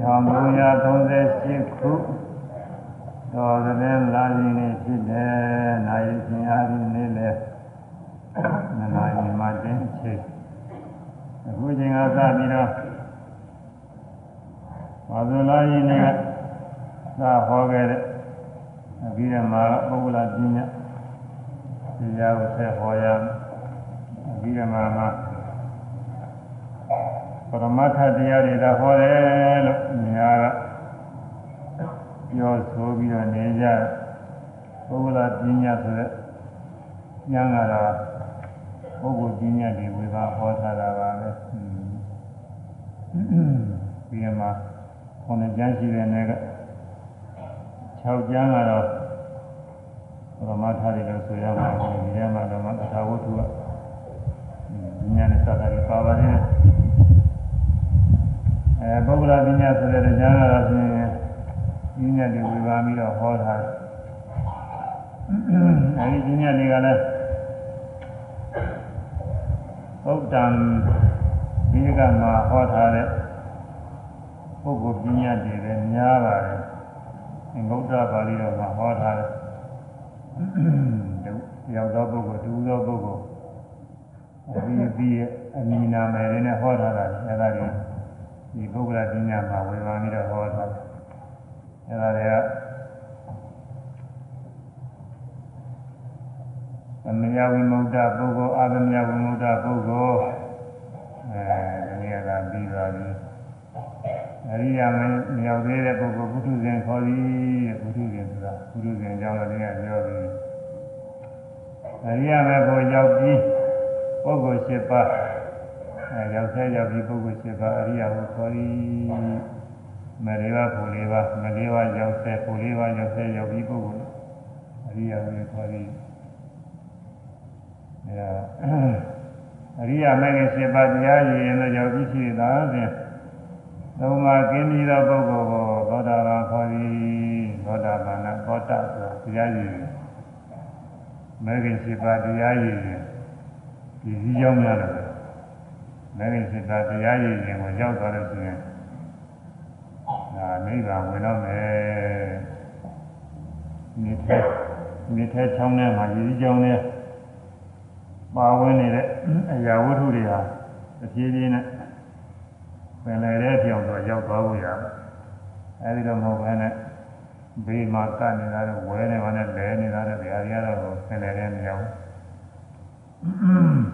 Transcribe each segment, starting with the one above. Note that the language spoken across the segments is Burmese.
1338ခုတော်တဲ့လာရင်နေဖြစ်တယ်။နိုင်ရှင်အားဖြင့်နေလေနနာရီမှတင်းချိန်အခုချိန်ကစပြီးတော့ဘာလို့လာရင်နေကသာဟောခဲ့တဲ့အပြီးတော့မှာပုဂ္ဂလပညာတရားကိုဆက်ဟောရမယ်။အပြီးတော့မှာ ပရမတ္ထတရားတွေသာဟောတယ်လို့များကပြောဆိုပြီးတော့နေကြပုဂ္ဂလပညာဆိုတဲ့ဉာဏ်ကတော့ပုဂ္ဂိုလ်ပညာတွေဝေဘာဟောထားတာပါပဲပြီးရမှာခုနှစ်ကျမ်းရှိတဲ့နယ်က6ကျမ်းကတော့ပရမတ္ထတွေလို့ဆိုရမှာဒီထဲမှာတော့သထာဝတ္ထုကဉာဏ်နဲ့စတာတွေပါပါတယ် အဲပုဂ္ဂလပညာဆိုတဲ့ဉာဏ်ကတော့ဖြင့်ပညာတွေဝေဘာပြီးတော့ဟောထားတယ်အဲဒီပညာတွေကလည်းဥဒ္ဒံဒီကမှာဟောထားတဲ့ပုဂ္ဂိုလ်ပညာတွေလည်းများပါတယ်အင်္ဂုတ္တပါဠိတော်မှာဟောထားတယ်ရောက်သောပုဂ္ဂိုလ်တူသောပုဂ္ဂိုလ်အပြီးအပြီးအမီနာမယ်တွေနဲ့ဟောထားတာအဲဒါတွေ ဒီပုဂ္ဂလပညာမှာဝေဘာပြီးတော့ဟောထားတယ်အဲဒါတွေကသမယဝိမု ക്ത ပုဂ္ဂိုလ်အာသမယဝိမု ക്ത ပုဂ္ဂိုလ်အဲဒီနေ့ကပြီးသွားပြီအရိယာမမြောက်သေးတဲ့ပုဂ္ဂိုလ်ပုထုဇဉ်ခေါ်သည်တဲ့ပုထုဇဉ်ဆိုတာပုထုဇဉ်ကြောင့်လည်းပြောပြီးအရိယာမေကိုရောက်ပြီးပုဂ္ဂိုလ်၈ပါး အဲရောက်ဆက်ရောက်ပြီးပုဂ္ဂိုလ်၈ပါးအရိယာကိုခေါ်သည်မလေးပါးကိုလေးပါးမလေးပါးရောက်ဆက်ကိုလေးပါးရောက်ဆက်ရောက်ပြီးပုဂ္ဂိုလ်အရိယာကိုခေါ်သည်အဲအရိယာမဂ္ဂင်၈ပါးတရားရည်ရင်တော့ရောက်ပြီးရှိတာဖြင့်သုံးပါးကင်းပြီးသောပုဂ္ဂိုလ်ကိုသောတာပန်ခေါ်သည်သောတာပန်ကသောတာဆိုတရားရည်မဂ္ဂင်၈ပါးတရားရည်ရင်ဒီစည်းကြောင်းများတယ် မဂ္ဂင်၈ပါးတရားရည်ရင်ကိုရောက်သွားလို့ရှိရင်ဒါနိဗ္ဗာန်ဝင်တော့မယ်နိထဲနိထဲချောင်းထဲမှာရည်စည်းကြောင်းထဲပါဝင်နေတဲ့အရာဝတ္ထုတွေဟာတဖြည်းဖြည်းနဲ့ပင်လယ်တဲ့ပြောင်းတော့ရောက်သွားဖို့ရတယ်။အဲဒီတော့မဟုတ်ဘဲနဲ့ဘေးမှာကနေတာတော့ဝဲနေမှလည်းလဲနေတာတော့ဗျာရီကတော့ပင်လယ်တဲ့မရောက်ဘူး။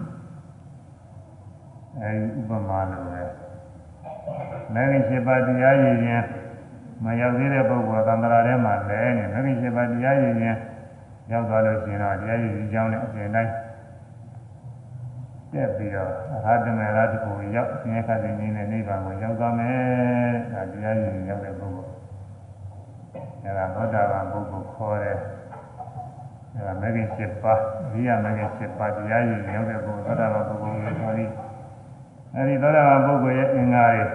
အဲဒီဥပမာလိုပဲ။မဂ္ဂင်7ပါးတရားရည်ရင်မရောက်သေးတဲ့ပုဂ္ဂိုလ်ကသံဃာထဲမှာလဲနေမဂ္ဂင်7ပါးတရားရည်ရင်ရောက်သွားလို့ရှိရင်တော့တရားရည်ကြီးကြောင်းနဲ့အပြင်တိုင်းတက်ပြီးတော့အရဟတမေရတ္တကိုရောက်ဆင်းရဲခတ်တဲ့နည်းနဲ့နိဗ္ဗာန်ကိုရောက်သွားမယ်။ဒါတရားရည်ရောက်တဲ့ပုဂ္ဂိုလ်။အဲဒါသောတာပန်ပုဂ္ဂိုလ်ခေါ်တယ်။အဲဒါမဂ္ဂင်7ပါးအရိယာမဂ္ဂင်7ပါးတရားရည်ရောက်တဲ့ပုဂ္ဂိုလ်သောတာပန်ပုဂ္ဂိုလ်ကိုခေါ်ပြီး အဲဒီသောတာပန်ပုဂ္ဂိုလ်ရဲ့အင်္ဂါတွေ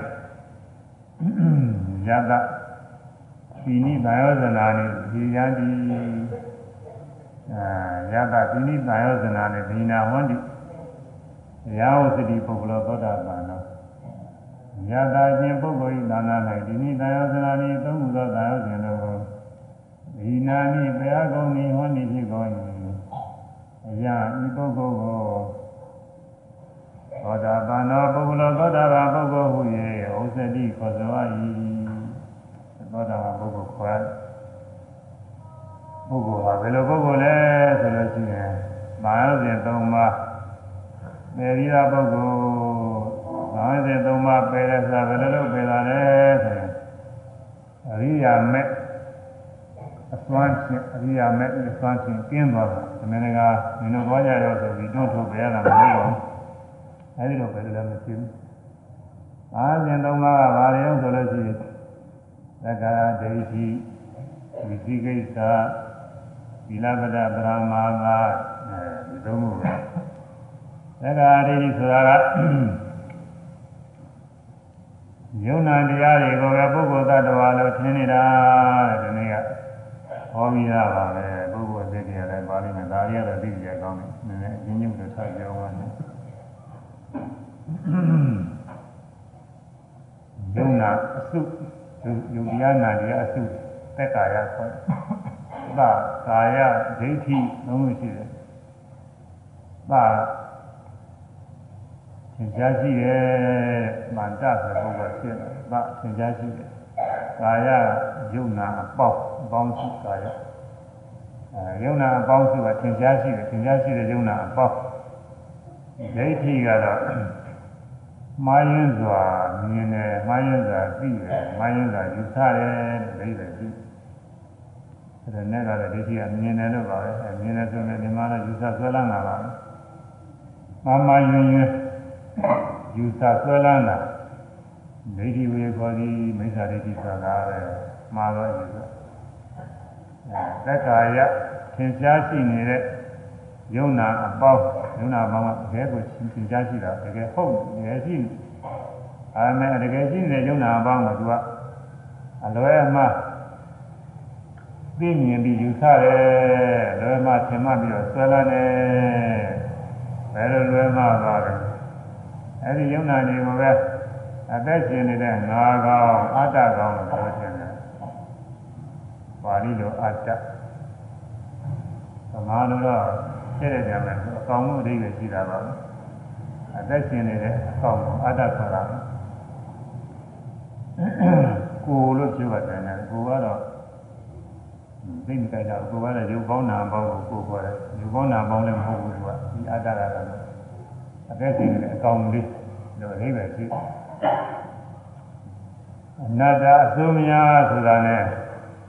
ယတပိနိဗာယောဇနာနဲ့ဒီယံဒီအာယတပိနိဗာယောဇနာနဲ့ဘိနာဟောတိရာဝစတိပုဂ္ဂလောသောတာပန်သောယတာခြင်းပုဂ္ဂိုလ်ဤသာနာ၌ဒီနိတယောဇနာနိသုံးခုသောသာယောဇဉ်တို့ကိုဒီနာနိဘုရားကုံဤဟောနိဖြစ်ကုန်၏အရာဤပုဂ္ဂိုလ်ကို သောတာပန်သောပုဂ္ဂလောသောတာပန်ပုဂ္ဂိုလ်ဟု၍ဩစတိခေါ်ဆို၏သောတာပန်ပုဂ္ဂိုလ်ခေါ်ပုဂ္ဂိုလ်ဟာဘယ်လိုပုဂ္ဂိုလ်လဲဆိုလို့ရှိရင်သာယောဇဉ်၃ပါးပယ်ရီတာပုဂ္ဂိုလ်53ပါးပယ်တဲ့ဆိုတာဘယ်လိုလုပ်ပယ်တာလဲဆိုရင်အရိယာမဲ့အစွမ်းချင်းအရိယာမဲ့အစွမ်းချင်းကျင်းသွားတာဒီမင်းကမင်းတို့သွားကြရောဆိုပြီးတွန်းထုတ်ပယ်ရတာမဟုတ်ပါဘူး အဲဒီလိုပဲလည်းမရှိဘူးအားဖြင့်သုံးပါးကဘာတွေအောင်ဆိုလို့ရှိရင်သက္ကာဒိဋ္ဌိဝိသိကိစ္စသီလပဒပရမဂအဲဒီသုံးခုပဲသက္ကာဒိဋ္ဌိဆိုတာကယုံနာတရားတွေကိုပဲပုဂ္ဂိုလ်သတ္တဝါလို့ထင်နေတာတဲ့ဒီနေ့ကဟောပြီးသားပါပဲပုဂ္ဂိုလ်အစ်တရားလည်းပါလိမ့်မယ်ဒါရီကတော့သိကြကောင်းတယ်နည်းနည်းအချင်းချင်းတို့ဆက်ပြောပါမယ် ယုံနာအစုယုတ်တရားနာတရားအစုသက်ကာယခေါ်တယ်။သာကာယဒိဋ္ဌိလုံးလို့ရှိတယ်။သာသင်ကြားရှိတယ်မန္တဆိုတဲ့ပုဂ္ဂိုလ်ဖြစ်တယ်။သာသင်ကြားရှိတယ်။ကာယယုံနာအပေါင်းအပေါင်းစုကာယအဲယုံနာအပေါင်းစုကသင်ကြားရှိတယ်သင်ကြားရှိတဲ့ယုံနာအပေါင်းဒိဋ္ဌိကတော့ မာယင်းစွာမြင်တယ်မာယင်းစွာသိတယ်မာယင်းစွာယူဆတယ်လို့ဒိဋ္ဌိသိဒါနဲ့ကလည်းဒိဋ္ဌိကမြင်တယ်လို့ပါပဲအဲမြင်တယ်ဆိုရင်ဒီမှာလည်းယူဆဆွဲလန်းတာပါပဲမာမာယင်းယင်းယူဆဆွဲလန်းတာဒိဋ္ဌိဝေခေါ်သည်မိစ္ဆာဒိဋ္ဌိဆိုတာပဲမှာတော့ယူဆအဲသက်ကာယသင်ရှားရှိနေတဲ့ယုံနာအပေါင်း ယုံနာအပေါင်းကတကယ်ကိုသင်ရှားရှိတာတကယ်ဟုတ်တကယ်ရှိအဲမဲ့တကယ်ရှိနေတဲ့ယုံနာအပေါင်းကသူကအလွဲအမှားသိမြင်ပြီးယူဆတယ်လွဲမှားထင်မှတ်ပြီးတော့ဆွဲလန်းတယ်ဘယ်လိုလွဲမှားသွားလဲအဲဒီယုံနာတွေကိုပဲအသက်ရှင်နေတဲ့ငါကောင်အတ္တကောင်လို့ပြောခြင်းတယ်ပါဠိလိုအတ္တသမာလိုတော့ တဲ့တဲ့ကြမယ်အကောင်မှုအဓိပ္ပာယ်ရှိတာပါအသက်ရှင်နေတဲ့အကောင်ကိုအတ္တဆိုတာကိုလို့ပြောပါတယ်နဲ့ကိုကတော့သိမကြိုက်တာကိုကလည်းရုပ်ပေါင်းနာပေါင်းကိုကိုခေါ်တယ်ရုပ်ပေါင်းနာပေါင်းလည်းမဟုတ်ဘူးသူကဒီအတ္တကတော့အသက်ရှင်နေတဲ့အကောင်လေးလို့အဓိပ္ပာယ်ရှိအနတ္တအစိုးမရဆိုတာနဲ့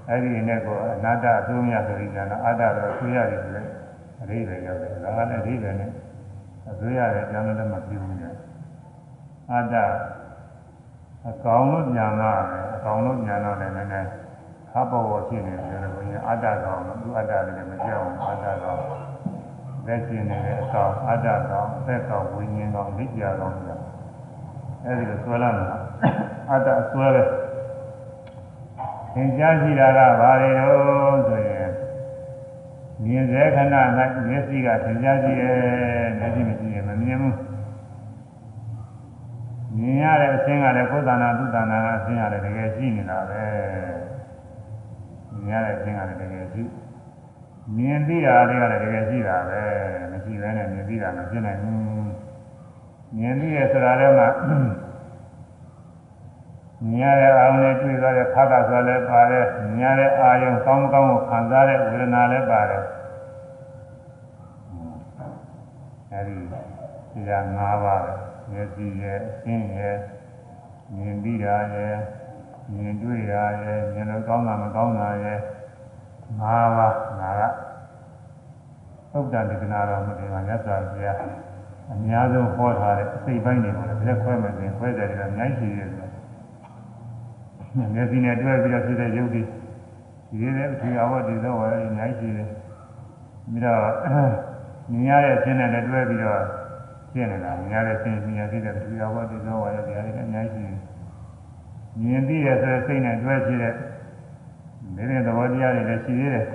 အဲ့ဒီနဲ့ကိုအနတ္တအစိုးမရဆိုပြီးကျတော့အတ္တတော့ဆွေးရတယ်ဆိုတဲ့ အဓိပ္ပာယ်ရောက်တယ်ဒါကလည်းအဓိပ္ပာယ်နဲ့အဆွေးရတယ်ကျန်တယ်လည်းမပြီးဘူးလေအတ္တအကောင်လို့ညာနာတယ်အကောင်လို့ညာနာတယ်နည်းနည်းခါပေါ်ပေါ်ဖြစ်နေတယ်လို့ဘုရားအတ္တကောင်လို့သူအတ္တလည်းမကြောက်ဘူးအတ္တကောင်လက်ကျင်နေတဲ့အကောင်အတ္တကောင်အသက်ကောင်ဝိညာဉ်ကောင်လိပြကောင်ဆိုတာအဲဒီလိုဆွဲလာတာအတ္တဆွဲတယ်သင်ကြားရှိတာကဘာတွေတော့ဆိုရင် မြင်စေခဏ၌မျက်စိကသင်ကြားရှိရဲ့မျက်စိမရှိရင်မမြင်ဘူးမြင်ရတဲ့အခြင်းကလည်းကိုယ်တဏ္ဍာသူတဏ္ဍာကအခြင်းကလည်းတကယ်ရှိနေတာပဲမြင်ရတဲ့အခြင်းကလည်းတကယ်ရှိမြင်သိတာတွေကလည်းတကယ်ရှိတာပဲမရှိဘဲနဲ့မြင်သိတာမဖြစ်နိုင်ဘူးမြင်သိရဆိုတာလည်းမှ မြင်ရတဲ့အာရုံနဲ့တွေ့သွားတဲ့ဖတ်တာဆိုလည်းပါတယ်မြင်ရတဲ့အာရုံကောင်းကောင်းကိုခံစားတဲ့ဝေဒနာလည်းပါတယ်အဲဒီဒီက၅ပါးပဲမျက်စိရဲ့အရှင်းရဲ့မြင်ပြီးတာရဲ့မြင်တွေ့တာရဲ့မြင်လို့ကောင်းတာမကောင်းတာရဲ့၅ပါးငါကသုဒ္ဓဒေသနာတော်မှာဒီမှာမြတ်စွာဘုရားအများဆုံးဟောထားတဲ့အစိတ်ပိုင်းတွေကိုလည်းလက်ခွဲမယ်ဆိုရင်ခွဲတယ်ကအများကြီးရှိတယ် မျက်စိနဲ့တွဲပြီးတော့ဖြစ်တဲ့ရုပ်တွေဒီလိုလေဒီအဝတ်ဒီသောဝယ်အများကြီးရှိတယ်ပြီးတော့မြင်ရတဲ့အခြင်းနဲ့တွဲပြီးတော့ဖြစ်နေတာမြင်ရတဲ့အခြင်းမြင်ရသေးတဲ့ဒီအဝတ်ဒီသောဝယ်ဒီဟာတွေအများကြီးရှိတယ်မြင်ပြီးရဆိုစိတ်နဲ့တွဲဖြစ်တဲ့ဒီနေ့သဘောတရားတွေလည်းရှိသေးတယ်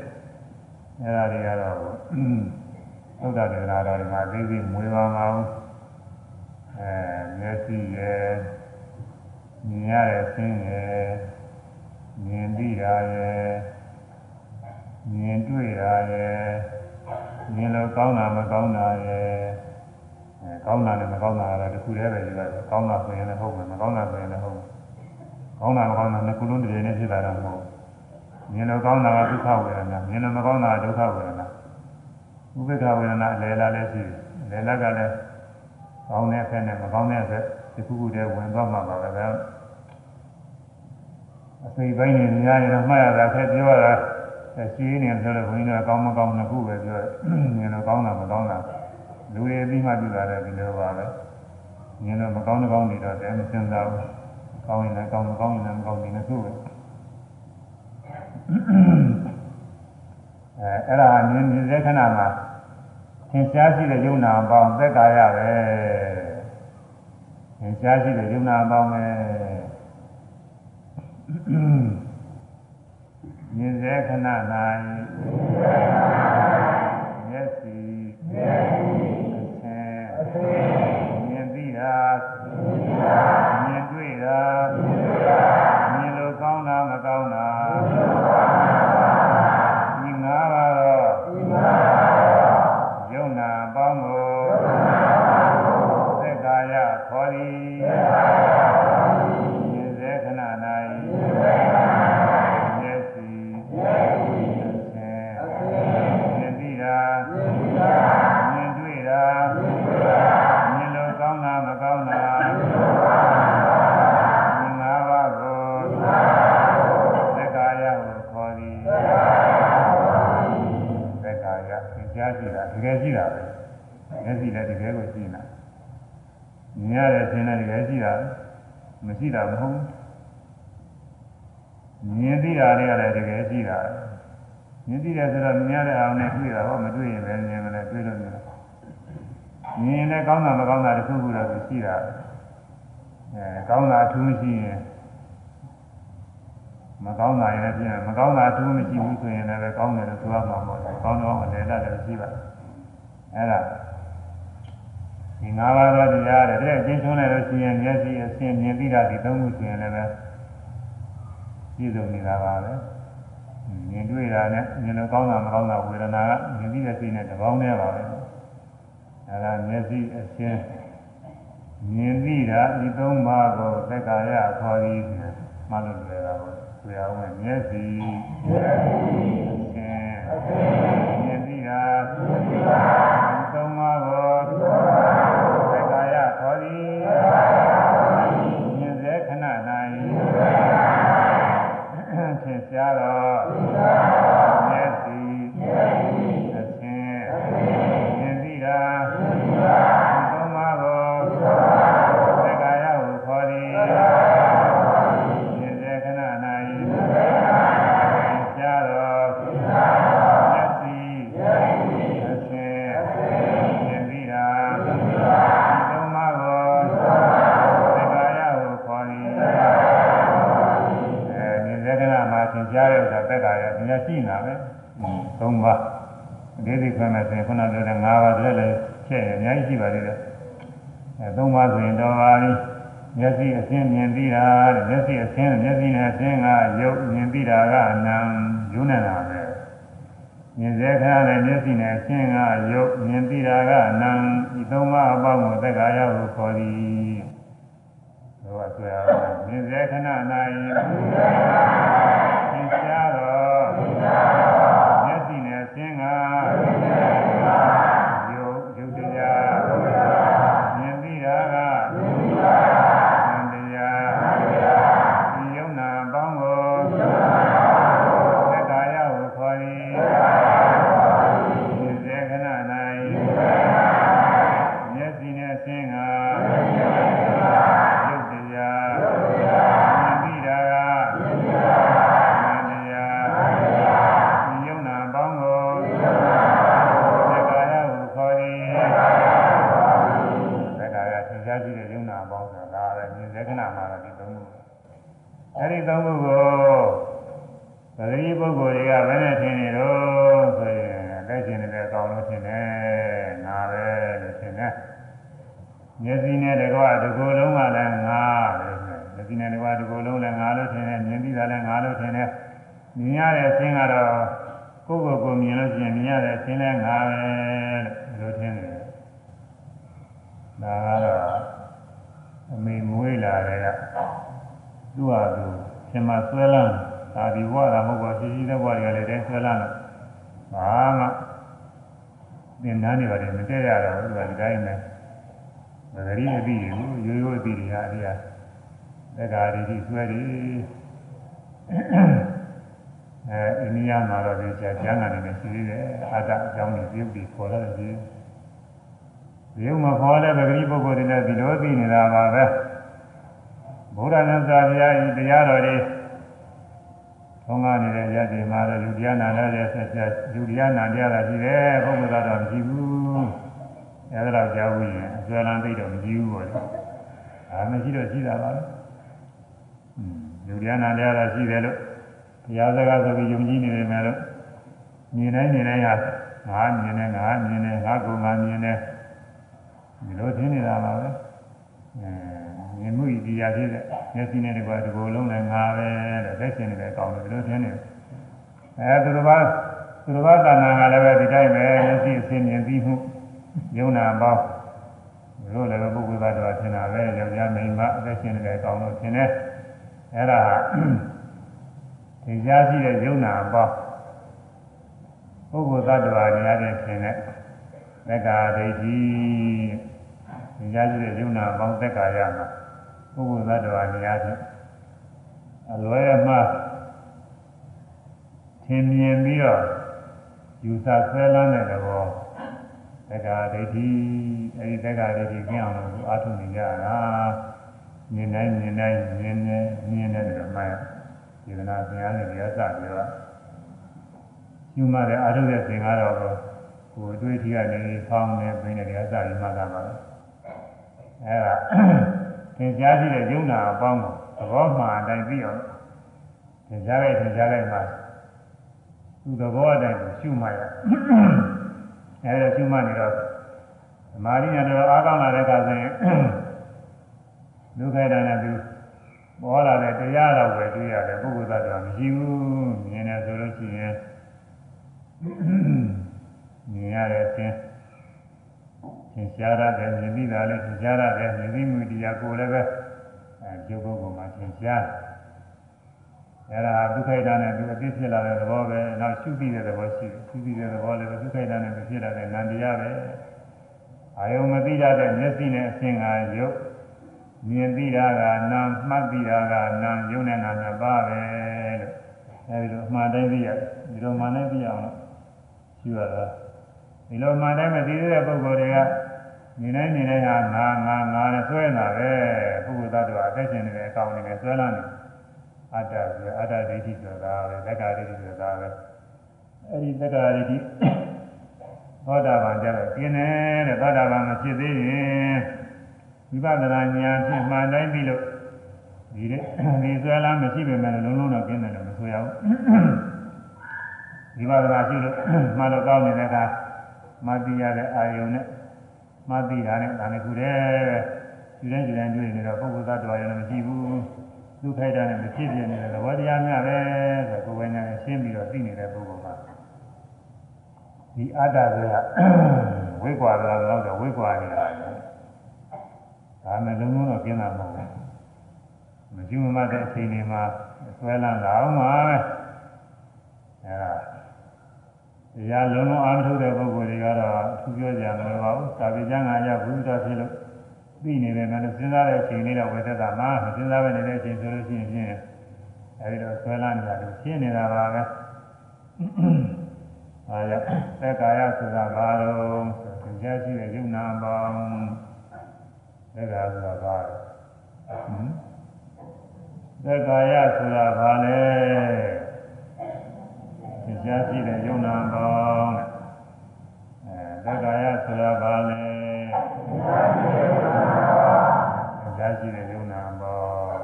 အဲဒါတွေကတော့သုဒ္ဓဒေသနာတော်တွေမှာသိသိမွေးပါမအောင်အဲမျက်စိရဲ့မြင်ရတဲ့ဆင်းရဲ့မြင်သိတာရဲ့မြင် တွေ့တာရဲ့မြင်လို့ကောင်းတာမကောင်းတာရဲ့အဲကောင်းတာနဲ့မကောင်းတာကတော့တစ်ခုတည်းပဲဒီကကောင်းတာဆိုရင်လည်းဟုတ်မယ်မကောင်းတာဆိုရင်လည်းဟုတ်ကောင်းတာမကောင်းတာနှစ်ခုလုံးတည်းနဲ့ဖြစ်တာတော့မဟုတ်မြင်လို့ကောင်းတာကဒုက္ခဝေဒနာမြင်လို့မကောင်းတာကဒုက္ခဝေဒနာဥပေက္ခဝေဒနာအလယ်လာလည်းရှိတယ်အလယ်လာကလည်းကောင်းတဲ့အဖက်နဲ့မကောင်းတဲ့အဖက်ဒီခုခုတည်းဝင်သွားမှာပါပဲဒါအစိတ်ပိုင်းနေများရင်တော့မှတ်ရတာဖက်ပြောရတာ ရှိနေတယ်ဆိုတော့ဘုန်းကြီးတို့ကောင်းမကောင်းနှစ်ခုပဲပြောတယ်မြင်တော့ကောင်းတာမကောင်းတာလူတွေအပြီးမှပြုတာလည်းဒီလိုပါပဲမြင်တော့မကောင်းတဲ့ကောင်းနေတော့တည်းမစဉ်းစားဘူးကောင်းရင်လည်းကောင်းမကောင်းရင်လည်းမကောင်းဒီနှစ်ခုပဲအဲအဲ့ဒါမြင်နေတဲ့ခဏမှာသင်ရှားရှိတဲ့ယုံနာအပေါင်းသက်ကာရပဲသင်ရှားရှိတဲ့ယုံနာအပေါင်းပဲ မြင်စေခဏ၌မျက်စိမျက်စိအဆင်းမြင်သိတာမြင်တွေ့တာမြင်လို့ကော မြင်ရတဲ့ဆင်းလည်းတကယ်ရှိတာမရှိတာမဟုတ်မြင်သိတာလေးကလည်းတကယ်ရှိတာမြင်သိတယ်ဆိုတော့မြင်ရတဲ့အောင်နဲ့တွေ့တာဟောမတွေ့ရင်ပဲမြင်မလဲတွေ့လို့မြင်တယ်မြင်လည်းကောင်းတာမကောင်းတာတစ်ခုခုတော့ရှိတာအဲကောင်းတာအထူးမရှိရင်မကောင်းတာရင်လည်းပြင်မကောင်းတာအထူးမရှိဘူးဆိုရင်လည်းကောင်းတယ်လို့ဆိုရမှာပေါ့ကောင်းတော့အလေလက်လည်းရှိပါအဲ့ဒါ ဒီငါးပါးသောတရားတဲ့တဲ့ကျင်းချုံးလိုက်လို့ရှိရင်မျက်စိအဆင်းမြင်သိတာဒီသုံးခုဆိုရင်လည်းပဲပြည့်စုံနေတာပါပဲမြင်တွေ့တာနဲ့မြင်လို့ကောင်းတာမကောင်းတာဝေဒနာကမြင်သိတဲ့စိတ်နဲ့တပေါင်းတည်းပါပဲအဲဒါမျက်စိအဆင်းမြင်သိတာဒီသုံးပါးကိုသက္ကာယခေါ်သည်မှလို့လွယ်တာပေါ့ဆိုရအောင်မျက်စိမျက်စိအဆင်းမြင် ဘုရားဤတရားတော်တွေထုံးကားနေတဲ့ရည်မှာလည်းလူတရားနာတဲ့ဆက်ဆက်လူတရားနာကြတာရှိတယ်ပုဂ္ဂိုလ်သားတော့မရှိဘူးအဲဒါတော့ကြားဘူးရင်အစွဲလန်းသိတော့မရှိဘူးပေါ့လေအာမရှိတော့ရှိတာပါပဲလူတရားနာကြတာရှိတယ်လို့ဘုရားစကားဆိုပြီးယုံကြည်နေတယ်မယ်လို့မြင်တိုင်းမြင်တိုင်းဟာငါမြင်တယ်ငါမြင်တယ်ငါကငါမြင်တယ်ဒီလိုထင်နေတာပါပဲအဲ မြင်မှုဤတရားဖြစ်တဲ့မျက်စိနဲ့တကွာဒီကိုယ်လုံးနဲ့ငါပဲတဲ့လက်ရှင်တွေကောင်းတယ်ဒီလိုထင်နေအဲသူတစ်ပါးသူတစ်ပါးတဏ္ဍာကလည်းပဲဒီတိုင်းပဲမျက်စိအစဉ်မြင်ပြီးမှုယုံနာပေါင်းတို့လည်းပုဂ္ဂိုလ်သားတော်ထင်တာပဲယောက်ျားမိန်းမအသက်ရှင်နေတယ်ကောင်းလို့ထင်တယ်အဲ့ဒါသင်ကြားရှိတဲ့ယုံနာပေါင်းပုဂ္ဂိုလ်သားတော်နေရာချင်းထင်တဲ့သက္ကာဒိဋ္ဌိသင်ကြားရှိတဲ့ယုံနာပေါင်းသက္ကာရမှာ ပုဂ္ဂိုလ်သားတော်နေရာချင်းအလွယ်မှထင်မြင်ပြီးတော့ယူဆဆွဲလန်းတဲ့သဘောသက္ကာဒိဋ္ဌိအဲဒီသက္ကာဒိဋ္ဌိကျင်းအောင်လို့အားထုတ်နေကြတာမြင်တိုင်းမြင်တိုင်းမြင်နေမြင်နေတယ်မှန်ဒီကနာသင်ရတယ်ဒီအစပြောတာယူမှတဲ့အားထုတ်တဲ့သင်ကတော့ကိုယ်အတွေ့အထိကနေဖောင်းနေပြင်းနေဒီအစကြီးမှတ်တာပါအဲဒါ သင်ကြားကြည့်တဲ့ယုံနာအပေါင်းကိုသဘောမှန်အတိုင်းပြီးအောင်သင်ကြားလိုက်သင်ကြားလိုက်မှသူသဘောအတိုင်းကိုရှုမှတ်ရအဲဒါရှုမှတ်နေတော့သမာဓိညာတော့အားကောင်းလာတဲ့အခါဆိုရင်ဒုက္ခဒဏ်နဲ့သူပေါ်လာတဲ့တရားတော်ပဲတွေ့ရတယ်ပုဂ္ဂိုလ်သတ္တဝါမရှိဘူးမြင်တယ်ဆိုလို့ရှိရင်မြင်ရတဲ့အချင်း သင်ရှားရတယ်မြင်ပြီးတာလည်းသင်ရှားရတယ်မြင်ပြီးမှုတရားကိုလည်းပဲအဲကျုပ်ပုဂ္ဂိုလ်မှာသင်ရှားအဲ့ဒါဒုက္ခိတနဲ့သူအပြစ်ဖြစ်လာတဲ့သဘောပဲနောက်ရှုပြီးတဲ့သဘောရှိတယ်ရှုပြီးတဲ့သဘောလည်းဒုက္ခိတနဲ့သူဖြစ်လာတဲ့နန္တရားပဲအာယုံမသိရတဲ့မျက်စိနဲ့အဆင့်ကရုပ်မြင်သိတာကနာမှတ်သိတာကနာယုံနဲ့နာနှစ်ပါးပဲလို့အဲဒီလိုအမှန်တိုင်းသိရတယ်ဒီလိုမှန်တိုင်းသိအောင်လို့ရှုရတာဒီလိုမှန်တိုင်းမသိသေးတဲ့ပုဂ္ဂိုလ်တွေက နေတိုင်းနေတိုင်းဟာငါငါငါနဲ့ဆွဲနေတာပဲပုဂ္ဂိုလ်သတ္တဝါအသက်ရှင်နေတဲ့အကောင်တွေနဲ့ဆွဲလာနေအတ္တဆိုအတ္တဒိဋ္ဌိဆိုတာပဲသက္ကာဒိဋ္ဌိဆိုတာပဲအဲဒီသက္ကာဒိဋ္ဌိသောတာပန်ကြတော့ကျင်းတယ်တဲ့သောတာပန်မဖြစ်သေးရင်ဝိပဿနာဉာဏ်ဖြင့်မှန်တိုင်းပြီလို့ဒီဒီဆွဲလာမရှိပေမဲ့လုံးလုံးတော့ကျင်းတယ်လို့မဆိုရဘူးဝိပဿနာရှိလို့မှန်လို့ကောင်းနေတဲ့အခါမသိရတဲ့အာယုံနဲ့ မသိတာနဲ့ဒါနဲ့ခုတည်းပဲဒီတိုင်းဒီတိုင်းတွေ့နေတော့ပုဂ္ဂိုလ်သတ္တဝါရောမရှိဘူးဒုက္ခိုက်တာနဲ့မဖြစ်ပြနေတဲ့သဘောတရားများပဲဆိုကိုယ်ဝင်နေရှင်းပြီးတော့သိနေတဲ့ပုဂ္ဂိုလ်မှာဒီအတ္တကဝိကွာလာတော့ဝိကွာနေတာဒါနဲ့လုံးလုံးတော့ကျင်းတာမဟုတ်ဘူးမကျွမ်းမတဲ့အချိန်တွေမှာဆွဲလန်းလာအောင်ပါပဲအဲဒါ တရားလုံးလုံးအားမထုတ်တဲ့ပုဂ္ဂိုလ်တွေကတော့သူပြောကြမလို့ပါဘူးသာဝေကျမ်းဂန်ရဘုရားဖြစ်လို့သိနေတယ်လည်းစဉ်းစားတဲ့အချိန်လေးတော့ဝိသက်တာမှာမစဉ်းစားပဲနေတဲ့အချိန်ဆိုလို့ရှိရင်ဖြင့်အဲဒီတော့ဆွဲလန်းနေတာလို့ရှင်းနေတာပါပဲအားရသက်ကာယဆိုတာဘာလို့ဆိုသင်ကြားရှိတဲ့ယုံနာပေါင်းသက်ကာဆိုတာဘာလဲဟမ်သက်ကာယဆိုတာဘာလဲ သင်ကြားရှိတဲ့ယုံနာပေါင်းအဲသက်ကာယဆိုတာဘာလဲသင်ကြားရှိတဲ့ယုံနာပေါင်း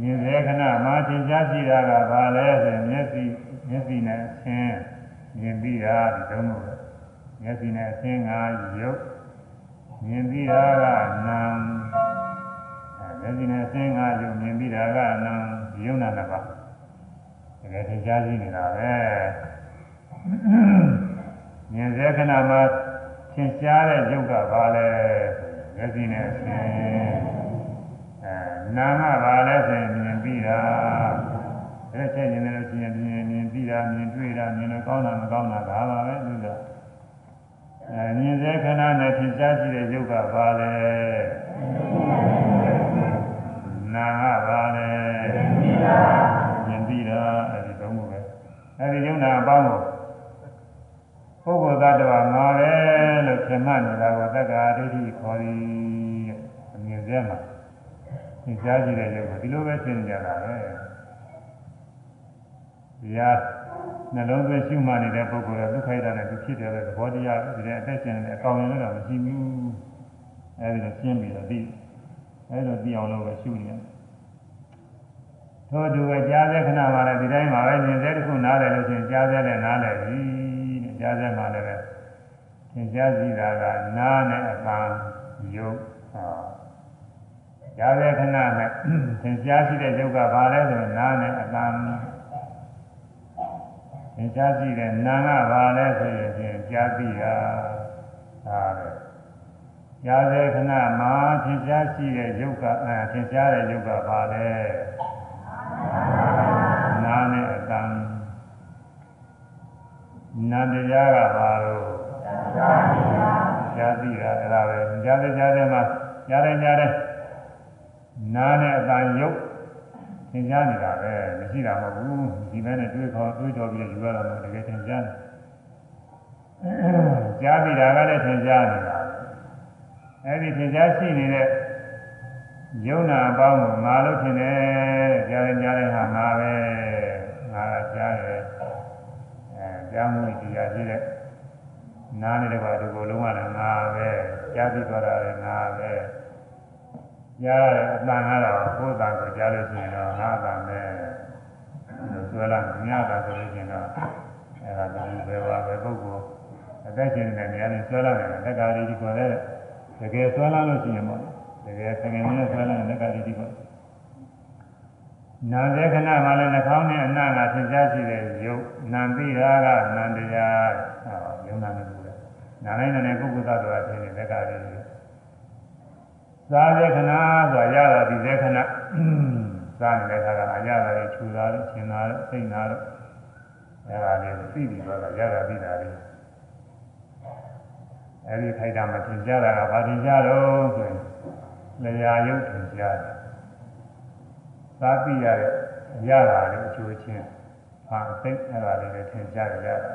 မြင်စေခဏမှာသင်ကြားရှိတာကဘာလဲဆိုရင်မျက်စိမျက်စိနဲ့အသင်မြင်ပြီးတာဒီတုံးလို့မျက်စိနဲ့အသင်ကရုပ်မြင်ပြီးတာကနာမ်အဲမျက်စိနဲ့အသင်ကရုပ်မြင်ပြီးတာကနာမ်ယုံနာနှစ်ပါးတ ကယ်သင်ကြားရှိနေတာပဲမြင်စေခဏမှာသင်ရှားတဲ့ရုပ်ကဘာလဲမျက်စိနဲ့အသင်အဲနာမ်ကဘာလဲဆိုရင်မြင်ပြီးတာအဲ့ချက်နေတယ်လို့ရှိရင်မြင်မြင်ပြီးတာမြင်တွေ့တာမြင်လို့ကောင်းတာမကောင်းတာဒါပါပဲလို့ဆိုအဲမြင်စေခဏနဲ့သင်ရှားရှိတဲ့ရုပ်ကဘာလဲနာကဘာလဲမြင်ပြီးတာအဲ့ဒီသုံးခုပဲ အဲ့ဒီယုံနာအပေါင်းကိုပုဂ္ဂိုလ်သတ္တဝါငါပဲလို့ထင်မှတ်နေတာကိုသက္ကာဒိဋ္ဌိခေါ်သည်အမြင်စဲမှာသင်ရှားရှိတဲ့ရုပ်ကိုဒီလိုပဲသိနေကြတာပဲတရားနှလုံးသွင်းရှုမှတ်နေတဲ့ပုဂ္ဂိုလ်ကဒုက္ခိတနဲ့သူဖြစ်တယ်တဲ့သဘောတရားဒီတဲ့အသက်ရှင်နေတဲ့အကောင်ရင်လည်းတော့မရှိဘူးအဲဒီတော့ရှင်းပြီးတော့သိအဲဒီတော့သိအောင်လို့ပဲရှုနေတယ် ထို့သူပဲကြားတဲ့ခဏမှလည်းဒီတိုင်းမှာပဲမြင်တဲ့တစ်ခုနားလည်လို့ရှိရင်ကြားတဲ့လည်းနားလည်ပြီတဲ့ကြားတဲ့မှလည်းပဲသင်ကြားစီတာကနားနဲ့အပန်းယုတ်ဟာကြားတဲ့ခဏနဲ့သင်ကြားရှိတဲ့ယုတ်ကဘာလဲဆိုရင်နားနဲ့အပန်းသင်ကြားရှိတဲ့နာကဘာလဲဆိုရင်ဖြင့်ကြားသိတာဒါပဲကြားတဲ့ခဏမှာသင်ကြားရှိတဲ့ယုတ်ကအဲသင်ကြားတဲ့ယုတ်ကဘာလဲနာ နဲ့အတန်နာတရားကဘာလို့ကြားသိတာအဲ့ဒါပဲကြားတဲ့ကြားတဲ့မှာကြားတဲ့ကြားတဲ့နာနဲ့အတန်ယုတ်သင်ကြားနေတာပဲမရှိတာမဟုတ်ဘူးဒီမဲနဲ့တွေးခေါ်တွေးတော်ပြီးယူရတာမဟုတ်တကယ်သင်ကြားတယ်ကြားပြီးတာကလည်းသင်ကြားနေတာအဲ့ဒီသင်ကြားရှိနေတဲ့ယုံနာအပေါင်းကိုငါလို့ထင်တယ်ကြားရင်ကြားတဲ့ဟာငါပဲ ငါကကြားတယ်အဲကြားမှုတရားရှိတဲ့နားနေတဲ့ဘာဒီကိုလုံးဝလည်းငါပဲကြားပြီးသွားတာလည်းငါပဲကြားရတဲ့အတန်ကတော့ကိုယ်တန်ကိုကြားလို့ရှိရင်တော့ငါတန်ပဲလို့ဆွဲလာမြင်ရတာဆိုလို့ရှိရင်တော့အဲဒါကဘယ်ပါပဲပုဂ္ဂိုလ်အသက်ရှင်နေတဲ့နေရာနဲ့ဆွဲလာတယ်လက်ကလေးဒီကိုလည်းတကယ်ဆွဲလာလို့ရှိရင်ပေါ့တကယ်သင်္ကေတနဲ့ဆွဲလာတဲ့လက်ကလေးဒီကို နာတဲ့ခဏမှလည်းနှာခေါင်းနဲ့အနာကသင်ကြားရှိတဲ့ယုတ်နာသိတာကနန္တရားဟောယုံနာနေဘူးလေနာနိုင်တဲ့ပုဂ္ဂိုလ်သတ္တဝါဖြစ်တဲ့လက်ကလေးသာတဲ့ခဏဆိုရတာဒီတဲ့ခဏစားနေတဲ့ခါကအရတာတွေခြူတာတွေရှင်းတာတွေစိတ်နာတွေအဲဒါလေးသိပြီးတော့ရတာပြီးတာလေးအဲဒီခိုက်တာမထင်ကြတာကဘာထင်ကြတော့ဆိုရင်လျာရုပ်ထင်ကြတယ် သာသိရတဲ့အရတာလေးအချိုးချင်းဟာစိတ်အဲဒါလေးလည်းထင်ကြကြတာ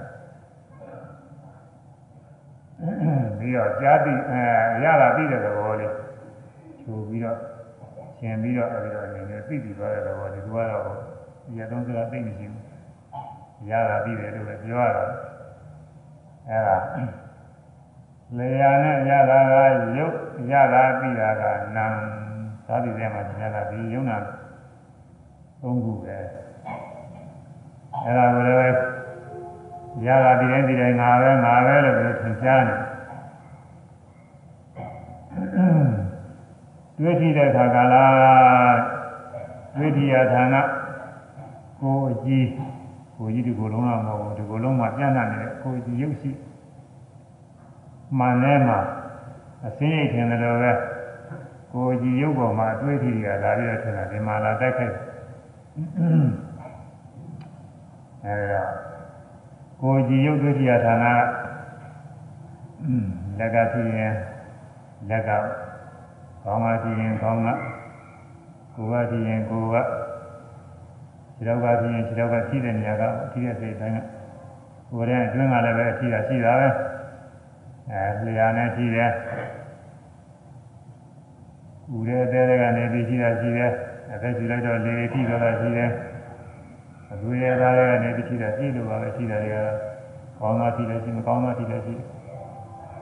ပြီးတော့ကြားသိအဲရတာပြီးတဲ့သဘောလေးခြူပြီးတော့ရှင်းပြီးတော့အဲဒီတော့အနေနဲ့သိပြီးသွားတဲ့သဘောဒီကတော့ဒီရတုံးစကားသိနေရှိဘူးရတာပြီးတယ်လို့လည်းပြောရတာအဲဒါလေယာနဲ့ရတာကရုပ်ရတာပြီးတာကနာမ်သာတိထဲမှာသင်ရတာဒီယုံနာ သုံးခုပဲအဲဒါကိုလည်းရတာဒီတိုင်းဒီတိုင်းငါပဲငါပဲလို့ပြောသင်ကြားနေတွေ့ထိတဲ့ခါကလာတွေ့ထိရဌာနကိုအကြီးကိုကြီးဒီကိုလုံးတော့မဟုတ်ဘူးဒီကိုလုံးမှာပြန့်နှံ့နေတဲ့ကိုကြီးရုပ်ရှိမှန်ထဲမှာအစင်းရိတ်ထင်တယ်လို့ပဲကိုကြီးရုပ်ပေါ်မှာအတွေ့အထိတွေကလာပြီးတော့ထင်တာဒီမှာလာတိုက်ခိုက် အဲဒါကိုကြီးရုပ်တွေ့ထိရဌာနလက်ကဖြစ်ရင်လက်ကကောင်းပါဖြစ်ရင်ကောင်းကကိုယ်ကဖြစ်ရင်ကိုယ်ကခြေတော့ကဖြစ်ရင်ခြေတော့ကရှိတဲ့နေရာကအထီးတဲ့စိတ်တိုင်းကကိုယ်ရဲ့အတွင်းကလည်းပဲအထီးတာရှိတာပဲအဲလျာနဲ့ရှိတယ်ဦးရဲ့အသေးတွေကနေပြီးရှိတာရှိတယ် အသက်ရှိလိုက်တော့လေထိတော့တာရှိတယ်အခုရဲ့သားတွေကနေပြီးရှိတာရှိလို့ပါပဲရှိတာတွေကကောင်းတာရှိတယ်ရှိမကောင်းတာရှိတယ်ရှိ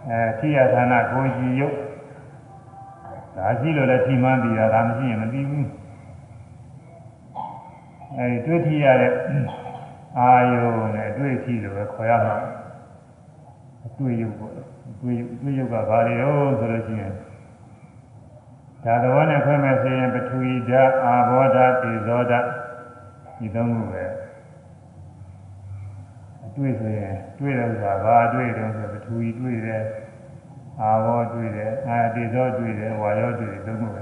အဲထိရဌာနကိုကြည်ရုပ်ဒါရှိလို့လည်းထိမှန်းပြီးတာဒါမရှိရင်မပြီးဘူးအဲဒီတွေ့ထိရတဲ့အာယုနဲ့အတွေ့အထိလို့ပဲခေါ်ရမှာအတွေ့ရုပ်ပေါ့အတွေ့ရုပ်အတွေ့ရုပ်ကဘာတွေရောဆိုလို့ရှိရင် ဒါတော်နဲ့ခွဲမဲ့ဆိုရင်ပထဝီဓာတ်အာဘောဓာတ်သေဇောဓာတ်ဒီသုံးခုပဲအတွေ့ဆိုရင်တွေ့တယ်ဆိုတာဘာအတွေ့တုံးဆိုပထဝီတွေ့တယ်အာဘောတွေ့တယ်အာတေဇောတွေ့တယ်ဝါရောတွေ့တယ်သုံးခုပဲ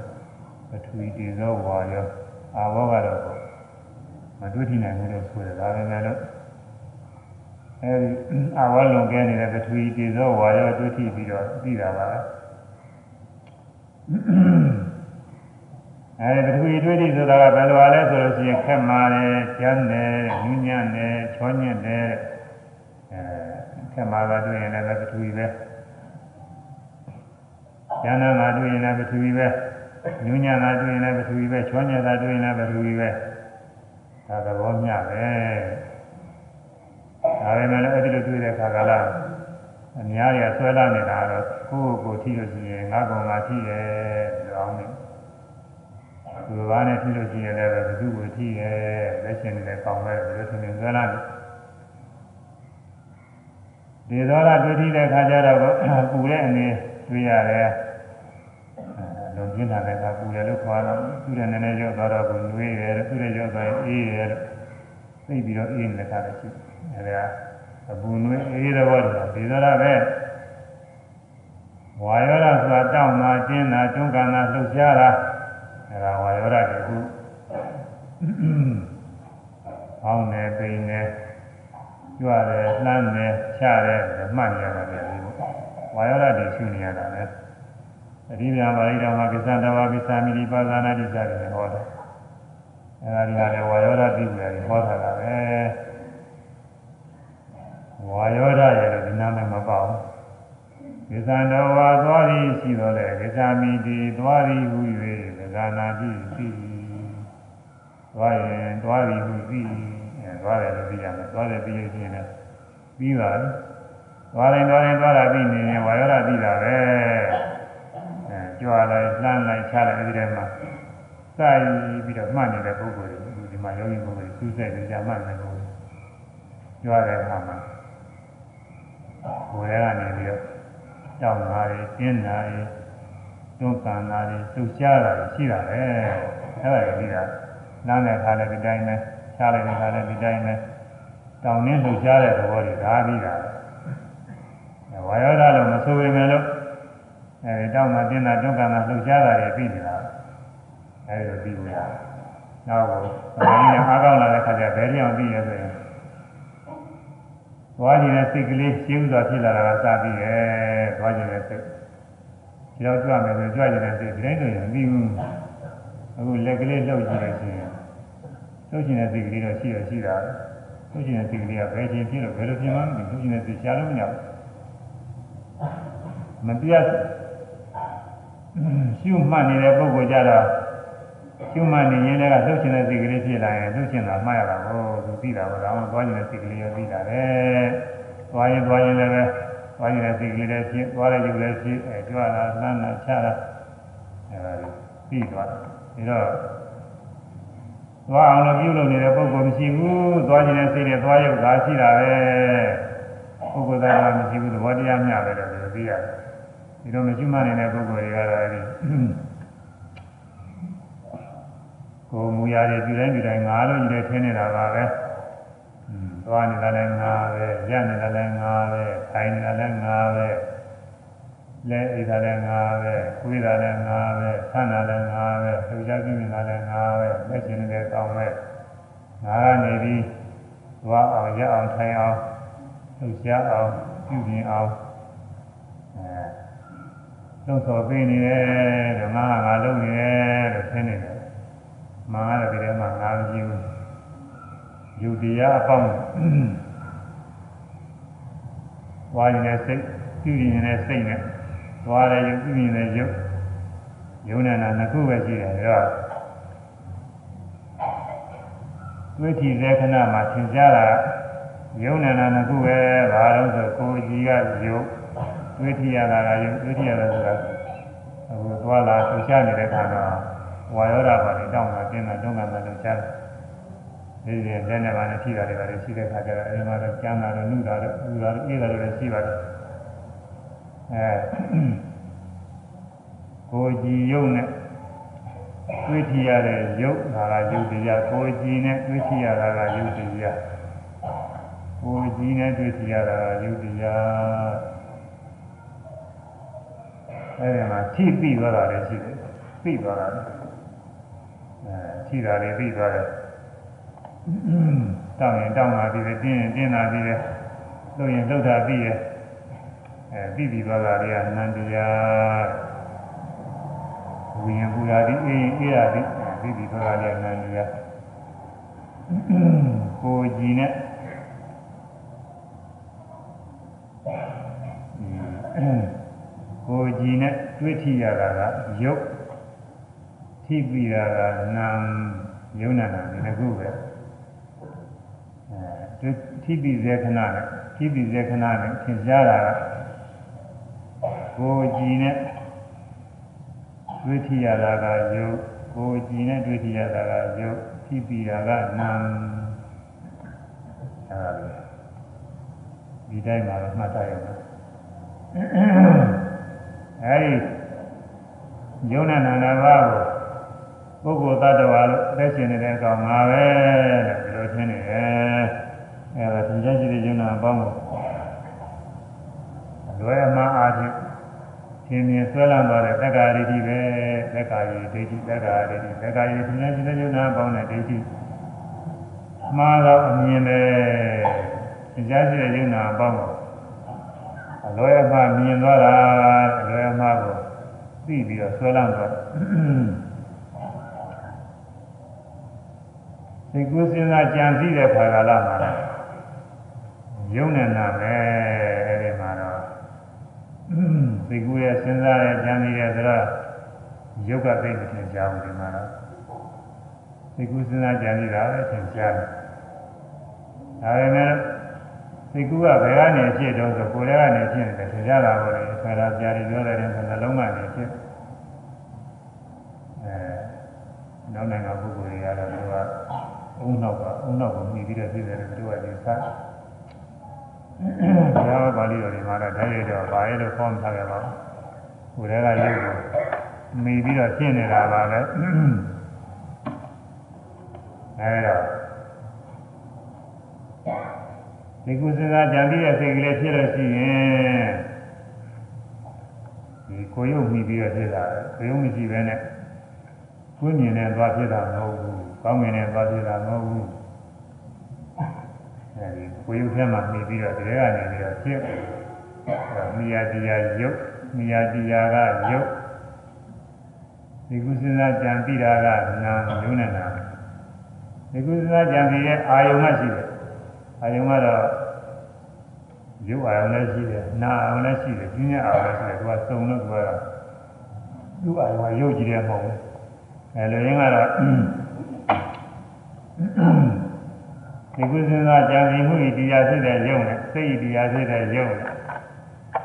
ပထဝီတေဇောဝါရောအာဘောကတော့မတွေ့ထိနိုင်ဘူးလို့ဆိုတယ်ဒါပဲလေလို့အဲဒီအာဘောလွန်ကဲနေတဲ့ပထဝီတေဇောဝါရောတွေ့ထိပြီးတော့သိတာပါ အဲပထဝီတွေ့ထိဆိုတာကဘယ်လိုလဲဆိုလို့ရှိရင်ခက်မာတယ်ကျန်းတယ်ညဉ့်ညံ့တယ်ချောညက်တယ်အဲခက်မာကတွေ့ရင်လည်းပထဝီပဲဉာဏ်နာတွေ့ရင်လည်းပထဝီပဲညဉ့်ညံ့တာတွေ့ရင်လည်းပထဝီပဲချောညက်တာတွေ့ရင်လည်းပထဝီပဲဒါသဘောမျှပဲဒါပေမဲ့လည်းအဲ့ဒီလိုတွေ့တဲ့အခါကလာ အများကြီးဆွဲလာနေတာတော့ကိုယ့်ကိုယ်ထိလို့ရှိရင်ငါကောင်ငါထိရဲ့ဒီလိုအောင်နေသူဘာနဲ့ထိလို့ရှိရင်လည်းဘယ်သူ့ကိုထိရဲ့လက်ရှင်တွေလည်းကောင်းပဲဘယ်လိုဆိုရင်ဆွဲလာနေဒီသောတာတွေ့ထိတဲ့အခါကျတော့ပူတဲ့အနေတွေ့ရတယ်လုံပြင်းလာတဲ့အခါပူတယ်လို့ခေါ်တော့သူ့ရဲ့နည်းနည်းရော့သွားတော့ကိုနှွေးတယ်သူ့ရဲ့ရော့သွားရင်အေးတယ်သိပြီးတော့အေးနေတဲ့အခါလည်းရှိတယ်ဒါက အပူနှွေးအေးတဲ့ဘောတော့ဒီသောတာပဲဝါယောဓာဆိုတာတောင်းတာကျင်းတာတွန်းကန်တာလှုပ်ရှားတာအဲဒါဝါယောဓာတခုအောင်းနေပိန်နေကြွတယ်လှမ်းတယ်ချတယ်မှတ်နေရတယ်ဒီဝါယောဓာတွေရှုနေရတာလေအရိယာပါဠိတော်မှာကိစ္စတဝါကိစ္စမိတိပါဇာနာတိစတယ်ဟောတယ်အဲဒါတွေဟာလည်းဝါယောဓာတိပ္ပယ်တွေဟောထားတာပဲ ဝါယောဓရဲ့လို့ဒီနာမည်မပေါ့ကိသံတော်ဝါသွားသည်ရှိတော်လေကိသမိတိသွားသည်ဟူ၍သက္ကနာတိသိသွားရင်သွားသည်ဟူသိအဲသွားတယ်လို့သိရမယ်သွားတယ်သိရခြင်းနဲ့ပြီးပါပြီသွားတိုင်းသွားတိုင်းသွားတာပြီးနေရင်ဝါယောဓသိတာပဲအဲကြွားလိုက်လှမ်းလိုက်ချလိုက်အဲဒီထဲမှာစိုက်ပြီးတော့မှတ်နေတဲ့ပုဂ္ဂိုလ်တွေဒီမှာယောဂီပုဂ္ဂိုလ်တွေသူ့စိတ်တွေကြာမှတ်နေပုဂ္ဂိုလ်ကြွားတဲ့အခါမှာ ကိုယ်ထဲကနေပြီးတော့ကြောက်နာတွေကျင်းနာတွေတွန်းကန်နာတွေလှုပ်ရှားတာရှိတာပဲအဲ့ဒါကိုပြီးတာနားတဲ့အခါလည်းဒီတိုင်းပဲချားလိုက်တဲ့အခါလည်းဒီတိုင်းပဲတောင်းနှင်းလှုပ်ရှားတဲ့သဘောတွေဒါပြီးတာဝါယောဓာလို့မဆိုပေမဲ့လို့အဲဒီတောင်းတာတင်းတာတွန်းကန်တာလှုပ်ရှားတာတွေပြီးနေတာအဲဒီလိုပြီးလို့ရတယ်နောက်ကိုသမာဓိနဲ့အားကောင်းလာတဲ့ခါကျဘယ်ကြောင်ပြီးရဆိုရင် သွားခြင်းနဲ့စိတ်ကလေးရှင်းဥစွာဖြစ်လာတာကစပြီးရဲ့သွားခြင်းနဲ့စိတ်ဒီတော့ကြွမယ်ဆိုကြွခြင်းနဲ့စိတ်ဒီတိုင်းဆိုရင်မပြီးဘူးအခုလက်ကလေးလှုပ်ကြည့်လို့ရှိရင်လှုပ်ခြင်းနဲ့စိတ်ကလေးတော့ရှိရရှိတာလှုပ်ခြင်းနဲ့စိတ်ကလေးကဘယ်ချင်းဖြစ်လို့ဘယ်လိုဖြစ်မှမသိလှုပ်ခြင်းနဲ့စိတ်ရှားလို့မရဘူးမပြတ်ရှုမှတ်နေတဲ့ပုဂ္ဂိုလ်ကြတော့ ရှုမှတ်နေရင်လည်းလှုပ်ခြင်းတဲ့စိတ်ကလေးဖြစ်လာရင်လှုပ်ခြင်းတာမှားရတာကိုသူသိတာပေါ့ဒါမှသွားခြင်းတဲ့စိတ်ကလေးရောသိတာပဲသွားရင်သွားရင်လည်းပဲသွားခြင်းတဲ့စိတ်ကလေးလည်းဖြစ်သွားတဲ့ရုပ်လည်းဖြစ်အဲကြွလာလှမ်းလာချလာအဲဒါပြီးသွားတယ်ဒါတော့သွားအောင်လို့ပြုလုပ်နေတဲ့ပုဂ္ဂိုလ်မရှိဘူးသွားခြင်းတဲ့စိတ်နဲ့သွားရုပ်သာရှိတာပဲပုဂ္ဂိုလ်သားကမရှိဘူးသဘောတရားမျှပဲလို့သိရတယ်ဒီလိုမရှိမှနေတဲ့ပုဂ္ဂိုလ်တွေကတော့အဲဒီ ကိုယ်မူရတဲ့ဒီတိုင်းဒီတိုင်းငါလို့ကြီးတဲ့ထင်းနေတာပါပဲ။อืมသွားနေတာလည်းငါပဲ၊ရနေတာလည်းငါပဲ၊ထိုင်နေတာလည်းငါပဲ၊လဲအိတာလည်းငါပဲ၊ခွေးတာလည်းငါပဲ၊ဆန်းတာလည်းငါပဲ၊လှူကြပြင်းနေတာလည်းငါပဲ၊လက်ရှင်နေတဲ့ကောင်းပဲ။ငါကနေပြီးသွားအောင်ရအောင်ထိုင်အောင်လှူရှားအောင်ပြုပြင်အောင်အဲလုံးစော်ပေးနေတယ်တော့ငါကငါလုပ်နေတယ်လို့ထင်နေတယ် မာရတဲ့ထဲမှာငါမရှိဘူးယူတရားအပေါင်းဝါရင်တဲ့စိတ်ပြုရင်တဲ့စိတ်နဲ့သွားတယ်ယူပြုရင်တဲ့ရုပ်ယုံနာနာနှစ်ခုပဲရှိတယ်ဒါတော့ဝိသီလေခဏမှာသင်ကြားတာယုံနာနာနှစ်ခုပဲဘာလို့ဆိုကိုယ်ကြီးကယုတ်ဝိသီရတာကယုတ်ဝိသီရတာဆိုတာအခုသွားလာဆူရှားနေတဲ့ခါတော့ ဝါယောဓာပါလေတောင်းတာကျင်းတာတွန်းတာလည်းလုပ်ချတယ်ဒီဒီလက်နဲ့ပါနဲ့ရှိတာတွေပါလေရှိတဲ့ခါကျတော့အဲဒီမှာတော့ကျမ်းတာတော့နှုတာတော့ဥတာတော့အေးတာတော့လည်းရှိပါတယ်အဲကိုကြည်ယုံနဲ့တွေ့ထရတဲ့ယုတ်ဒါကယုတ်တရားကိုကြည်နဲ့တွေ့ထရတာကယုတ်တရားကိုကြည်နဲ့တွေ့ထရတာကယုတ်တရားအဲဒီမှာထိပြီးသွားတာလည်းရှိတယ်ပြီးသွားတာလည်း အဲထိတာတွေပြီးသွားတယ်တောင်းရင်တောင်းတာပြီးတယ်တင်းရင်တင်းတာပြီးတယ်လှုပ်ရင်လှုပ်တာပြီးတယ်အဲပြီးပြီးသွားတာတွေကနန္တရားဝိညာဉ်ပူရာဒီအေးအေးရာဒီပြီးပြီးသွားတာတွေကနန္တရားကိုကြည်နဲ့ကိုကြည်နဲ့တွေ့ထိရတာကယုတ် ထိပြီးတာကနာမ်ယုံနာနာဒီတစ်ခုပဲအဲထိပြီးစေခဏနဲ့ထိပြီးစေခဏနဲ့သင်ကြားတာကကိုကြည်နဲ့တွေ့ထိရတာကယုတ်ကိုကြည်နဲ့တွေ့ထိရတာကယုတ်ထိပြီးတာကနာမ်အဲဒါဒီတိုင်းမှာတော့မှတ်ထားရအောင်အဲဒီယုံနာနာနာဘာကို ပုဂ္ဂိုလ်တ attva လို့အသက်ရှင်နေတဲ့အကောင်ငါပဲတဲ့ဒီလိုထင်နေတယ်အဲဒါသင်ကြားရှိတဲ့ယုံနာအပေါင်းကိုလွယ်အမှားအားဖြင့်သင်မြင်ဆွဲလန်းသွားတဲ့သက္ကာရိတိပဲသက္ကာရိဒိဋ္ဌိသက္ကာရိတိသက္ကာရိသင်ကြားရှိတဲ့ယုံနာအပေါင်းနဲ့ဒိဋ္ဌိမှားတော့အမြင်ပဲသင်ကြားရှိတဲ့ယုံနာအပေါင်းကိုအလွယ်အမှားမြင်သွားတာအလွယ်အမှားကိုသိပြီးတော့ဆွဲလန်းသွား စိတ်ကူးစဉ်းစားကြံစည်တဲ့ခါကာလမှာလည်းယုံနဲ့နာမယ်အဲဒီမှာတော့သိကူရဲ့စဉ်းစားရဲ့ကြံစီရဲ့ဆိုတော့ယုတ်ကသိမထင်ရှားဘူးဒီမှာတော့သိကူစဉ်းစားကြံစီတာပဲထင်ရှားတယ်ဒါပေမဲ့သိကူကဘယ်ကနေဖြစ်တော့ဆိုကိုယ်ထဲကနေဖြစ်တယ်ထင်ရှားတာပေါ့လေဆရာပြားတွေပြောတယ်ဆိုနှလုံးကနေဖြစ်အဲနောက်နိုင်ငံပုဂ္ဂိုလ်တွေကတော့သူက အုံနောက်ကအုံနောက်ကိုမြည်ပြီးတော့ဖြစ်တယ်သူကဒီစားဘုရားပါဠိတော်တွေမှာတော့ဓာတ်ရတော့ဘာရဲ့လို့ဖောင်းထားကြပါဘူးကိုယ်ထဲကရုပ်ကိုမြည်ပြီးတော့ဖြစ်နေတာပါပဲအဲဒါဒီကုသနာကြံပြီးတဲ့စိတ်ကလေးဖြစ်လို့ရှိရင်ဒီကိုယ်ရုပ်မြည်ပြီးတော့ဖြစ်တာကိုယ်ရုပ်မရှိဘဲနဲ့ကိုယ်မြင်နဲ့သွားဖြစ်တာမဟုတ်ဘူး ကောင်းမြင်နဲ့သွားဖြစ်တာမဟုတ်ဘူးအဲဒီကိုယ်ရုပ်ထဲမှာမြည်ပြီးတော့ဒီထဲကနေပြီးတော့ဖြစ်မိယာတရားရုပ်မိယာတရားကရုပ်ဒီကုသနာကြံပြီးတာကနာမ်ယုံနဲ့နာဒီကုသနာကြံပြီးတဲ့အာယုံမှရှိတယ်အာယုံကတော့ရုပ်အာယုံလည်းရှိတယ်နာအာယုံလည်းရှိတယ်ပြင်းရအာယုံလည်းရှိတယ်သူကစုံလို့သူကသူ့အာယုံကရုပ်ကြည့်တယ်မဟုတ်ဘူးအဲလိုရင်းကတော့ ဒီကုသနာကြံပြီးမှုဤတရားဖြစ်တဲ့ရုပ်နဲ့စိတ်ဤတရားဖြစ်တဲ့ရုပ်နဲ့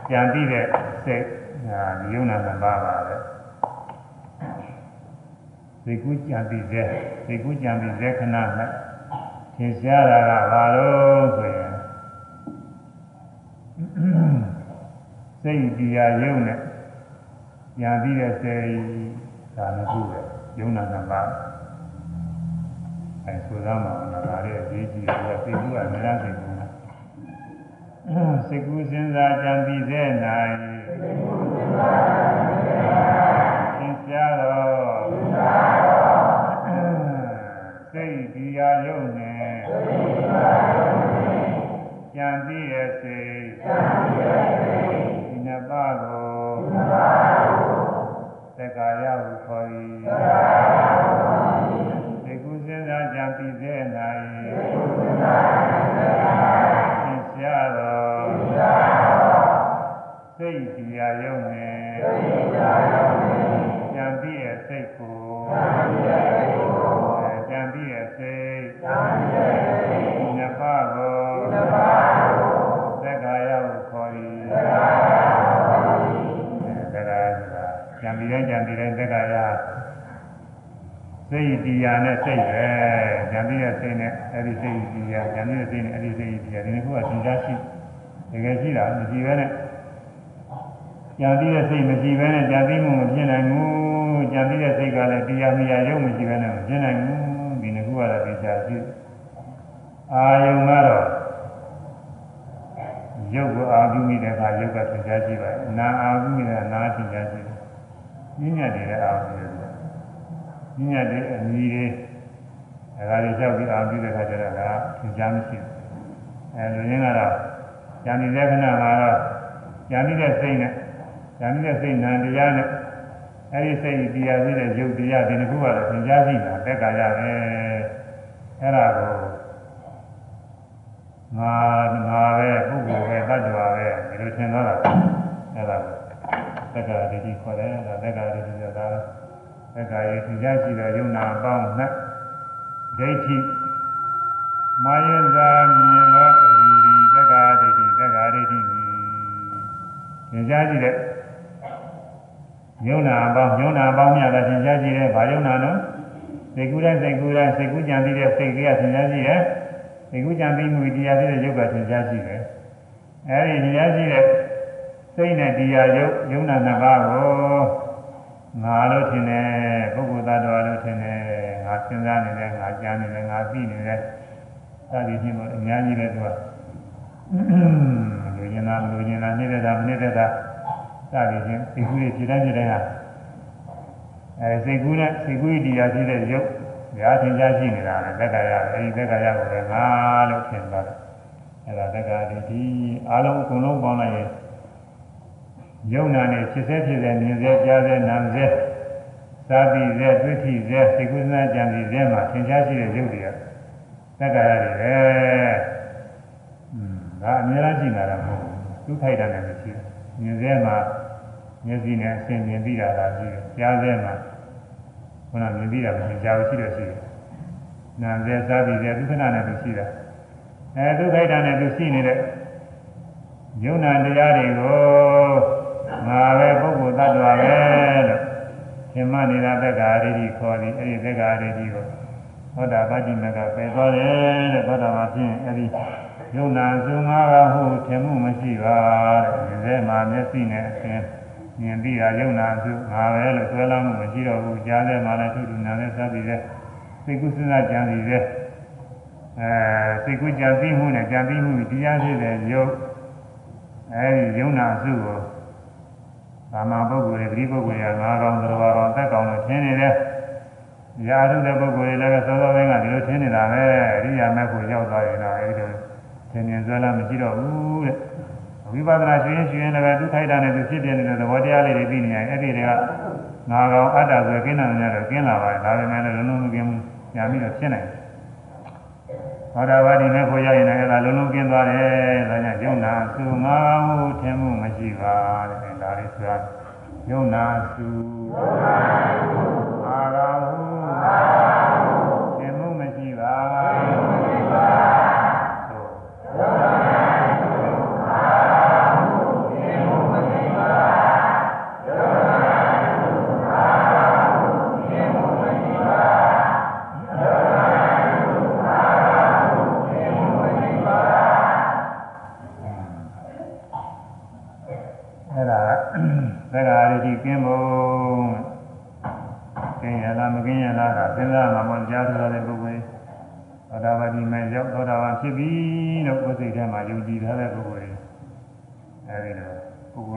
ကြံပြီးတဲ့စိတ်ဟာဒီယုံနာနှစ်ပါးပါပဲဒီကုကြံပြီးတဲ့ဒီကုကြံပြီးတဲ့ခဏနဲ့သင်ရှားတာကဘာလို့ဆိုရင်စိတ်တရားယုံနဲ့ညာပြီးတဲ့စိတ်ဒါနှစ်ခုပဲယုံနာနှစ်ပါး အဲဆိုရမှာလားဒါရဲ့အရေးကြီးတယ်စိတ်ကူးကအများစိတ်ကူးလားစိတ်ကူးစဉ်းစားကြံပြီးတဲ့နိုင်သင်ရှားတော့စိတ်တရားယုံနဲ့ကြံပြီးရဲ့စိတ်ဒီနှစ်ပါးကိုသက္ကာယဟုခေါ်၏ စိတ်တရားနဲ့စိတ်ပဲကြံပြီးတဲ့စိတ်နဲ့အဲ့ဒီစိတ်တရားကြံပြီးတဲ့စိတ်နဲ့အဲ့ဒီစိတ်တရားဒီနှစ်ခုကသင်္ချာရှိတကယ်ရှိတာမရှိဘဲနဲ့ကြံပြီးတဲ့စိတ်မရှိဘဲနဲ့ကြံပြီးမှုမဖြစ်နိုင်ဘူးကြံပြီးတဲ့စိတ်ကလည်းတရားမရရုံမရှိဘဲနဲ့မဖြစ်နိုင်ဘူးဒီနှစ်ခုကတော့သင်္ချာရှိအာယုံကတော့ရုပ်ကိုအာပြုမိတဲ့အခါရုပ်ကသင်္ချာရှိပါတယ်နာအာပြုမိတဲ့နာသင်္ချာရှိတယ်ညဉ့်ညတ်နေတဲ့အာပြုတယ် ညဉ့်ညတ်တဲ့အမီတွေအဲဒါတွေလျှောက်ပြီးအာပြုတဲ့အခါကျတော့ဒါသင်္ချာမရှိဘူးအဲလူရင်းကတော့ဉာဏ်ဒီလက္ခဏာမှာတော့ဉာဏ်ဒီတဲ့စိတ်နဲ့ဉာဏ်ဒီတဲ့စိတ်နံတရားနဲ့အဲဒီစိတ်တရားပြီးတဲ့ရုပ်တရားဒီနှစ်ခုကတော့သင်္ချာရှိတာတက်ကြရပဲအဲဒါကိုငါငါပဲပုဂ္ဂိုလ်ပဲတ attva ပဲဒီလိုသင်သွားတာအဲဒါကိုသက္ကာရတိခေါ်တယ်ဒါသက္ကာရတိဆိုတာ သက္ကာရသင်္ချာရှိတဲ့ယုံနာအပေါင်းနဲ့ဒိဋ္ဌိမာယဇာမြင်သောအယူဒီသက္ကာဒိဋ္ဌိသက္ကာဒိဋ္ဌိသင်္ချာရှိတဲ့ယုံနာအပေါင်းယုံနာအပေါင်းများလည်းသင်္ချာရှိတဲ့ဘာယုံနာနော်စိတ်ကူးတိုင်းစိတ်ကူးတိုင်းစိတ်ကူးကြံပြီးတဲ့စိတ်ကသင်္ချာရှိတဲ့စိတ်ကူးကြံပြီးမှုတရားဖြစ်တဲ့ယုတ်ကသင်္ချာရှိတယ်အဲဒီသင်္ချာရှိတဲ့စိတ်နဲ့တရားယုတ်ယုံနာနှစ်ပါးကို ငါလို့ထင်တယ်ပုဂ္ဂိုလ်သားတော်လို့ထင်တယ်ငါစဉ်းစားနေတယ်ငါကြားနေတယ်ငါသိနေတယ်စသည်ဖြင့်အများကြီးပဲသူကလူကျင်တာလူကျင်တာနေတဲ့တာမနေတဲ့တာစသည်ဖြင့်စိတ်ကူးတွေဖြစ်တိုင်းဖြစ်တိုင်းဟာအဲစိတ်ကူးနဲ့စိတ်ကူးတရားဖြစ်တဲ့ယုတ်ညာသင်ကြားရှိနေတာလေသက္ကာယအဲဒီသက္ကာယကိုလည်းငါလို့ထင်သွားတယ်အဲဒါသက္ကာတိဒီအလုံးအကုန်လုံးပေါင်းလိုက်ရင် ယုံနာနဲ့ဖြစ်စေဖြစ်စေမြင်စေကြားစေနားစေသာတိစေတွေ့ထိစေစိတ်ကူးစနာကြံစီစေမှာသင်ကြားရှိတဲ့ယုတ်တွေကသက္ကာယတွေပဲอืมဒါအများကြီးနေတာမဟုတ်ဘူးသူထိုက်တာလည်းမရှိဘူးမြင်စဲမှာမျက်စိနဲ့အဆင်မြင်ပြီးတာလားရှိတယ်ကြားစဲမှာခုနမြင်ပြီးတာမရှိကြားဘူးရှိတယ်ရှိတယ်နာစဲစားပြီးစဲဒုက္ခနာနဲ့သူရှိတာအဲဒုက္ခိုက်တာနဲ့သူရှိနေတဲ့ယုံနာတရားတွေကို ငါပဲပုဂ္ဂိုလ်တ attva ပဲလို့သင်္မနေတာသက္ကာရိတိခေါ်ပြီးအဲ့ဒီသက္ကာရိတိကိုသောတာပတိမကပယ်သွားတယ်တဲ့သောတာပန်ဖြင့်အဲ့ဒီယုံနာစုငါးပါးဟုထင်မှုမရှိပါတဲ့ဒီထဲမှာမျက်စိနဲ့အရှင်မြင်ပြီးတာယုံနာစုငါပဲလို့ဆွဲလမ်းမှုမရှိတော့ဘူးကြားထဲမှာလည်းသူ့တူနာနဲ့စသည်တဲ့စိတ်ကုသနာကြံစီတဲ့အဲစိတ်ကူးကြံပြီးမှုနဲ့ကြံပြီးမှုတရားဖြစ်တဲ့ယုတ်အဲဒီယုံနာစုကို သာမန်ပုဂ္ဂိုလ်တွေပရိပုဂ္ဂိုလ်တွေကငါးကောင်သရဝါကောင်သက်ကောင်လို့ထင်နေတယ်။ရာထုတဲ့ပုဂ္ဂိုလ်တွေလည်းသောသောပိုင်းကဒီလိုထင်နေတာပဲအရိယာမဲ့ကိုရောက်သွားရင်တော့အဲဒီလိုသင်္ကြန်ဆွဲလာမရှိတော့ဘူးတဲ့။ဝိပဿနာရှင်ရှင်လည်းပဲသူထိုက်တာနဲ့သူဖြစ်ပြနေတဲ့သဘောတရားလေးတွေသိနေရင်အဲ့ဒီတွေကငါကောင်အတ္တဆိုကင်းတာများတော့ကင်းလာပါတယ်။ဒါပေမဲ့လည်းလုံးလုံးမကင်းဘူး။ညာပြီးတော့ဖြစ်နိုင်တယ်။ သောတာပတိမဲ့ကိုရောက်ရင်လည်းအဲ့ဒါလုံးလုံးကင်းသွားတယ်။ဒါကြောင့်ယုံနာသူငါမှုထင်မှုမရှိပါတဲ့။ဒါလေးဆိုရယုံနာသူယုံနာသူအာရဟုအာရဟုသင်မှုမရှိပါ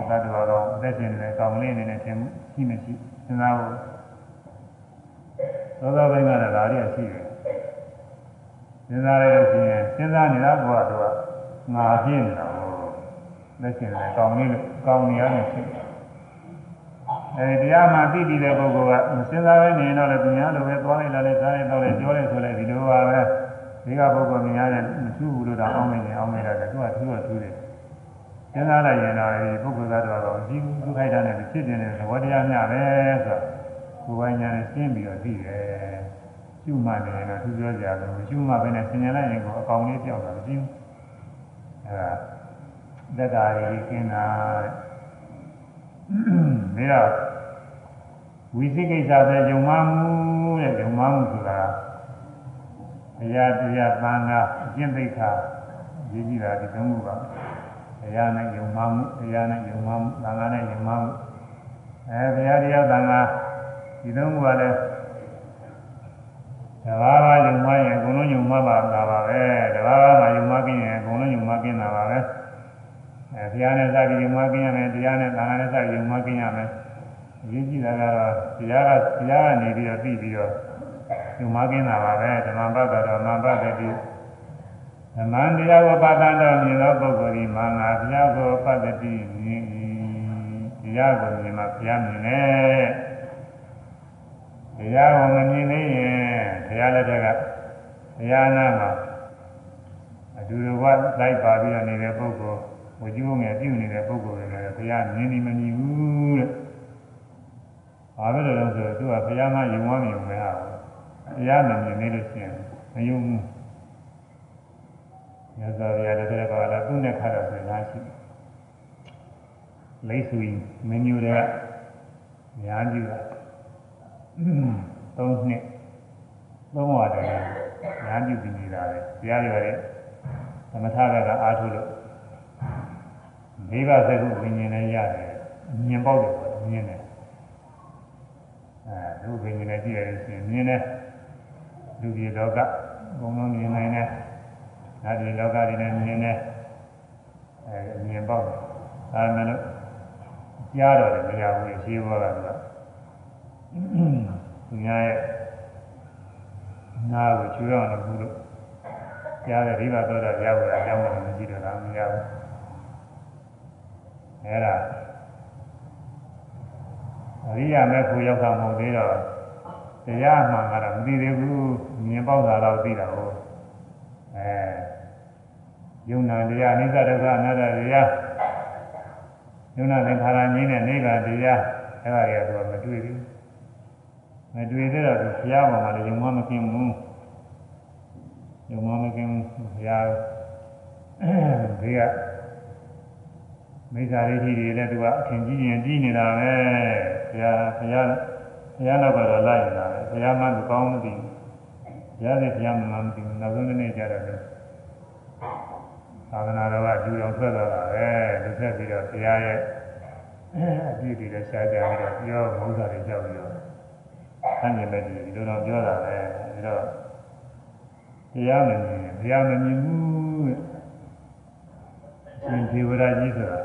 သတ္တဝါတော်အသက်ရှင်နေတဲ့ကောင်းလေးအနေနဲ့သင်မှုရှိမရှိစဉ်းစားဖို့သောတာပန်ကလည်းဒါရီရှိတယ်စဉ်းစားရလို့ရှိရင်စဉ်းစားနေတာကတော့ငါဖြစ်နေတာလက်ရှင်တယ်ကောင်းလေးလို့ကောင်းနေရတယ်ဖြစ်အဲဒီတရားမှသိပြီးတဲ့ပုဂ္ဂိုလ်ကမစဉ်းစားဘဲနေတော့လည်းသူများလိုပဲသွားလိုက်လာလိုက်စားလိုက်တော့လည်းပြောလိုက်ဆိုလိုက်ဒီလိုပါပဲဒီကပုဂ္ဂိုလ်များနဲ့မထူးဘူးလို့တော့အောင်းနေတယ်အောင်းနေတယ်သူကထူးတော့ထူးတယ် စဉ်းစားလိုက်ရင်တော့ဒီပုဂ္ဂိုလ်ကတော့တော့ဒီဒုက္ခိုက်တာနဲ့ဖြစ်နေတဲ့သဘောတရားမျှပဲဆိုတော့ကိုယ်ပိုင်ညာနဲ့ရှင်းပြီးတော့သိတယ်ကျุမှနေရင်တော့သူပြောကြတယ်ကျุမှပဲနဲ့ဆင်ញင်လိုက်ရင်ကိုအကောင်လေးပြောက်တာမကြည့်ဘူးအဲဒါသက်သာရီကင်းတာတဲ့ဒါတော့ဝိသိကိစ္စပဲယုံမှမှုတဲ့ယုံမှမှုဆိုတာအရာတရားသံဃာအကျင့်သိက္ခာရည်ကြည်တာဒီသုံးခုပါ အရာနဲ့ယုံမှမှုအရာနဲ့ယုံမှမှုသံဃာနဲ့ယုံမှမှုအဲဘုရားတရားသံဃာဒီသုံးခုကလည်းတဘာဝယုံမှရင်အကုန်လုံးယုံမှပါတာပါပဲတဘာဝမှာယုံမှကင်းရင်အကုန်လုံးယုံမှကင်းတာပါပဲအဲတရားနဲ့စပြီးယုံမှကင်းရမယ်တရားနဲ့သံဃာနဲ့စပြီးယုံမှကင်းရမယ်အရေးကြီးတာကတော့တရားကတရားကနေပြီးတော့ပြီးပြီးတော့ယုံမှကင်းတာပါပဲဓမ္မပတ်တော်မပတ်တဲ့ပြီး ဓမ္မတရားကိုပတ်တန်တော်မြင်သောပုဂ္ဂိုလ်ဒီမာငါဘုရားကိုပတ်တဲ့ပြီးမြင်တရားကိုမြင်မှဘုရားမြင်တယ်တရားကိုမမြင်သေးရင်ဘုရားလက်ထက်ကဘုရားနာမှာအတူတူကလိုက်ပါပြီးတော့နေတဲ့ပုဂ္ဂိုလ်ဝကျိုးငယ်ပြုနေတဲ့ပုဂ္ဂိုလ်တွေလည်းဘုရားမြင်နေမမြင်ဘူးတဲ့။ဘာဖြစ်လို့လဲဆိုတော့သူကဘုရားမှယုံမမြင်မဲဟာဘုရားမမြင်နေလို့ရှိရင်မယုံဘူး။ မြတ်စွာဘုရားလည်းတဲ့ကောလာသူ့နဲ့ခါတော့ဆိုလားရှိတယ်။လိတ်ဆွေမင်းမျိုးတွေကညာကြည့်တာ။သုံးနှစ်သုံးဝါတည်းညာကြည့်ပြီးနေတာလေ။တရားတွေလည်းသမထကကအားထုတ်လို့မိဘသကုဝိညာဉ်နဲ့ရတယ်မြင်ပေါက်တယ်ပေါ့မြင်တယ်အဲဒုဝိညာဉ်နဲ့ကြည့်ရလို့ရှိရင်မြင်တယ်လူကြီးလောကဘုံလုံးမြင်နိုင်တယ် ဓာတ်ဒီလောကတွေနဲ့မြင်တယ်အဲမြင်ပေါက်တယ်ဒါမှမဟုတ်ကြားတော့တယ်မရဘူးရှင်းဘောကတော့သူများရဲ့နာကိုချွေးအောင်လို့ဘူးလို့ကြားတယ်ဒီဘတော့တော့ရဖို့အကြောင်းလည်းမရှိတော့တာမရဘူးအဲ့ဒါအရိယာမဲ့ကိုရောက်တာမဟုတ်သေးတော့တရားမှန်ကတော့မသိသေးဘူးမြင်ပေါက်တာတော့သိတာဟုတ်အဲ ယုံနာတရားအနိစ္စဒုက္ခအနတ္တတရားယုံနာသင်္ခါရငြင်းတဲ့နိဗ္ဗာန်တရားအဲ့ဒါတွေကသူကမတွေ့ဘူးမတွေ့သေးတော့သူဘုရားပေါ်မှာလည်းယုံမှမကင်းဘူးယုံမှမကင်းဘူးဘုရားဘေးကမိစ္ဆာရိတိတွေလည်းသူကအထင်ကြီးရင်ကြီးနေတာပဲဘုရားဘုရားဘုရားနောက်ကတော့လိုက်နေတာပဲဘုရားမှသူကောင်းမသိဘူးဘုရားလည်းဘုရားမှမသိဘူးနောက်ဆုံးနေ့ကျတော့လည်း သာသနာတော်ကကျူတော်ထွက်သွားတာပဲလူဆက်ပြီးတော့ဘုရားရဲ့အပြည့်တွေလည်းရှားကြပြီးတော့ပြောမဟုတ်တာတွေကြောက်ပြီးတော့ဆန့်ကျင်ဘက်တွေဒီလိုတော့ပြောတာပဲအဲတော့တရားမမြင်တရားမမြင်ဘူးရှင်ဒေဝရာကြီးဆိုတာ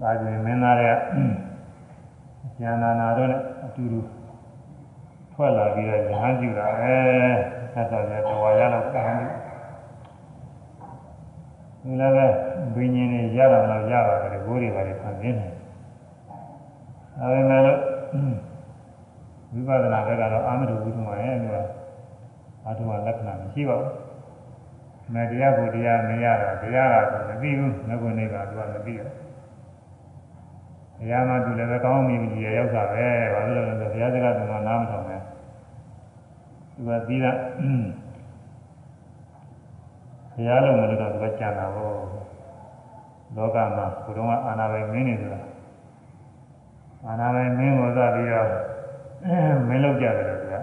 ဒါကြင်မင်းသားရဲ့ဉာဏနာတို့နဲ့အတူတူထွက်လာပြီးတော့ဉာဏ်ကြည့်တာပဲဆက်တော်တဲ့တော်ရလောက်ဉာဏ်ကြည့် ဒီလည်းပဲဘိညာဉ်တွေရတာမလို့ရပါတယ်ဘိုးတွေပါလေခံနေတယ်အဲဒါမဲ့လို့ဝိပဿနာဘက်ကတော့အာမတုဝိသုမာရဲ့လို့အာထုမလက္ခဏာမရှိပါဘူး။မတရားကိုတရားမရတာတရားကတော့မသိဘူး။ငကုနေပါသူကမသိဘူး။တရားမှသူလည်းပဲကောင်းမိပြီရောက်တာပဲ။ဘာလို့လဲဆိုတော့ဘုရားစကားကနားမထောင်နဲ့။သူကပြီးတာ ဘုရားလုံးမလို့တော့သူကကြံတာပေါ့။လောကမှာဘုရုံးကအာနာပဲမင်းနေဆိုတာအာနာပဲမင်းကိုသပြီးတော့မင်းလောက်ကြတယ်လို့က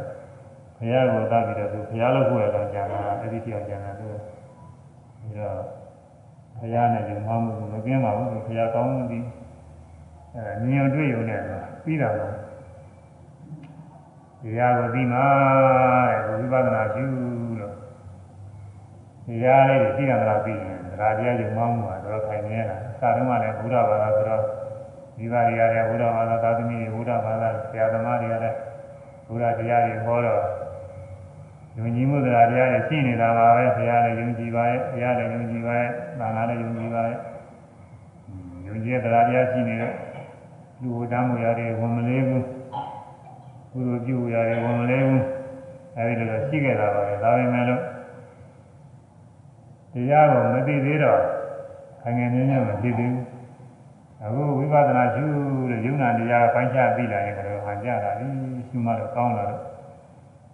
ဘုရားကိုသပြီးတော့သူဘုရားလောက်ဖို့ရတော့ကြံတာအဲ့ဒီပြောင်းကြံတာသူပြီးတော့ဘုရားနဲ့ဒီမှမှုမကင်းပါဘူးဘုရားကောင်းသည်အဲမြင်တွေ့ရုံနဲ့ပြီးတာတော့တရားကိုပြီးမှတဲ့ဝိပဿနာရှုလို့ တရားလေးပြီးတာလားပြီးရင်ဒါတရားယုံမှမှုကတော့ခိုင်နေရတာစာတုံးကလည်းဘုရားဘာသာဆိုတော့မိဘတွေကလည်းဘုရားဘာသာသာသမီတွေဘုရားဘာသာဆရာသမားတွေကလည်းဘုရားတရားတွေဟောတော့ယုံကြည်မှုတရားတရားတွေရှိနေတာပါပဲဘုရားလည်းယုံကြည်ပါရဲ့ဘုရားလည်းယုံကြည်ပါရဲ့သာနာလည်းယုံကြည်ပါရဲ့ယုံကြည်တရားတရားရှိနေတဲ့လူဝတ္တမှုရာတွေဝင်မလေးဘူးကုသိုလ်ပြုရာတွေဝင်မလေးဘူးအဲဒီလိုရှိခဲ့တာပါပဲဒါပေမဲ့လို့ တရားကိုမသိသေးတော့အငယ်နည်းနည်းမသိသေးဘူးအခုဝိပဿနာရှုလို့ယုံနာတရားပိုင်းခြားပြီးလာရင်ကတော့ဟန်ကြတာလေရှုမှတော့ကောင်းလာတော့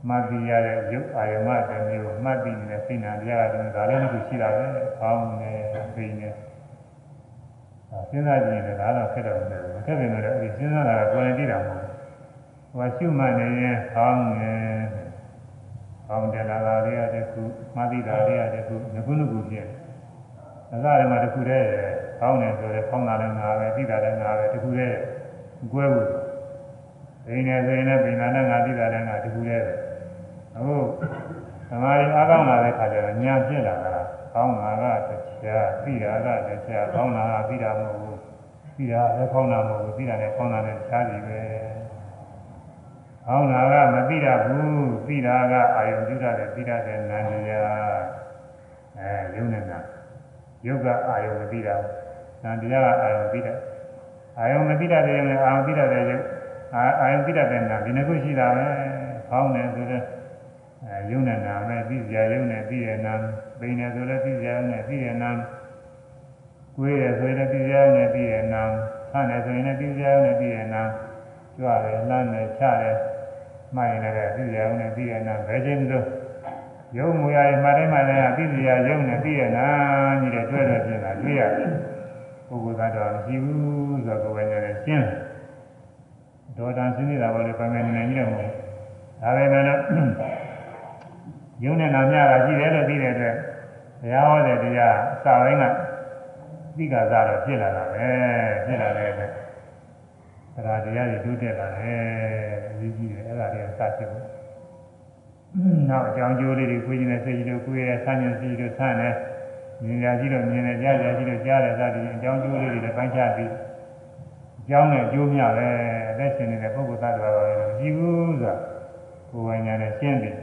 မှတ်ပြီးရတဲ့ယုတ်အာယမတမျိုးကိုမှတ်ပြီးနေတဲ့စိတ်နာတရားတွေဒါလည်းတစ်ခုရှိတာပဲကောင်းနေပြင်းနေစဉ်းစားကြည့်ရင်ဒါတော့ခက်တော့မတယ်ခက်တယ်လို့အဲ့ဒီစဉ်းစားတာကကိုယ်နဲ့ကြည့်တာမဟုတ်ဘူးဟိုရှုမှတ်နေရင်ကောင်းနေ ကောင်းတယ်လားဒါလေးရတဲ့ခုမှတ်ပြီးတာလေးရတဲ့ခုငကုနကုဖြစ်တယ်ဒါကလည်းမှတစ်ခုတည်းကောင်းတယ်ဆိုတော့ကောင်းတာလည်းငါပဲသိတာလည်းငါပဲတခုတည်းကွဲဘူးဘိနေဆိုရင်လည်းဘိနာနဲ့ငါသိတာလည်းငါတခုတည်းအခုသမာဓိအားကောင်းလာတဲ့ခါကျတော့ညာပြစ်လာတာကောင်းတာကတရားသိတာကတရားကောင်းတာကသိတာမဟုတ်ဘူးသိတာလည်းကောင်းတာမဟုတ်ဘူးသိတာလည်းကောင်းတာလည်းရှားပြီပဲ ကောင်းတာကမသိတာဘူးသိတာကအာယုံပြုတာတဲ့သိတာတဲ့နာနေရအဲယုံနေတာယုတ်ကအာယုံမသိတာဘူး။ဒါတရားကအာယုံပြီးတယ်။အာယုံမပြီးတတ်တဲ့ရင်အာယုံပြီးတတ်တဲ့ရုပ်အာယုံပြီးတတ်တဲ့နာဒီနှစ်ခုရှိတာပဲ။ဖောင်းတယ်ဆိုတော့အဲယုံနဲ့နာမဲ့ပြီးကြယုံနဲ့ပြီးရနာပိန်တယ်ဆိုလည်းပြီးကြယုံနဲ့ပြီးရနာကိုယ်ရဆိုရင်ပြီးကြယုံနဲ့ပြီးရနာဆန်းတယ်ဆိုရင်လည်းပြီးကြယုံနဲ့ပြီးရနာကြွတယ်လှမ်းတယ်ချတယ် မှရင်လည်းပြီးကြယုံနဲ့ပြီးရနာဘယ်ချင်းလို့ယုံမူရရင်မှတိုင်းမှတိုင်းကပြီးကြယုံနဲ့ပြီးရနာကြီးတဲ့တွေ့တယ်ပြင်တာတွေ့ရတယ်ပုဂ္ဂိုလ်ကတော့မရှိဘူးဆိုတော့ကိုယ်ပဲနေရှင်းဒေါ်တန်ရှင်းနေတာပေါ့လေပိုင်ပိုင်နေနေကြီးတယ်မဟုတ်ဒါပဲမဲ့လို့ယုံနဲ့နာမြတာရှိတယ်လို့သိတဲ့အတွက်ဘုရားဟောတဲ့တရားအစာပိုင်းကသိက္ခာစတော့ဖြစ်လာတာပဲဖြစ်လာတဲ့အတွက် ဒါတရားတွေတိုးတက်လာတယ်အရေးကြီးတယ်အဲ့ဒါတွေကစဖြစ်ဖို့နောက်အကြောင်းကျိုးလေးတွေခွေးခြင်းနဲ့စိတ်ကြီးတို့ကိုယ်ရဲ့ဆန်းကျင်စိတ်တို့ဆန်းတယ်မြင်ရကြည့်လို့မြင်တယ်ကြားရကြည့်လို့ကြားတယ်စသည်အကြောင်းကျိုးလေးတွေလည်းပိုင်းခြားပြီးအကြောင်းနဲ့အကျိုးများပဲလက်ရှင်နေတဲ့ပုဂ္ဂိုလ်သတ္တဝါတွေကြည့်ဘူးဆိုတာကိုယ်ပိုင်ညာနဲ့ရှင်းတယ်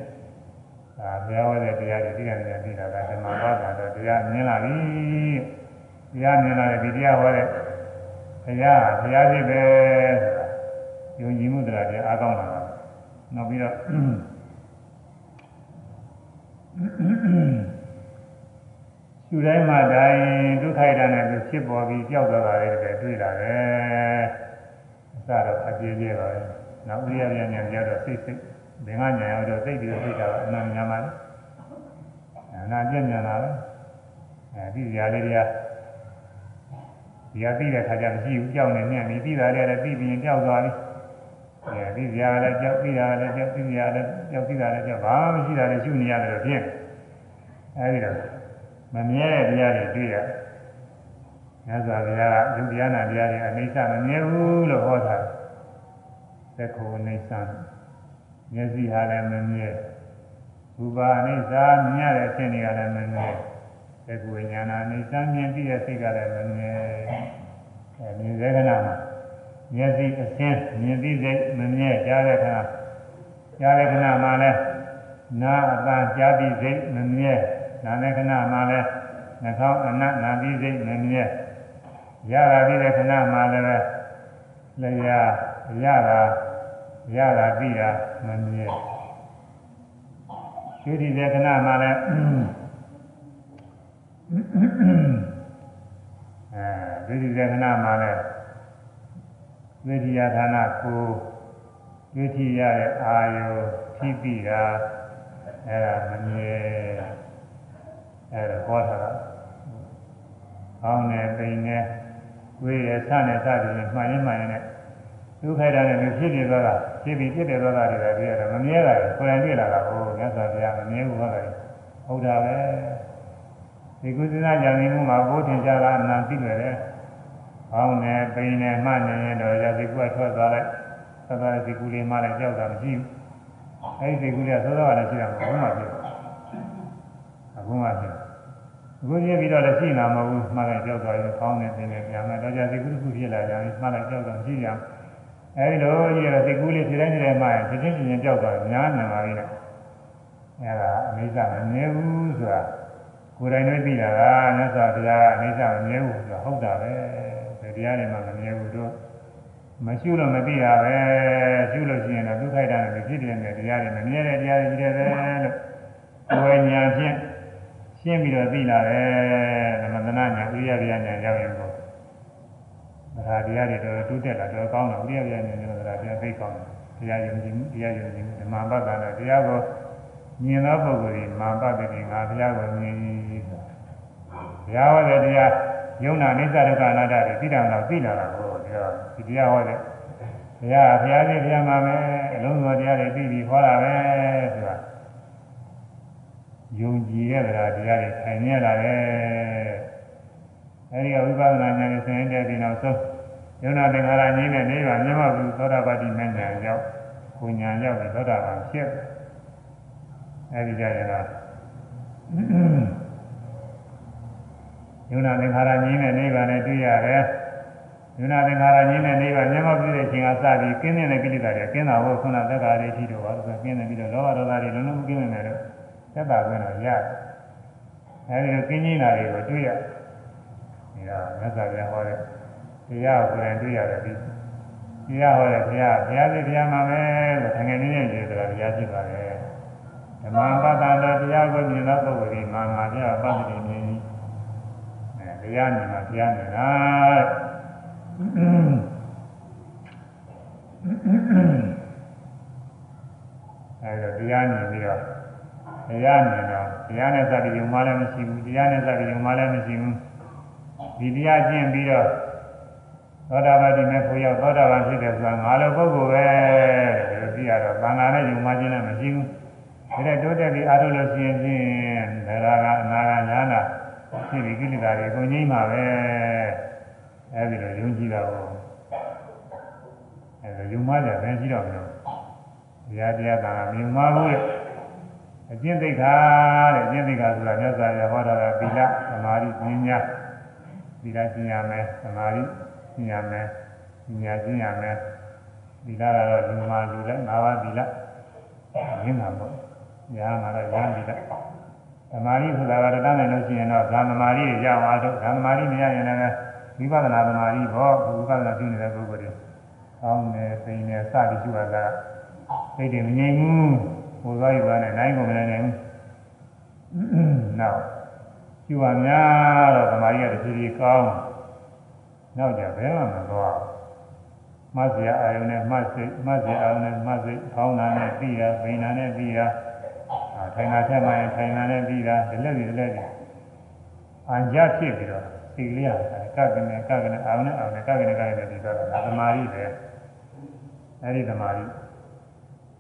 ဒါဘုရားဟောတဲ့တရားတွေသိရတယ်သိတာကဓမ္မဘာသာတော့တရားမြင်လာပြီတရားမြင်လာတဲ့ဒီတရားဟောတဲ့ ဘုရားဘုရားရှိပဲဆိုတာယုံကြည်မှုတရားတွေအားကောင်းလာတာနောက်ပြီးတော့ရှုတိုင်းမှာတိုင်းဒုက္ခိုက်တာနဲ့သူဖြစ်ပေါ်ပြီးကြောက်သွားတာလေးတွေတွေ့လာတယ်အစတော့အပြေးပြေးပါပဲနောက်ဥရိယပြန်ပြန်ကြတော့စိတ်စိတ်ဘင်္ဂညာရောက်တော့စိတ်ပြီးစိတ်တာအနန္တညာမှာအနာပြညာလာပဲအဲဒီຢာလေးတွေက ဒီဟာပြီးတဲ့ခါကျမရှိဘူးကြောက်နေမြင်ပြီးပြီးတာလည်းပြီးပြီးရင်ကြောက်သွားပြီအဲဒီຢာလည်းကြောက်ပြီးတာလည်းကြောက်ပြီးတာလည်းကြောက်ပြီးတာလည်းကြောက်ဘာမှမရှိတာလည်းရှုနေရတယ်လို့ဖြစ်အဲဒီတော့မမြဲတဲ့တရားတွေတွေ့ရမြတ်စွာဘုရားကယုတ်တရားနာတရားတွေအနိစ္စမမြဲဘူးလို့ဟောတာသက္ခုအနိစ္စမျက်စိဟာလည်းမမြဲရူပအနိစ္စမြင်ရတဲ့အဖြစ်တွေကလည်းမမြဲ သက္ခုဝိညာဏအနိစ္စမြင်ပြီးတဲ့စိတ်ကလည်းမမြဲအဲမြင်စေကနာမှာမျက်စိအစင်းမြင်ပြီးစိတ်မမြဲကြားတဲ့ခါကြားတဲ့ခဏမှာလည်းနာအတန်ကြားပြီးစိတ်မမြဲနာတဲ့ခဏမှာလည်းနှာခေါင်းအနတ်နာပြီးစိတ်မမြဲရတာပြီးတဲ့ခဏမှာလည်းလျာရတာရတာပြီးတာမမြဲရှိဒီတဲ့ခဏမှာလည်း အဲဒီဒီတဲ့ခဏမှာလည်းဝိရိယဌာနကိုဝိထိရတဲ့အာယုထိပြီးတာအဲဒါမမြဲအဲဒါဟောတာကကောင်းတယ်ပိန်တယ်ဝိရဆနဲ့စသည်ဖြင့်မှန်ရင်မှန်ရင်လည်းဒုက္ခတာနဲ့ဖြစ်နေသွားတာဖြစ်ပြီးဖြစ်တယ်သွားတာတွေလည်းပြရတယ်မမြဲတာကိုယ်တိုင်တွေ့လာတာကိုမြတ်စွာဘုရားမမြဲဘူးဟုတ်တယ်ဟုတ်တာပဲ ဒီကုသနာကြံနေမှုမှာဘိုးထင်ကြတာအနာသိလွယ်တယ်ကောင်းတယ်ပိန်တယ်မှန်နေရင်တော့ရဒီကုကထွက်သွားလိုက်သက်သာဒီကုလေးမှလည်းကြောက်တာမရှိဘူးအဲဒီဒီကုလေးကသောသောကလည်းရှိတာမဟုတ်ဘူးမှဖြစ်အခုမှဖြစ်အခုပြပြီးတော့လည်းရှိနာမဟုတ်ဘူးမှလည်းကြောက်သွားရင်ကောင်းတယ်ပြင်တယ်ပြန်မယ်တော့ကြဒီကုတစ်ခုဖြစ်လာကြရင်မှလည်းကြောက်တာမရှိကြဘူးအဲဒီလိုကြီးရဒီကုလေးဒီတိုင်းဒီတိုင်းမှရင်ဖြစ်ချင်းချင်းကြောက်သွားညာနေပါပြီလေအဲဒါအမိစ္ဆမမြဲဘူးဆိုတာ ကိုယ်တိုင်လည်းသိတာကမြတ်စွာဘုရားအမိစ္ဆမမြဲဘူးဆိုတာဟုတ်တာပဲဒီတရားတွေမှမမြဲဘူးတို့မရှိလို့မသိတာပဲရှိလို့ရှိရင်တော့ဒုက္ခိုက်တာနဲ့ဖြစ်တဲ့တရားတွေမမြဲတဲ့တရားတွေကြီးတယ်ပဲလို့ကိုယ်ညာဖြင့်ရှင်းပြီးတော့သိလာတယ်သမထနာညာဥရိယပြညာရောက်ရင်တော့ဒါတရားတွေတော့တိုးတက်လာတော့ကောင်းတယ်ဥရိယပြညာညာတော့တရားသိကောင်းတယ်တရားယုံကြည်မှုတရားယုံကြည်မှုဓမ္မပတ်တာနဲ့တရားကို မြင်သောပုဂ္ဂိုလ်ကြီးမာပတ်တယ်ငါဘုရားကိုမြင်ဆိုတာဘုရားဟောတဲ့တရားယုံနာအိစ္ဆဒုက္ခအနတ္တတွေသိတာတော့သိလာတာကိုပြောဒီတရားဟောတဲ့ဘုရားဘုရားကြီးဘုရားမှာပဲအလုံးစုံတရားတွေသိပြီးဟောတာပဲဆိုတာယုံကြည်တဲ့တရားတရားတွေခိုင်မြဲလာတယ်အဲဒီကဝိပဿနာဉာဏ်နဲ့ဆင်းရဲတဲ့ဒီနောက်ဆုံးယုံနာသင်္ခါရငြိမ်းတဲ့နိဗ္ဗာန်မြတ်ဘူးသောတာပတိမဉ္ဇဉ်ရောက်ကိုဉာဏ်ရောက်ပြီးသောတာပန်ဖြစ် အဲဒီကြရင်တော့ယုံနာသင်္ခါရငြိမ်းတဲ့နိဗ္ဗာန်နဲ့တွေ့ရတယ်ယုံနာသင်္ခါရငြိမ်းတဲ့နိဗ္ဗာန်မြတ်ဘူးတဲ့အချိန်ကစပြီးကင်းတဲ့ကိလေသာတွေကင်းတာဟုတ်ခုနသက္ကာရိရှိတော့ပါဆိုကင်းနေပြီးတော့လောဘဒေါသတွေလုံးလုံးမကင်းနေတယ်သက်သာခွင့်တော့ရတယ်အဲဒီလိုကင်းကြီးတာတွေကိုတွေ့ရဒါမြတ်စွာဘုရားဟောတဲ့တရားကိုယ်တိုင်တွေ့ရတယ်ဒီတရားဟောတဲ့ဘုရားဘုရားကြီးတရားမှာပဲဆိုတကယ်နည်းနည်းကြီးဆိုတာတရားဖြစ်ပါလေ ဓမ္မပတ္တန်တော်တရားကိုမြင်သောပုဂ္ဂိုလ်ဒီမှာငါပြပတ္တိမြင်အဲတရားမြင်မှာတရားမြင်တာအဲဒါတရားမြင်ပြီးတော့တရားမြင်တော့တရားနဲ့စပြီးယုံမှလည်းမရှိဘူးတရားနဲ့စပြီးယုံမှလည်းမရှိဘူးဒီတရားကျင့်ပြီးတော့သောတာပတိမေဖို့ရောက်သောတာပန်ဖြစ်တယ်ဆိုတာငါလိုပုဂ္ဂိုလ်ပဲလို့သိရတော့သံဃာနဲ့ယုံမှခြင်းလည်းမရှိဘူး ဒါနဲ့တိုးတက်ပြီးအားထုတ်လို့ရှိရင်ဖြင့်ဒရာကအနာဂညာနာဖြစ်ပြီးကိလေသာတွေကိုငြိမ်းပါပဲအဲဒီလိုယုံကြည်တာကိုအဲဒီယုံမှကြတယ်ရှိတော့မလို့တရားတရားကမြင်မှာဘူးအကျင့်သိက္ခာတဲ့အကျင့်သိက္ခာဆိုတာမြတ်စွာဘုရားဟောတာကသီလသမာဓိဉာဏ်သီလကျင့်ရမယ်သမာဓိကျင့်ရမယ်ဉာဏ်ကျင့်ရမယ်သီလကတော့လူမှာလူလက်၅ပါးသီလရင်းမှာပေါ့ ညာမှာတော့ညာသီလသမာဓိဆိုတာကတန်းနိုင်လို့ရှိရင်တော့ဇာသမာဓိရအောင်အားထုတ်ဇာသမာဓိမရရင်လည်းဝိပဿနာသမာဓိဘောဝိပဿနာပြုနေတဲ့ပုဂ္ဂိုလ်တွေကောင်းတယ်ပိန်တယ်စသည်ရှိရတာစိတ်တွေမငြိမ်ဘူးဟိုသွားယူသွားနဲ့နိုင်ကုန်မနိုင်နိုင်ဘူးနောက်ယူပါများတော့သမာဓိကတဖြည်းဖြည်းကောင်းနောက်ကြဘယ်မှမသွားမတ်စရာအာယုန်နဲ့မတ်စိတ်မတ်စရာအာယုန်နဲ့မတ်စိတ်ခေါင်းနာနဲ့ပြီးတာဗိညာနဲ့ပြီးတာ ထိုင်တာထက်မှရင်ထိုင်တာနဲ့ပြီးတာဒီလက်ဒီလက်ဒီအံကြဖြစ်ပြီးတော့စိတ်လေးရတယ်ကကနေကကနေအာယုန်နဲ့အာယုန်နဲ့ကကနေကကနေပြီးတော့သမာဓိပဲအဲဒီသမာဓိ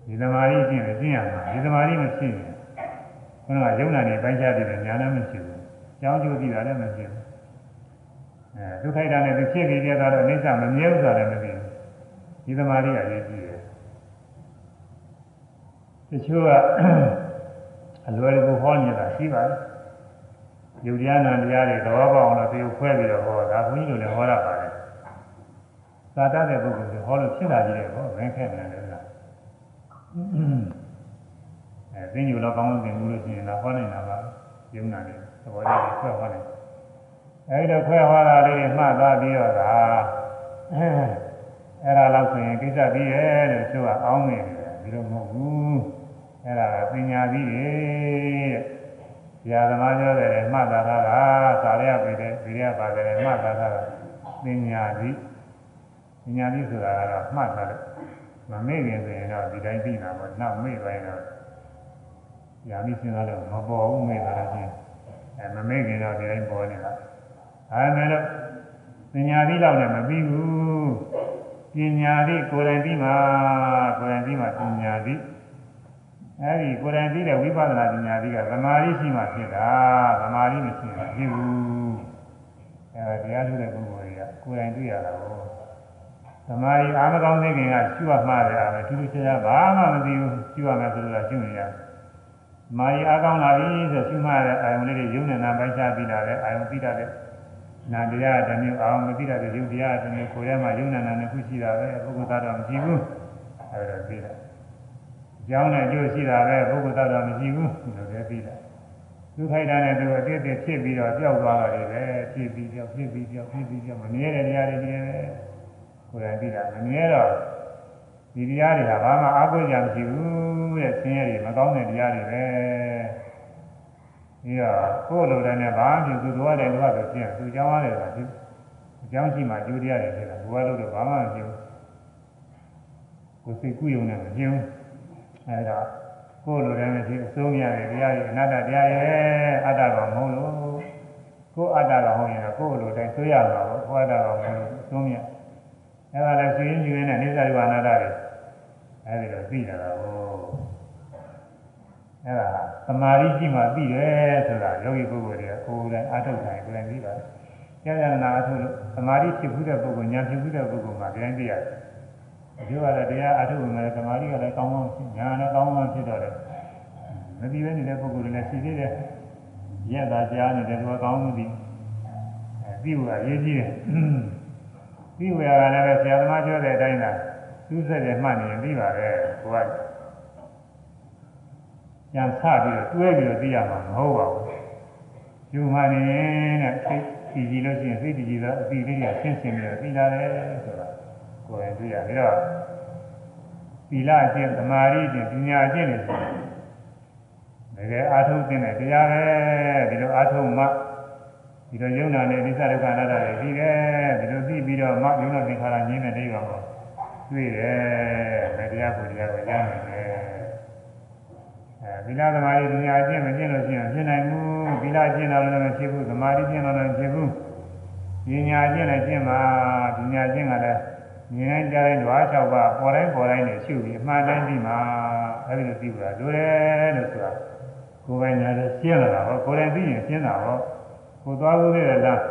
ဒီသမာဓိကျင့်ရင်ကျင့်ရမှာဒီသမာဓိမဖြစ်ရင်ဘုရားကယုံနာနေပိုင်းခြားပြီးတယ်ညာလည်းမရှိဘူးကြောင်းကျိုးသိတာလည်းမရှိဘူးအဲဒုက္ခိတာနဲ့သူဖြစ်ပြီးပြတော့အိဋ္ဌမမြဲဘူးဆိုတာလည်းမသိဘူးဒီသမာဓိအရေးကြီးတယ်တချို့က အလွယ်တကူဟောနေတာရှိပါတယ်ယုတ်တရားနာတရားတွေသဘောပေါက်အောင်လို့သူခွဲပြီးတော့ဟောဒါဘုန်းကြီးတို့လည်းဟောရပါတယ်သာတတဲ့ပုဂ္ဂိုလ်တွေဟောလို့ဖြစ်လာကြတယ်ဟောဝင်ခဲ့တယ်လည်းလားအဲသိညိုတော့ကောင်းလို့သင်မှုလို့ရှိရင်တော့ဟောနိုင်တာပါယုံနာတယ်သဘောတရားတွေခွဲဟောတယ်အဲဒီတော့ခွဲဟောတာလေးမှတ်သားပြီးတော့ဒါအဲ့ဒါလောက်ဆိုရင်ကိစ္စပြီးရဲ့လို့သူကအောင်းနေတယ်ဒီလိုမဟုတ်ဘူး အဲ့ဒါကပညာပြီးရဲ့ဆရာသမားပြောတယ်မှတ်သားထားတာစာရရပြတဲ့ဒီရပါတယ်မှတ်သားထားတာပညာပြီးပညာပြီးဆိုတာကတော့မှတ်ထားတယ်မမေ့ခင်ဆိုရင်တော့ဒီတိုင်းပြီးတာပေါ့နောက်မေ့သွားရင်တော့ညာပြီးစဉ်းစားလို့မပေါ်ဘူးမေ့သွားလို့ချင်းအဲမမေ့ခင်တော့ဒီတိုင်းပေါ်နေတာအဲမဲ့လို့ပညာပြီးတော့လည်းမပြီးဘူးပညာသည်ကိုယ်တိုင်ပြီးမှကိုယ်တိုင်ပြီးမှပညာသည် အဲဒီကိုယ်တိုင်ပြီးတဲ့ဝိပဿနာပညာသည်ကသမာဓိရှိမှဖြစ်တာသမာဓိမရှိရင်ဖြစ်ဘူးအဲတရားထုတဲ့ပုဂ္ဂိုလ်တွေကကိုယ်တိုင်တွေ့ရတာကိုသမာဓိအားမကောင်းသေးခင်ကရှုရမှားတယ်အဲတူတူချာချာဘာမှမသိဘူးရှုရမယ်ဆိုတော့ရှုနေရမာရီအားကောင်းလာပြီဆိုရှုမှရတဲ့အာယုံလေးတွေယုံနေတာပိုင်းခြားပြီးလာတဲ့အာယုံပြီးတာတဲ့နာတရားတစ်မျိုးအောင်မသိတဲ့ယုံတရားတစ်မျိုးကိုယ်ထဲမှာယုံနာနာနှစ်ခုရှိတာပဲပုဂ္ဂိုလ်သားတော်မရှိဘူးအဲဒါသိတယ်။ ကြောင်းနဲ့ကျိုးရှိတာပဲပုဂ္ဂိုလ်သားတော်မရှိဘူးလို့လည်းသိတယ်။ဒုက္ခိတာနဲ့သူအတိတ်တည်းဖြစ်ပြီးတော့ပျောက်သွားတာတွေပဲဖြစ်ပြီးပျောက်ဖြစ်ပြီးပျောက်ဖြစ်ပြီးပျောက်မမြဲတဲ့တရားတွေကြီးပဲကိုယ်တိုင်သိတာမမြဲတော့ဒီတရားတွေကဘာမှအားကိုးကြမရှိဘူးတဲ့ဆင်းရဲတွေမကောင်းတဲ့တရားတွေပဲ။ပြီးတော့ကိုယ်လိုတဲ့နဲ့ဘာမှသူတော်တယ်လို့ဆိုပြင်သူကြောင်းရတယ်ဆိုတာသူအကြောင်းရှိမှကျိုးတရားတွေဖြစ်တာဘဝလို့တော့ဘာမှမဖြစ်ဘူးကိုယ်စိတ်ကူးယုံနေမဖြစ်ဘူး အဲဒါကိုယ်လိုတဲ့နဲ့ဒီအဆုံးရတယ်တရားတွေအနတ္တတရားရဲ့အတ္တကမဟုတ်လို့ကိုယ်အတ္တကဟုတ်ရင်တော့ကိုယ်လိုတိုင်းဆွေးရမှာပေါ့ကိုယ်အတ္တကမဟုတ်လို့အဆုံးမြအဲဒါလည်းရှင်ယူရင်းနဲ့နေစာရဝအနာတ္တတွေအဲဒီတော့သိတာတော့အဲ့ဒါသမာဓိရှိမှသိတယ်ဆိုတာယောဂီပုဂ္ဂိုလ်တွေကကိုယ်တိုင်အားထုတ်တိုင်းကိုယ်တိုင်သိပါတယ်။ဉာဏ်ဉာဏ်အားထုတ်လို့သမာဓိဖြစ်ဘူးတဲ့ပုဂ္ဂိုလ်ဉာဏ်ဖြစ်ဘူးတဲ့ပုဂ္ဂိုလ်မှာဒီတိုင်းသိရတယ်။ ဒီလိုကလည်းတရားအားထုတ်ဝင်တယ်သမာဓိကလည်းကောင်းကောင်းဖြစ်ဉာဏ်လည်းကောင်းကောင်းဖြစ်တော့တယ်။မသိဘဲနေတဲ့ပုဂ္ဂိုလ်တွေလည်းရှိသေးတယ်။ရက်သာကြားနေတယ်သူကကောင်းမှုသိ။အဲပြီးဖို့အရေးကြီးတယ်။ပြီးဝေရကလည်းဆရာသမားပြောတဲ့အတိုင်းသာသူးဆက်တယ်မှတ်နေရင်ပြီးပါပဲ။ကိုကပြန်ဆပြီးတော့တွဲပြီးတော့သိရမှာမဟုတ်ပါဘူးယူမှနေနဲ့စိတ်ကြည်ကြည်လို့ရှိရင်စိတ်ကြည်ကြည်တော့အတိလေးကဆင်းဆင်းပြီးတော့သိလာတယ်ဆို တာကိုယ်တိုင်သိရပြီးတော့သီလအကျင့်သမာဓိအကျင့်ပညာအကျင့်တွေဆိုတကယ်အာထုသင်တဲ့တရားပဲဒီလိုအာထုမှဒီလိုယုံနာနဲ့အိသဒုက္ခအနတ္တတွေပြီးတယ်ဒီလိုသိပြီးတော့မှယုံနာသင်္ခါရငြင်းတဲ့နိဗ္ဗာန်ကိုတွေ့တယ်တရားကိုတရားကိုရနိုင်တယ်သီလသမာဓိပညာကျင့်မကျင့်လို့ရှိရင်ဖြစ်နိုင်ဘူးသီလကျင့်တော့လည်းမဖြစ်ဘူးသမာဓိကျင့်တော့လည်းမဖြစ်ဘူးပညာကျင့်လည်းကျင့်ပါပညာကျင့်ကလည်း မြင်တိုင်းကြားတိုင်းဓဝါ၆ပါးပေါ်တိုင်းပေါ်တိုင်းနဲ့ရှုပြီးအမှန်တိုင်းပြီးမှအဲဒီလိုသိပါလိုတယ်လို့ဆိုတာကိုယ်ပိုင်ညာလည်းရှင်းလာတာဟောကိုယ်တိုင်သိရင်ရှင်းတာဟောကိုသွားဘူးတဲ့လမ်း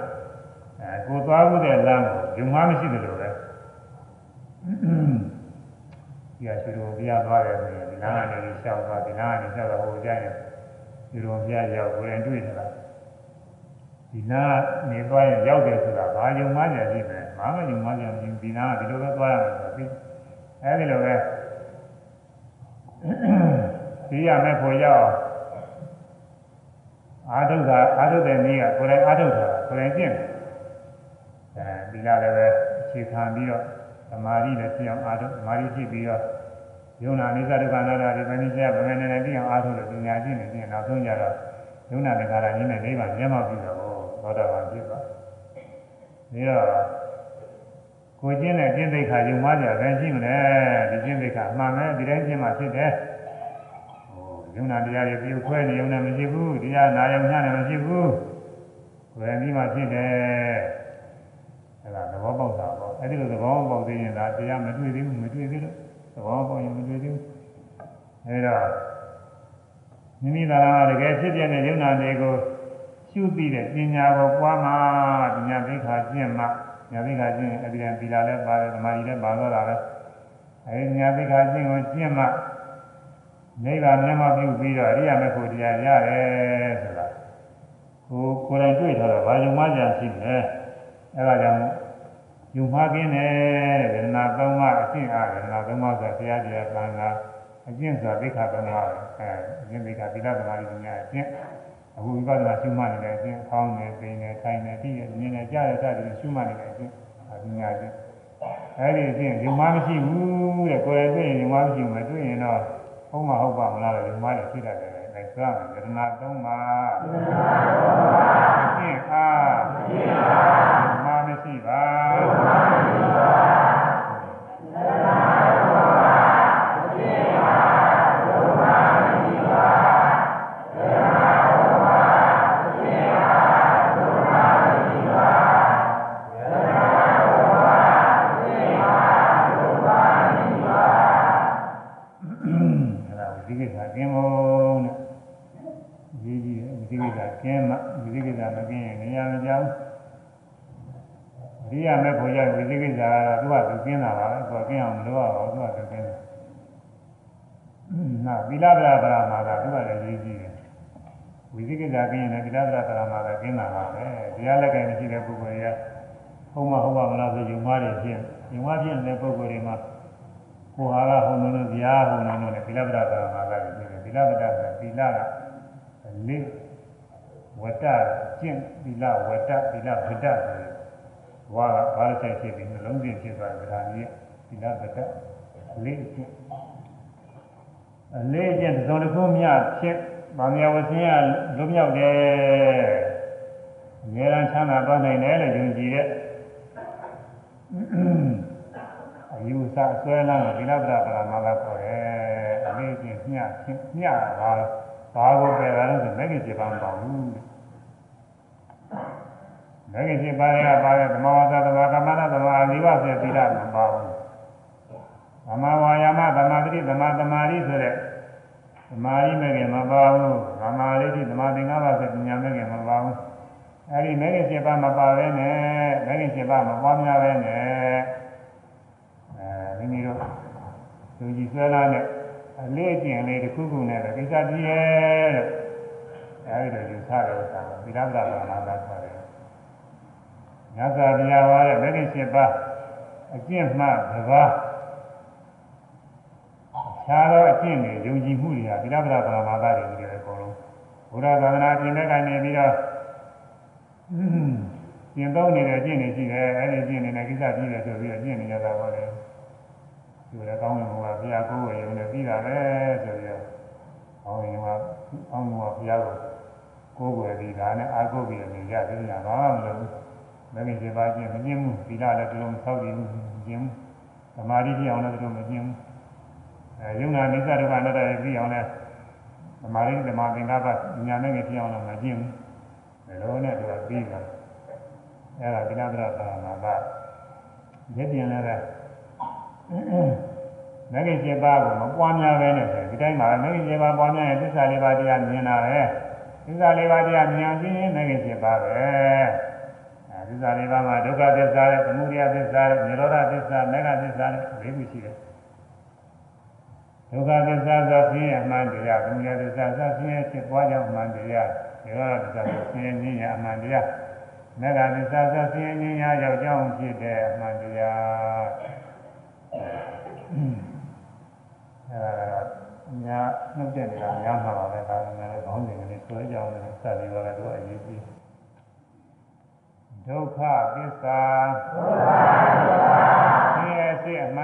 အဲကိုသွားဘူးတဲ့လမ်းကိုယုံမှမရှိတယ်လို့ပဲဒီဟာရှိတော်ဘုရားသွားတယ်ဆိုရင်ဒီနားကနေလျှောက်သွားဒီနားကနေလျှောက်တော့ဟိုကြရင်ရှိတော်ဘုရားရောက်ကိုယ်တိုင်တွေ့နေတာ ဒီနားနေသွားရင်ရောက်တယ်ဆိုတာဘာယုံမှကြရှိတယ်ဘာမှယုံမှကြမရှိဘူးဒီနားကဒီလိုပဲသွားရမယ်ဆိုပြီးအဲဒီလိုပဲဒီရမဲ့ဖို့ရောက်အာထုတာအာထုတဲ့နည်းကကိုယ်တိုင်အာထုတာကိုယ်တိုင်ကျင့်တယ်အဲဒီလားလည်းပဲအခြေခံပြီးတော့သမာဓိနဲ့ဖြစ်အောင်အာထုသမာဓိဖြစ်ပြီးတော့ယုံနာနိစ္စဒုက္ခအနတ္တတွေပဲနေကြဗမေနေနေပြီးအောင်အာထုလို့ပညာကျင့်နေပြီးနောက်ဆုံးကြတော့ယုံနာတက္ကရာကြီးနဲ့နိဗ္ဗာန်မျက်မှောက်ပြုတာကို သောတာပန်ဖြစ်သွားပြီးတော့ကိုကျင့်တဲ့ကျင့်သိက္ခာယုံမှကြတယ်ရှိမလဲဒီကျင့်သိက္ခာမှန်မယ်ဒီတိုင်းကျင့်မှဖြစ်တယ်ဟိုယုံနာတရားတွေပြုခွဲနေယုံနဲ့မရှိဘူးတရားနာယုံညနဲ့မရှိဘူးဝယ်ပြီးမှဖြစ်တယ်အဲ့ဒါသဘောပေါက်တာပေါ့အဲ့ဒီလိုသဘောပေါက်သေးရင်ဒါတရားမတွေ့သေးဘူးမတွေ့သေးလို့သဘောပေါက်ရင်မတွေ့သေးဘူးအဲ့တော့မိမိသာရတကယ်ဖြစ်ပြတဲ့ယုံနာတွေကို ရှုပြီးတဲ့ပညာကိုပွားမှပညာသိက္ခာကျင့်မှညာသိက္ခာကျင့်အပြင်ပီလာလည်းပါတယ်ဓမ္မကြီးလည်းပါတော့တာပဲအဲဒီညာသိက္ခာကျင့်ကိုကျင့်မှနိဗ္ဗာန်မျက်မှောက်ပြုပြီးတော့အရိယာမေဖို့တရားရတယ်ဆိုတာကိုကိုယ်တိုင်တွေ့ထားတော့ဘာယုံမှကြရှိတယ်အဲဒါကြောင့်ယုံမှကင်းတယ်ဝေဒနာသုံးပါးအကျင့်အားဝေဒနာသုံးပါးဆိုတရားတရားကံကအကျင့်ဆိုတာသိက္ခာသုံးပါးပဲအဲအကျင့်သိက္ခာသီလသမာဓိပညာအကျင့် အခုဝိပဿနာရှုမှတ်နေတဲ့အချင်းဖောင်းနေပိန်နေထိုင်နေပြီးရမြင်နေကြားရစသည်ရှုမှတ်နေတဲ့အချင်းအပညာချင်းအဲဒီအချင်းဒီမှမရှိဘူးတဲ့ကိုယ်ရဲ့တွေ့ရင်ဒီမှမရှိဘူးမတွေ့ရင်တော့ဟုတ်မှာဟုတ်ပါမလားဒီမှလည်းဖြစ်တတ်တယ်အဲဆိုရမယ်ယတနာသုံးပါယတနာသုံးပါအချင်းအားအချင်းအားဒီမှမရှိပါဒီမှမရှိပါယတနာသုံးပါအချင်းအားဒီမှမရှိပါယတနာအဲ့ဒါဝိသိကိစ္စကင်းဖို့နဲ့ရေးကြည့်တယ်ဝိသိကိစ္စကင်းမှဝိသိကိစ္စမကင်းရင်နေရာမကြောက်အရိယာမဲ့ဖို့ရဝိသိကိစ္စကတော့သူကသူကင်းတာပါပဲသူ ကကင်းအောင်မလုပ်ရပါဘူးသူကသူကင်းတယ်နာသီလဗရာဗရာမှာကသူကလည်းရေးကြည့်တယ်ဝိသိကိစ္စကင်းရင်လည်းသီလဗရာဗရာမှာကကင်းတာပါပဲတရားလက်ကင်မရှိတဲ့ပုဂ္ဂိုလ်တွေကဟုတ်မှဟုတ်ပါမလားဆိုယူမားတွေဖြစ်ယူမားဖြစ်နေတဲ့ပုဂ္ဂိုလ်တွေမှာကိုဟာကဟောလို့ဇာဟောလို့လည်းသီလဗရာဗရာမှာကလည်းသီလဗရာဆိုသီလကလေးဝတ္တကျင့်သီလဝတ္တသီလဗဒ္ဒဆိုရင်ဝါကဘာလို့ဆက်ဖြစ်ပြီးနှလုံးသွင်းဖြစ်သွားကြတာကြီး သီလဗဒ္ဒလေးကျင့်အလေးကျင့်သုံးတစ်ခုမြဖြစ်ဗာမယဝဆင်းရလွတ်မြောက်တယ်အများရန်ချမ်းသာသွားနိုင်တယ်လို့ယုံကြည်တဲ့အယူဆအစွဲလမ်းကိုသီလဗဒ္ဒပရမလာခေါ်တယ်အလေးကျင့်မြချင်းမြတာဘာကိုပယ်တာလဲဆိုမဂ္ဂင်7ပါးမပါဘူးမဂ္ဂင်7ပါးကပါတဲ့သမဝါဒသမကမ္မနာသမအာဇီဝဆိုတဲ့သီလမပါဘူး သမဝါယာမသမတိသမသမာဓိဆိုတဲ့သမာဓိမဂ္ဂင်မပါဘူးသမာဓိတိသမာသင်္ကပ္ပဆိုပညာမဂ္ဂင်မပါဘူးအဲဒီမဂ္ဂင်7ပါးမပါဘဲနဲ့မဂ္ဂင်7ပါးမပွားများဘဲနဲ့အဲမိမိတို့သူကြီးဆွဲလာတဲ့အလေးကျင့်လေးတစ်ခုခုနဲ့ပဲကိစ္စတည်းရဲ့တဲ့အဲဒီလိုယူဆတယ်ဥစ္စာကိုသီလပဒဘာနာသာခေါ်တယ်ညဇာတရားဟောတဲ့မဂ္ဂင်7ပါးအကျင့်မှတစ်ပါး ခြားသောအကျင့်တွေယုံကြည်မှုတွေဟာသီလပဒဘာနာသာတွေကြီးတယ်အကုန်လုံးဘုရားသာသနာပြင်တဲ့ကနေပြီးတော့ကျင့်သုံးနေတဲ့အကျင့်တွေရှိတယ်အဲဒီအကျင့်တွေနဲ့ကိစ္စကြီးတယ်ဆိုပြီးတော့ကျင့်နေကြတာဟောတယ်ဒီလည်းကောင်းဝင်ဘုရားဘုရားကိုယ်ဝေရုံနဲ့ပြီးတာပဲဆိုပြီးတော့ကောင်းဝင်ဘုရားကောင်းဝင်ဘုရားကိုကိုယ်ဝယ်ပြီးဒါနဲ့အာကိုပြီးတော့နေကြတယ်ညာဘာမှမလုပ်ဘူးမဂ္ဂင်7ပါးချင်းမကျင့်ဘူးသီလလည်းတလုံးဆောက်တည်မှုမကျင့်ဘူးသမာဓိပြအောင်လည်းတလုံးမကျင့်ဘူး အဲယုံနာနိစ္စဒုက္ခအနတ္တတွေပြီးအောင်လည်းသမာဓိသမာသင်္ကပ္ပညာနဲ့ပြအောင်လည်းမကျင့်ဘူးဘယ်လိုနဲ့သူကပြီးတာအဲဒါကိလဒရသာနာကရက်ပြန်လည်းမဂ္ဂင်7ပါးကိုမပွားများပဲနဲ့ဆိုဒီတိုင်းမှာမဂ္ဂင်7ပါးပွားများရင်သစ္စာလေးပါးတရားမြင်တာပဲသစ္စာလေးပါးတရားမြင်ခြင်းမဂ္ဂင်7ပါးပဲအဲသစ္စာလေးပါးမှာဒုက္ခသစ္စာနဲ့သမုဒယသစ္စာနဲ့និရောဓသစ္စာမဂ္ဂသစ္စာနဲ့၄ခုရှိတယ် ဒုက္ခသစ္စာဆိုဖြင့်အမှန်တရားသမုဒယသစ္စာဆိုဖြင့်ဖြစ်ပွားကြောင်းအမှန်တရားនិရောဓသစ္စာဆိုဖြင့်ဉာဏ်အမှန်တရားမဂ္ဂသစ္စာဆိုဖြင့်ဉာဏ်ရောက်ကြောင်းဖြစ်တဲ့အမှန်တရားအဲဒါညာနှုတ်တဲ့နေတာများမှာပါပဲဒါပေမဲ့ခေါင်းစဉ်ကလေးဆွဲကြအောင်လည်းစသည်ပါပဲသူအရေးကြီးဒုက္ခသစ္စာဒုက္ခသစ္စာဆင်းရဲစိတ်အမှ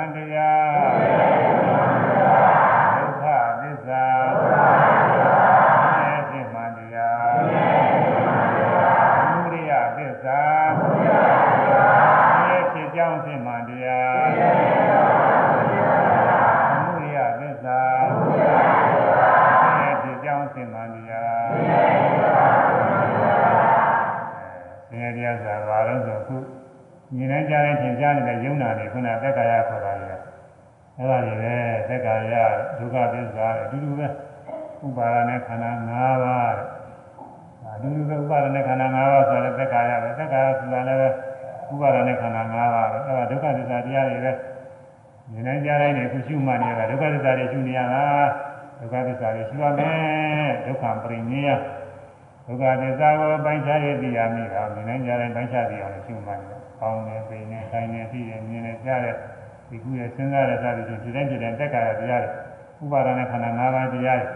မြင်နိုင်ကြတဲ့သင်ကြားနေတဲ့ယုံနာတွေခုနသက်ကာယခေါ်တာလေအဲ့ဒါတွေပဲသက်ကာယဒုက္ခသစ္စာအတူတူပဲဥပါဒနဲ့ခန္ဓာ၅ပါးအတူတူပဲဥပါဒနဲ့ခန္ဓာ၅ပါးဆိုတဲ့သက်ကာယပဲသက်ကာယဆိုတာလည်းဥပါဒနဲ့ခန္ဓာ၅ပါးပဲအဲ့ဒါဒုက္ခသစ္စာတရားတွေပဲမြင်နိုင်ကြတဲ့နေခုရှုမှတ်နေတာဒုက္ခသစ္စာတွေရှုနေရတာဒုက္ခသစ္စာတွေရှုရမယ်ဒုက္ခပရိနိယဒုက္ခသစ္စာကိုပိုင်းခြားရသိရမိတာမြင်နိုင်ကြတဲ့ပိုင်းခြားသိအောင်ရှုမှတ်နေတာ ကောင်းတယ်၊ပိန်တယ်၊တိုင်းတယ်၊သိတယ်၊မြင်တယ်၊ကြားတယ်ဒီကူရဲ့စဉ်းစားတဲ့စသည်ဖြင့်ဒီတိုင်းဒီတိုင်းတက်ကြရတရားတွေဥပါဒနဲ့ခန္ဓာ၅ပါးတရားတွေ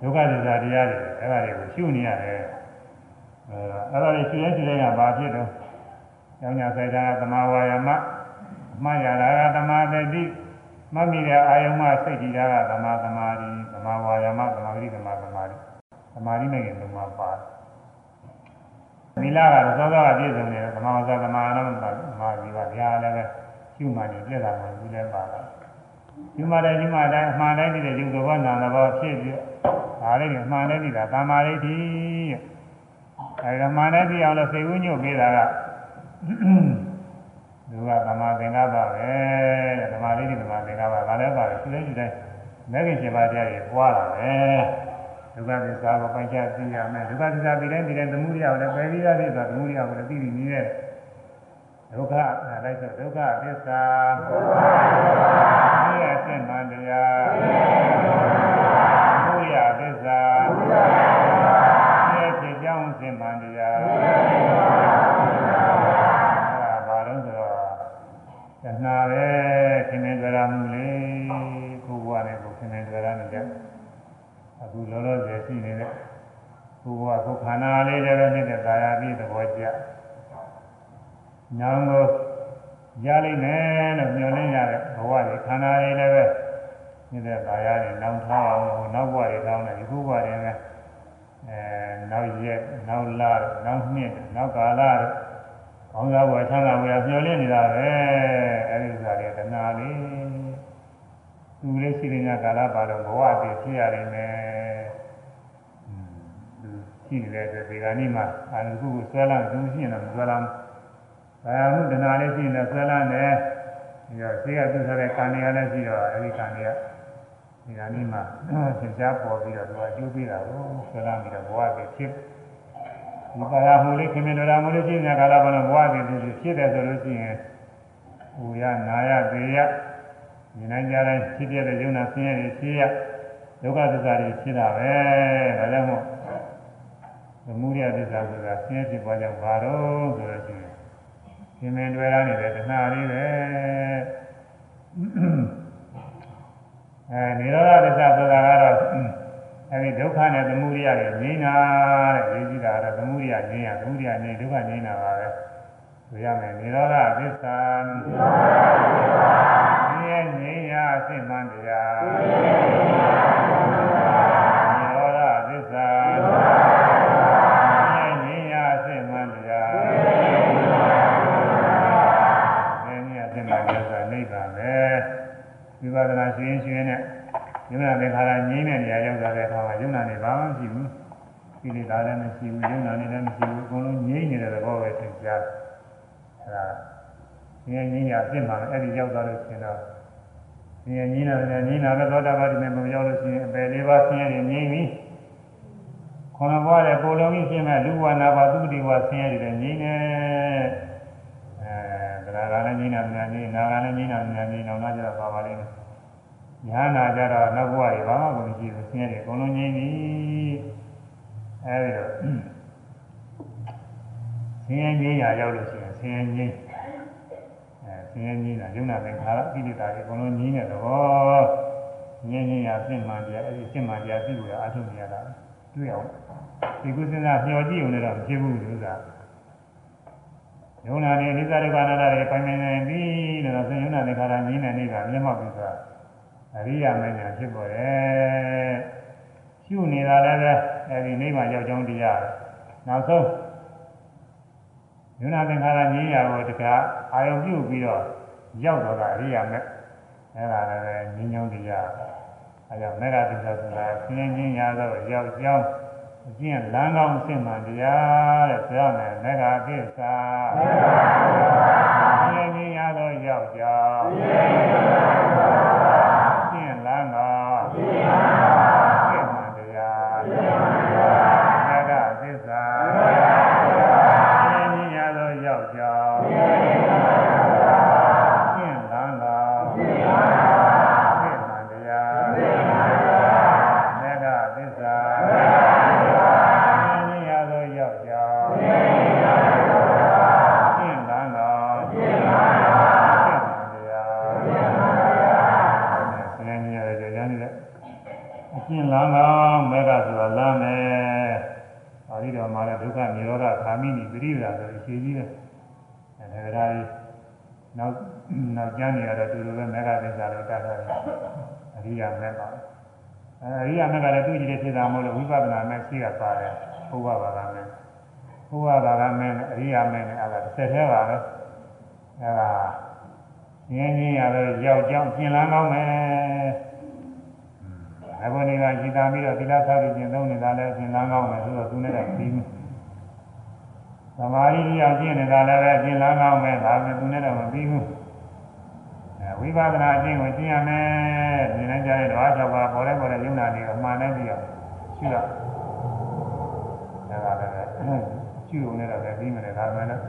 ဒုက္ခသစ္စာတရားတွေအဲ့ဒါတွေကိုရှုနေရတယ်အဲအဲ့ဒါတွေရှုရင်ရှုရင်ကဘာဖြစ်တော့ကျောင်းညာဆိုင်တာသမာဝါယမမှတ်ရတာကသမာဓိတိမှတ်မိတဲ့အာယုံမှစိတ်တည်တာကသမာသမာဓိသမာဝါယမသမာဓိသမာသမာဓိသမာဓိနဲ့ရင်လုံးဝပါတယ် သီလကတော့သောသောကပြည့်စုံတယ်သမာဝါစာသမာဓိနဲ့သမာဓိပါဗျာလည်းပဲရှုမှန်နေပြည့်စုံတယ်ဒီလည်းပါတော့ရှုမှန်တယ်ရှုမှန်တယ်အမှန်တိုင်းနေတဲ့ယုံတော်နာသဘောဖြစ်ပြီးဒါလေးကအမှန်တိုင်းနေတာသမာဓိတိအဲဒီမှန်တိုင်းပြအောင်လို့စိတ်ဝိညွတ်ပေးတာကသူကသမာသင်္ကပ္ပပဲတဲ့သမာဓိတိသမာသင်္ကပ္ပဒါလည်းပါတယ်ရှုတိုင်းရှုတိုင်းမဲခင်ရှင်ပါတရားတွေပွားတာပဲ ဒုက္ခသစ္စာကိုပိုင်းခြားသိရမယ်ဒုက္ခသစ္စာပြီးတိုင်းပြီးတိုင်းသမှုရိယကိုလည်းပယ်ပြီးသားဖြစ်သွားသမှုရိယကိုလည်းသိပြီးနေတဲ့ဒုက္ခအဲလိုက်ဆိုဒုက္ခသစ္စာဒုက္ခသစ္စာဒီရဲ့အရှင်းမှန်တရား အခုလောလောဆယ်ရှိနေတဲ့ကိုယ်ဘဝကိုယ်ခန္ဓာလေးလည်းပဲနေတဲ့ကာယပြီးသဘောကျ။နောင်ကိုရလိမ့်မယ်လို့ညွှန်လင်းရတဲ့ဘဝတွေခန္ဓာလေးလည်းပဲနေတဲ့ကာယတွေနောင်ထားအောင်လို့နောက်ဘဝတွေတောင်းတယ်ဒီခုဘဝတွေလည်းအဲနောက်ရက်နောက်လနောက်နှစ်နောက်ကာလတွေကောင်းစားဘဝချမ်းသာဘဝညှော်လင့်နေတာပဲအဲဒီဥစ္စာတွေတဏှာလေး သူလေးရှိနေတဲ့ကာလပါတော့ဘဝတည်ဖြစ်ရနိုင်မယ်ရှိနေတဲ့အတွက်ဒီကနေ့မှအာရုံခုကိုဆွဲလာသူရှိရင်တော့ဆွဲလာဘာမှုတဏှာလေးရှိနေဆွဲလာတယ်ပြီးတော့ရှိကသူဆိုတဲ့ကံတွေကလည်းရှိတော့အဲဒီကံတွေကဒီကနေ့မှသင်ကြားပေါ်ပြီးတော့သူကအကျိုးပေးတာကိုဆွဲလာပြီးတော့ဘဝတည်ဖြစ်ဒီပါရမှုလေးခင်မင်တော်မှုလေးရှိနေတဲ့ကာလပါတော့ဘဝတည်ဖြစ်တယ်ဆိုလို့ရှိရင်ဟူရနာရသေးရ မြင်နိုင်ကြတဲ့ဖြစ်ပြတဲ့ယုံနာဆင်းရဲတွေဖြစ်ရဒုက္ခသစ္စာတွေဖြစ်တာပဲဒါကြောင့်မို့သမုဒယသစ္စာဆိုတာဆင်းရဲဖြစ်ပွားကြောင့်ဘာတော့ဆိုတော့ရှိရင်ရှင်မင်းတွေ့ရနေတဲ့တဏှာလေးပဲအဲနိရောဓသစ္စာဆိုတာကတော့အဲဒီဒုက္ခနဲ့သမုဒယတွေငြိမ်းတာတဲ့ရေးကြည့်တာကတော့သမုဒယငြိမ်းရသမုဒယငြိမ်းဒုက္ခငြိမ်းတာပါပဲဆိုရမယ်နိရောဓသစ္စာနိရောဓသစ္စာငြိမ်းငြိ မ်းရာအစစ်မှန်တရားနိရောဓသစ္စာငြိမ်းငြိမ်းရာအစစ်မှန်တရားငြိမ်းငြိမ်းရာအစစ်မှန်တရားဆိုတာနိဗ္ဗာန်ပဲဝိပဿနာရှင်ရှင်နဲ့ယုံနာသင်္ခါရငြိမ်းတဲ့နေရာရောက်တဲ့အခါမှာယုံနာနေဘာမှမရှိဘူးကိလေသာလည်းမရှိဘူးယုံနာနေလည်းမရှိဘူးအကုန်လုံးငြိမ်းနေတဲ့သဘောပဲသင်ကြားအဲဒါငြိမ်းငြိမ်းရာအစ်စ်မှာအဲ့ဒီရောက်သွားလို့ရှင်တော့ ငြိမ်းငြိမ်းနာနဲ့ငြိမ်းနာပဲသောတာပတိမေမရောက်လို့ရှိရင်အပယ်လေးပါးဆင်းရဲနေငြိမ်းပြီခေါင်းဘွားတဲ့ကိုယ်လုံးကြီးရှင်းမဲ့လူဝနာပါသူတိဝဆင်းရဲတယ်ငြိမ်းနေအဲဒါကလည်းငြိမ်းနာမြန်ငြိမ်းနာကလည်းငြိမ်းနာမြန်ငြိမ်းနောက်လာကြတော့ပါပါလိမ့်မယ်ညာနာကြတော့နောက်ဘဝတွေဘာမှမရှိဘူးဆင်းရဲတယ်အကုန်လုံးငြိမ်းပြီအဲဒီတော့ဆင်းရဲငြိမ်းရာရောက်လို့ရှိရင်ဆင်းရဲငြိမ်း အဲဆင်းရဲငြိမ်းတာယုံနာသင်္ခါရကိလေသာတွေအကုန်လုံးငြိမ်းတဲ့သဘောငြိမ်းငြိမ်းရာပြင့်မှန်တရားအဲဒီပြင့်မှန်တရားသိလို့အထုနေရတာတွေ့အောင်ဒီကုသနာမျှော်ကြည့်ုံနဲ့တော့မဖြစ်ဘူးလို့ဆိုတာယုံနာနေအနိစ္စဒုက္ခအနတ္တတွေပိုင်ပိုင်နိုင်ပြီလို့ဆိုယုံနာသင်္ခါရငြိမ်းတဲ့နေတာမျက်မှောက်ပြီးဆိုတာအရိယာမဉ္ဇဉ်ဖြစ်ပေါ်တယ်ရှုနေတာလည်းပဲအဲဒီနိဗ္ဗာန်ရောက်ကြောင်းတရားနောက်ဆုံး ယုံနာသင်္ခါရငြိမ်းရာကိုတခါအာယုံပြုပြီးတော့ရောက်တော့တာအရိယာမဲ့အဲဒါလည်းပဲငြိမ်းချမ်းတရားအဲကြောင့်မေဃသစ္စာဆိုတာဆင်းရဲငြိမ်းရာသောရောက်ကြောင်းအကျင့်လမ်းကောင်းအစစ်မှန်တရားတဲ့ဆိုရမယ်မေဃသစ္စာမေဃသစ္စာဉာဏ်ကြီးရသောယောက်ျားဉာဏ်ကြီးရ တော့တူတူပဲမေဃသစ္စာလို့တတ်တာ။အရိယာမေပါ။အဲအရိယာမေကလည်းသူ့ကြည့်တဲ့ဖြစ်တာမဟုတ်လို့ဝိပဿနာမဲ့ရှိကပါတယ်။ဘုရားဘာသာမဲ့။ဘုရားဘာသာမဲ့အရိယာမဲ့နဲ့အဲဒါတစ်ဆက်သေးပါပဲ။အဲဒါငင်းငင်းရတော့ယောက်ျောင်းကျင်လန်းကောင်းမယ်။အခုနေကရှိတာပြီးတော့သီလဆောက်ပြီးကျင့်သုံးနေတာလည်းအရှင်လန်းကောင်းမယ်ဆိုတော့သူနဲ့တော့ပြီးမယ်သမာဓိကြီးအောင်ကျင့်နေတာလည်းပဲအရှင်လန်းကောင်းမယ်ဒါပေမဲ့သူနဲ့တော့မပြီးဘူးအဲ ဝိပဿနာအကျင့်ကိုကျင့်ရမယ်ဒီနေ့ကျတဲ့ဓဝါ၆ပါးပေါ်လဲပေါ်တဲ့ယုံနာတွေအမှန်နဲ့ပြီးအောင်ရှိတော့အဲဒါလည်းကျူုံနဲ့တော့ပဲပြီးမယ်ဒါပေမဲ့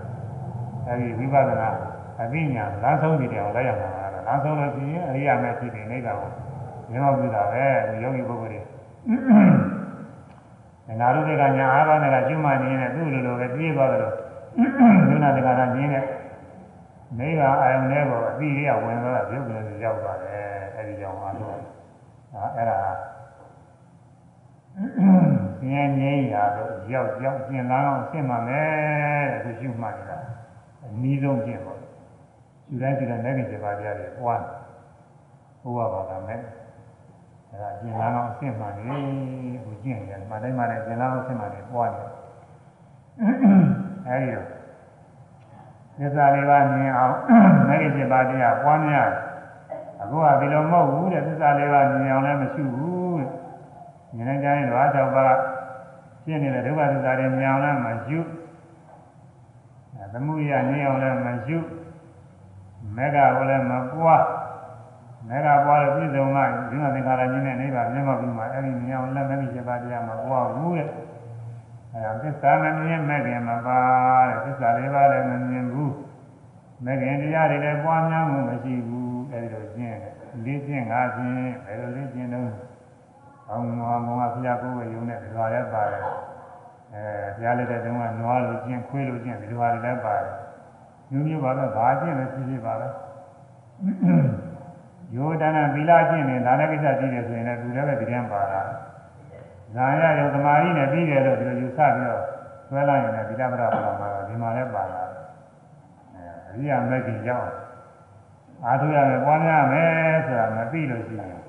အဲဒီဝိပဿနာအသိဉာဏ်လမ်းဆုံးပြီးတယ်အောင်လိုက်ရမှာလားလမ်းဆုံးလို့ရှိရင်အရိယာမဲ့ဖြစ်ပြီးနေတာကိုမြင်တော့ပြတာပဲဒီယောဂီပုဂ္ဂိုလ်တွေငါတို့တွေကညာအားပါးနဲ့ကကျွမ်းမနေနေသူ့လိုလိုပဲပြေးသွားတယ်လို့ဒုနာတက္ကရာမြင်တဲ့ မိဘအာယုန်ထဲကိုအပြီးရဝင်သွားတာပြုတ်ကလေးရောက်သွားတယ်အဲဒီကြောင့်အားလုံးအဲအဲ့ဒါငြင်းငြင်းရာတော့ရောက်ရောက်ကျင်လာအောင်ရှင်းပါမယ်တဲ့သူရှုမှတ်နေတာအနည်းဆုံးကျင့်ပါရှုတိုင်းရှုတိုင်းလည်းကြပါကြတယ်ပွားဘုရားဘာသာမဲ့အဲဒါကျင်လာအောင်အစ်မှန်နေကိုကျင့်ရတယ်မတိုင်းမတိုင်းကျင်လာအောင်အစ်မှန်နေပွားတယ်အဲဒီတော့ သစ္စာလေးပါးမြင်အောင်မဂ္ဂင်7ပါးတရားပွားများအခုကဒီလိုမဟုတ်ဘူးတဲ့သစ္စာလေးပါးမြင်အောင်လည်းမရှိဘူးတဲ့မြင်နေကြရင်ဓဝါ၆ပါးရှင်းနေတဲ့ဒုက္ခသစ္စာတွေမြင်အောင်လည်းမရှိအဲသမှုရနေအောင်လည်းမရှိမဂ္ဂကိုလည်းမပွားမေဃပွားလို့ပြည့်စုံမှဒီမှာသင်္ခါရကြီးနဲ့နိဗ္ဗာန်မျက်မှောက်ပြီးမှအဲ့ဒီမြင်အောင်လက်မမိ7ပါးတရားမှာပွားဘူးတဲ့ အဲဒါသစ္စာမမြင်မဲ့ခင်မပါတဲ့သစ္စာလေးပါးလည်းမမြင်ဘူးမဲ့ခင်တရားတွေလည်းပွားများမှုမရှိဘူးအဲ့ဒီလိုကျင့်တယ်လေးကျင့်ငါကျင့်ဘယ်လိုလေးကျင့်တော့အောင်မောမောဘုရားကိုယ်ဝေယုံနဲ့ဒီလိုလည်းပါတယ်အဲဘုရားလက်တဲ့တုန်းကနွားလိုကျင့်ခွေးလိုကျင့်ဒီလိုဟာတွေလည်းပါတယ်မျိုးမျိုးပါတော့ဘာကျင့်လဲဖြစ်ဖြစ်ပါပဲယောဒနာသီလကျင့်နေဒါလည်းကိစ္စကြည့်တယ်ဆိုရင်လည်းသူလည်းပဲဒီတန်းပါတာ ဇာယယောသမာဓိနဲ့ပြီးတယ်လို့ဒီလိုယူဆပြီးတော့ဆွဲလိုက်ရင်လည်းသီလပရပရမှာဒီမှာလည်းပါတာအဲအရိယာမဂ္ဂင်ရောက်အားထုတ်ရမယ်ပွားများမယ်ဆိုတာမသိလို့ရှိရင်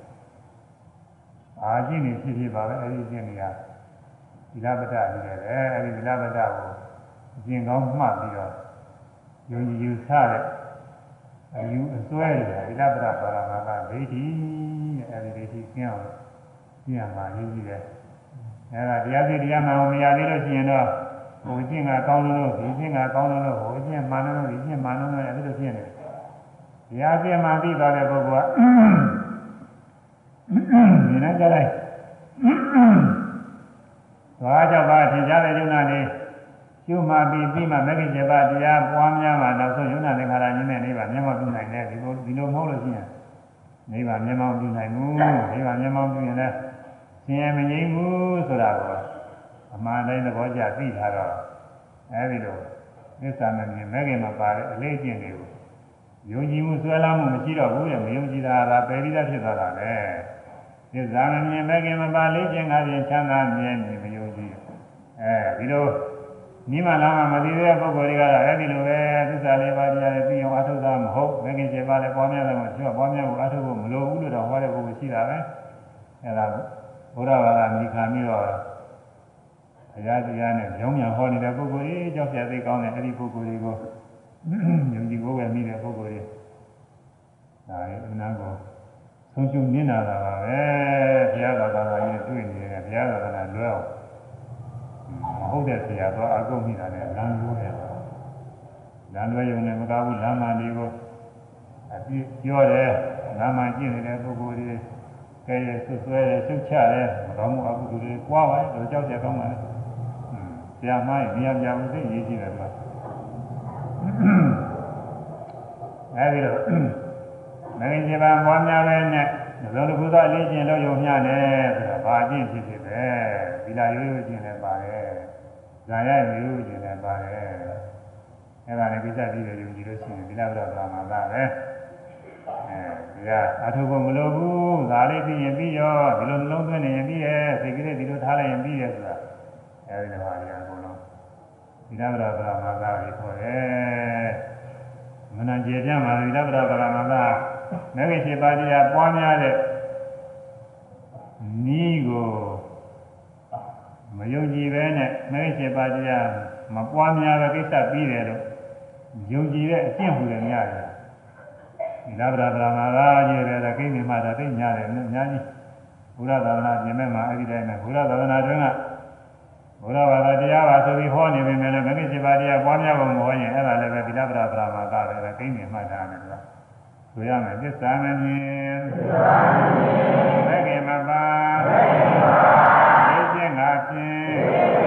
အာကျင့်နေဖြစ်ဖြစ်ပါပဲအဲဒီကျင့်နေရသီလပဒကြီးတယ်ပဲအဲဒီသီလပဒကိုအကျင့်ကောင်းမှတ်ပြီးတော့ယုံကြည်ယူဆတဲ့အယူအစွဲတွေဝိလပရပါရမကဒိဋ္ဌိတဲ့အဲဒီဒိဋ္ဌိကျင်းအောင်ကျင့်ရမှာရင်းကြည့်တယ် အဲဒါတရားစီတရားမှန်မရသေးလို့ရှိရင်တော့ဟိုကျင့်ကကောင်းလို့ဒီကျင့်ကကောင်းလို့ဟိုကျင့်မှန်လို့ဒီကျင့်မှန်လို့အဲဒီလိုဖြစ်နေတယ်တရားကျင့်မှသိသွားတဲ့ပုဂ္ဂိုလ်ကဒီနေ့ကြလိုက်သွားကြပါထင်ရှားတဲ့ယုံနာလေးကျုမှပြီးပြီးမှမဂ္ဂင်7ပါးတရားပွားများမှနောက်ဆုံးယုံနာသင်္ခါရညင်းတဲ့နိဗ္ဗာန်မျက်မှောက်ပြုနိုင်တယ်ဒီလိုဒီလိုမဟုတ်လို့ရှိရင်နိဗ္ဗာန်မျက်မှောက်ပြုနိုင်ဘူးနိဗ္ဗာန်မျက်မှောက်ပြုရင်လည်း ဆင်းရဲမငြိမ်းဘူးဆိုတာကိုအမှန်တိုင်းသဘောကျသိထားတော့အဲဒီလိုသစ္စာနဲ့မြင်မဂ္ဂင်မှာပါတဲ့အလေးကျင့်တွေကိုယုံကြည်မှုဆွဲလာမှုမရှိတော့ဘူးတဲ့မယုံကြည်တာကပယ်ပြီးသားဖြစ်သွားတာပဲသစ္စာမမြင်မဂ္ဂင်မှာပါလေးကျင့်ကားရင်ချမ်းသာမြဲမြင်မယုံကြည်အဲဒီလိုနိမလာမမသိတဲ့ပုဂ္ဂိုလ်တွေကတော့အဲ့ဒီလိုပဲသစ္စာလေးပါးတရားတွေသိအောင်အထုတ်တာမဟုတ်မဂ္ဂင်7ပါးလည်းပွားများတယ်မှာသူကပွားများဖို့အထုတ်ဖို့မလိုဘူးလို့တော့ဟောတဲ့ပုဂ္ဂိုလ်ရှိတာပဲအဲ့ဒါ ဘုရားဘာသာမိခံပြီးတော့ဘုရားတရားနဲ့ကြောင်းမြန်ဟောနေတဲ့ပုဂ္ဂိုလ်ကြီးကြောက်ပြသိကောင်းတဲ့အဲ့ဒီပုဂ္ဂိုလ်တွေကိုယုံကြည်ကိုယ်ပဲမိတဲ့ပုဂ္ဂိုလ်တွေဒါရဲ့အနာကိုဆုံးရှုံးနေတာပါပဲဘုရားဘာသာကြီးတွေ့နေတယ်ဘုရားဘာသာလွဲအောင်ဟုတ်တဲ့ဆရာတော့အကုန်မိတာနဲ့လမ်းလွဲတယ်လမ်းလွဲရုံနဲ့မကားဘူးလမ်းမှန်ဒီကိုအပြည့်ပြောတယ်လမ်းမှန်ကျင့်နေတဲ့ပုဂ္ဂိုလ်တွေ ကဲရဆွဆွဲရရှုပ်ချတယ်မကောင်းမှုအကုသိုလ်တွေကြွားပါလေတော့ကြောက်ကြကောင်းပါလေဆရာမရဲ့နေရာပြမှုသိရေးကြည့်တယ်ကွာအဲဒီတော့မဂ္ဂင်7ပါးပွားများပဲနဲ့နှလုံးတစ်ခုသောအလေးကျင့်လို့ယုံမျှတယ်ဆိုတာဘာအကျင့်ဖြစ်ဖြစ်ပဲဒီလာရိုးရိုးကျင့်လည်းပါတယ်ဇာရရိုးကျင့်လည်းပါတယ်အဲဒါလည်းကိစ္စပြီးတယ်ယုံကြည်လို့ရှိရင်ဒီလာဘုရားဗလာမာသာပဲ အဲဒီကအထုပ်ကမလိုဘူးဇာလေးပြီးရင်ပြီးရောဒီလိုနှလုံးသွင်းနေရင်ပြီးရဲ့စိတ်ကလေးဒီလိုထားလိုက်ရင်ပြီးရဲ့ဆိုတာအဲဒီတော့ဟာဒီအကုန်လုံးဒီလာဘုရားဗလာမာသာကိုခေါ်တယ်မနကျေပြမှာဒီလာဘုရားဗလာမာသာမဂ္ဂင်7ပါးတရားပွားများတဲ့နီးကိုမယုံကြည်ပဲနဲ့မဂ္ဂင်7ပါးတရားမပွားများပဲကိစ္စပြီးတယ်လို့ယုံကြည်တဲ့အကျင့်ဟူတယ်များတယ်ဒီ လာဗရာဗရာမာကကြီးတယ်ကိန်းနေမှတာသိညာတယ်အများကြီးဘုရားသာသနာပြင်မဲ့မှာအဲ့ဒီတိုင်းပဲဘုရားသာသနာတွင်ကဘုရားဘာသာတရားပါဆိုပြီးဟောနေပေမဲ့လည်းမဂ္ဂင်7ပါးတရားပွားများဖို့မဟောရင်အဲ့ဒါလည်းပဲဒီလာဗရာဗရာမာကပဲကိန်းနေမှတာမယ်ကွာဆိုရမယ်သစ္စာမမြင်သစ္စာမမြင်ဘယ်ကမပါဘယ်ကမပါသိခြင်းငါဖြင့်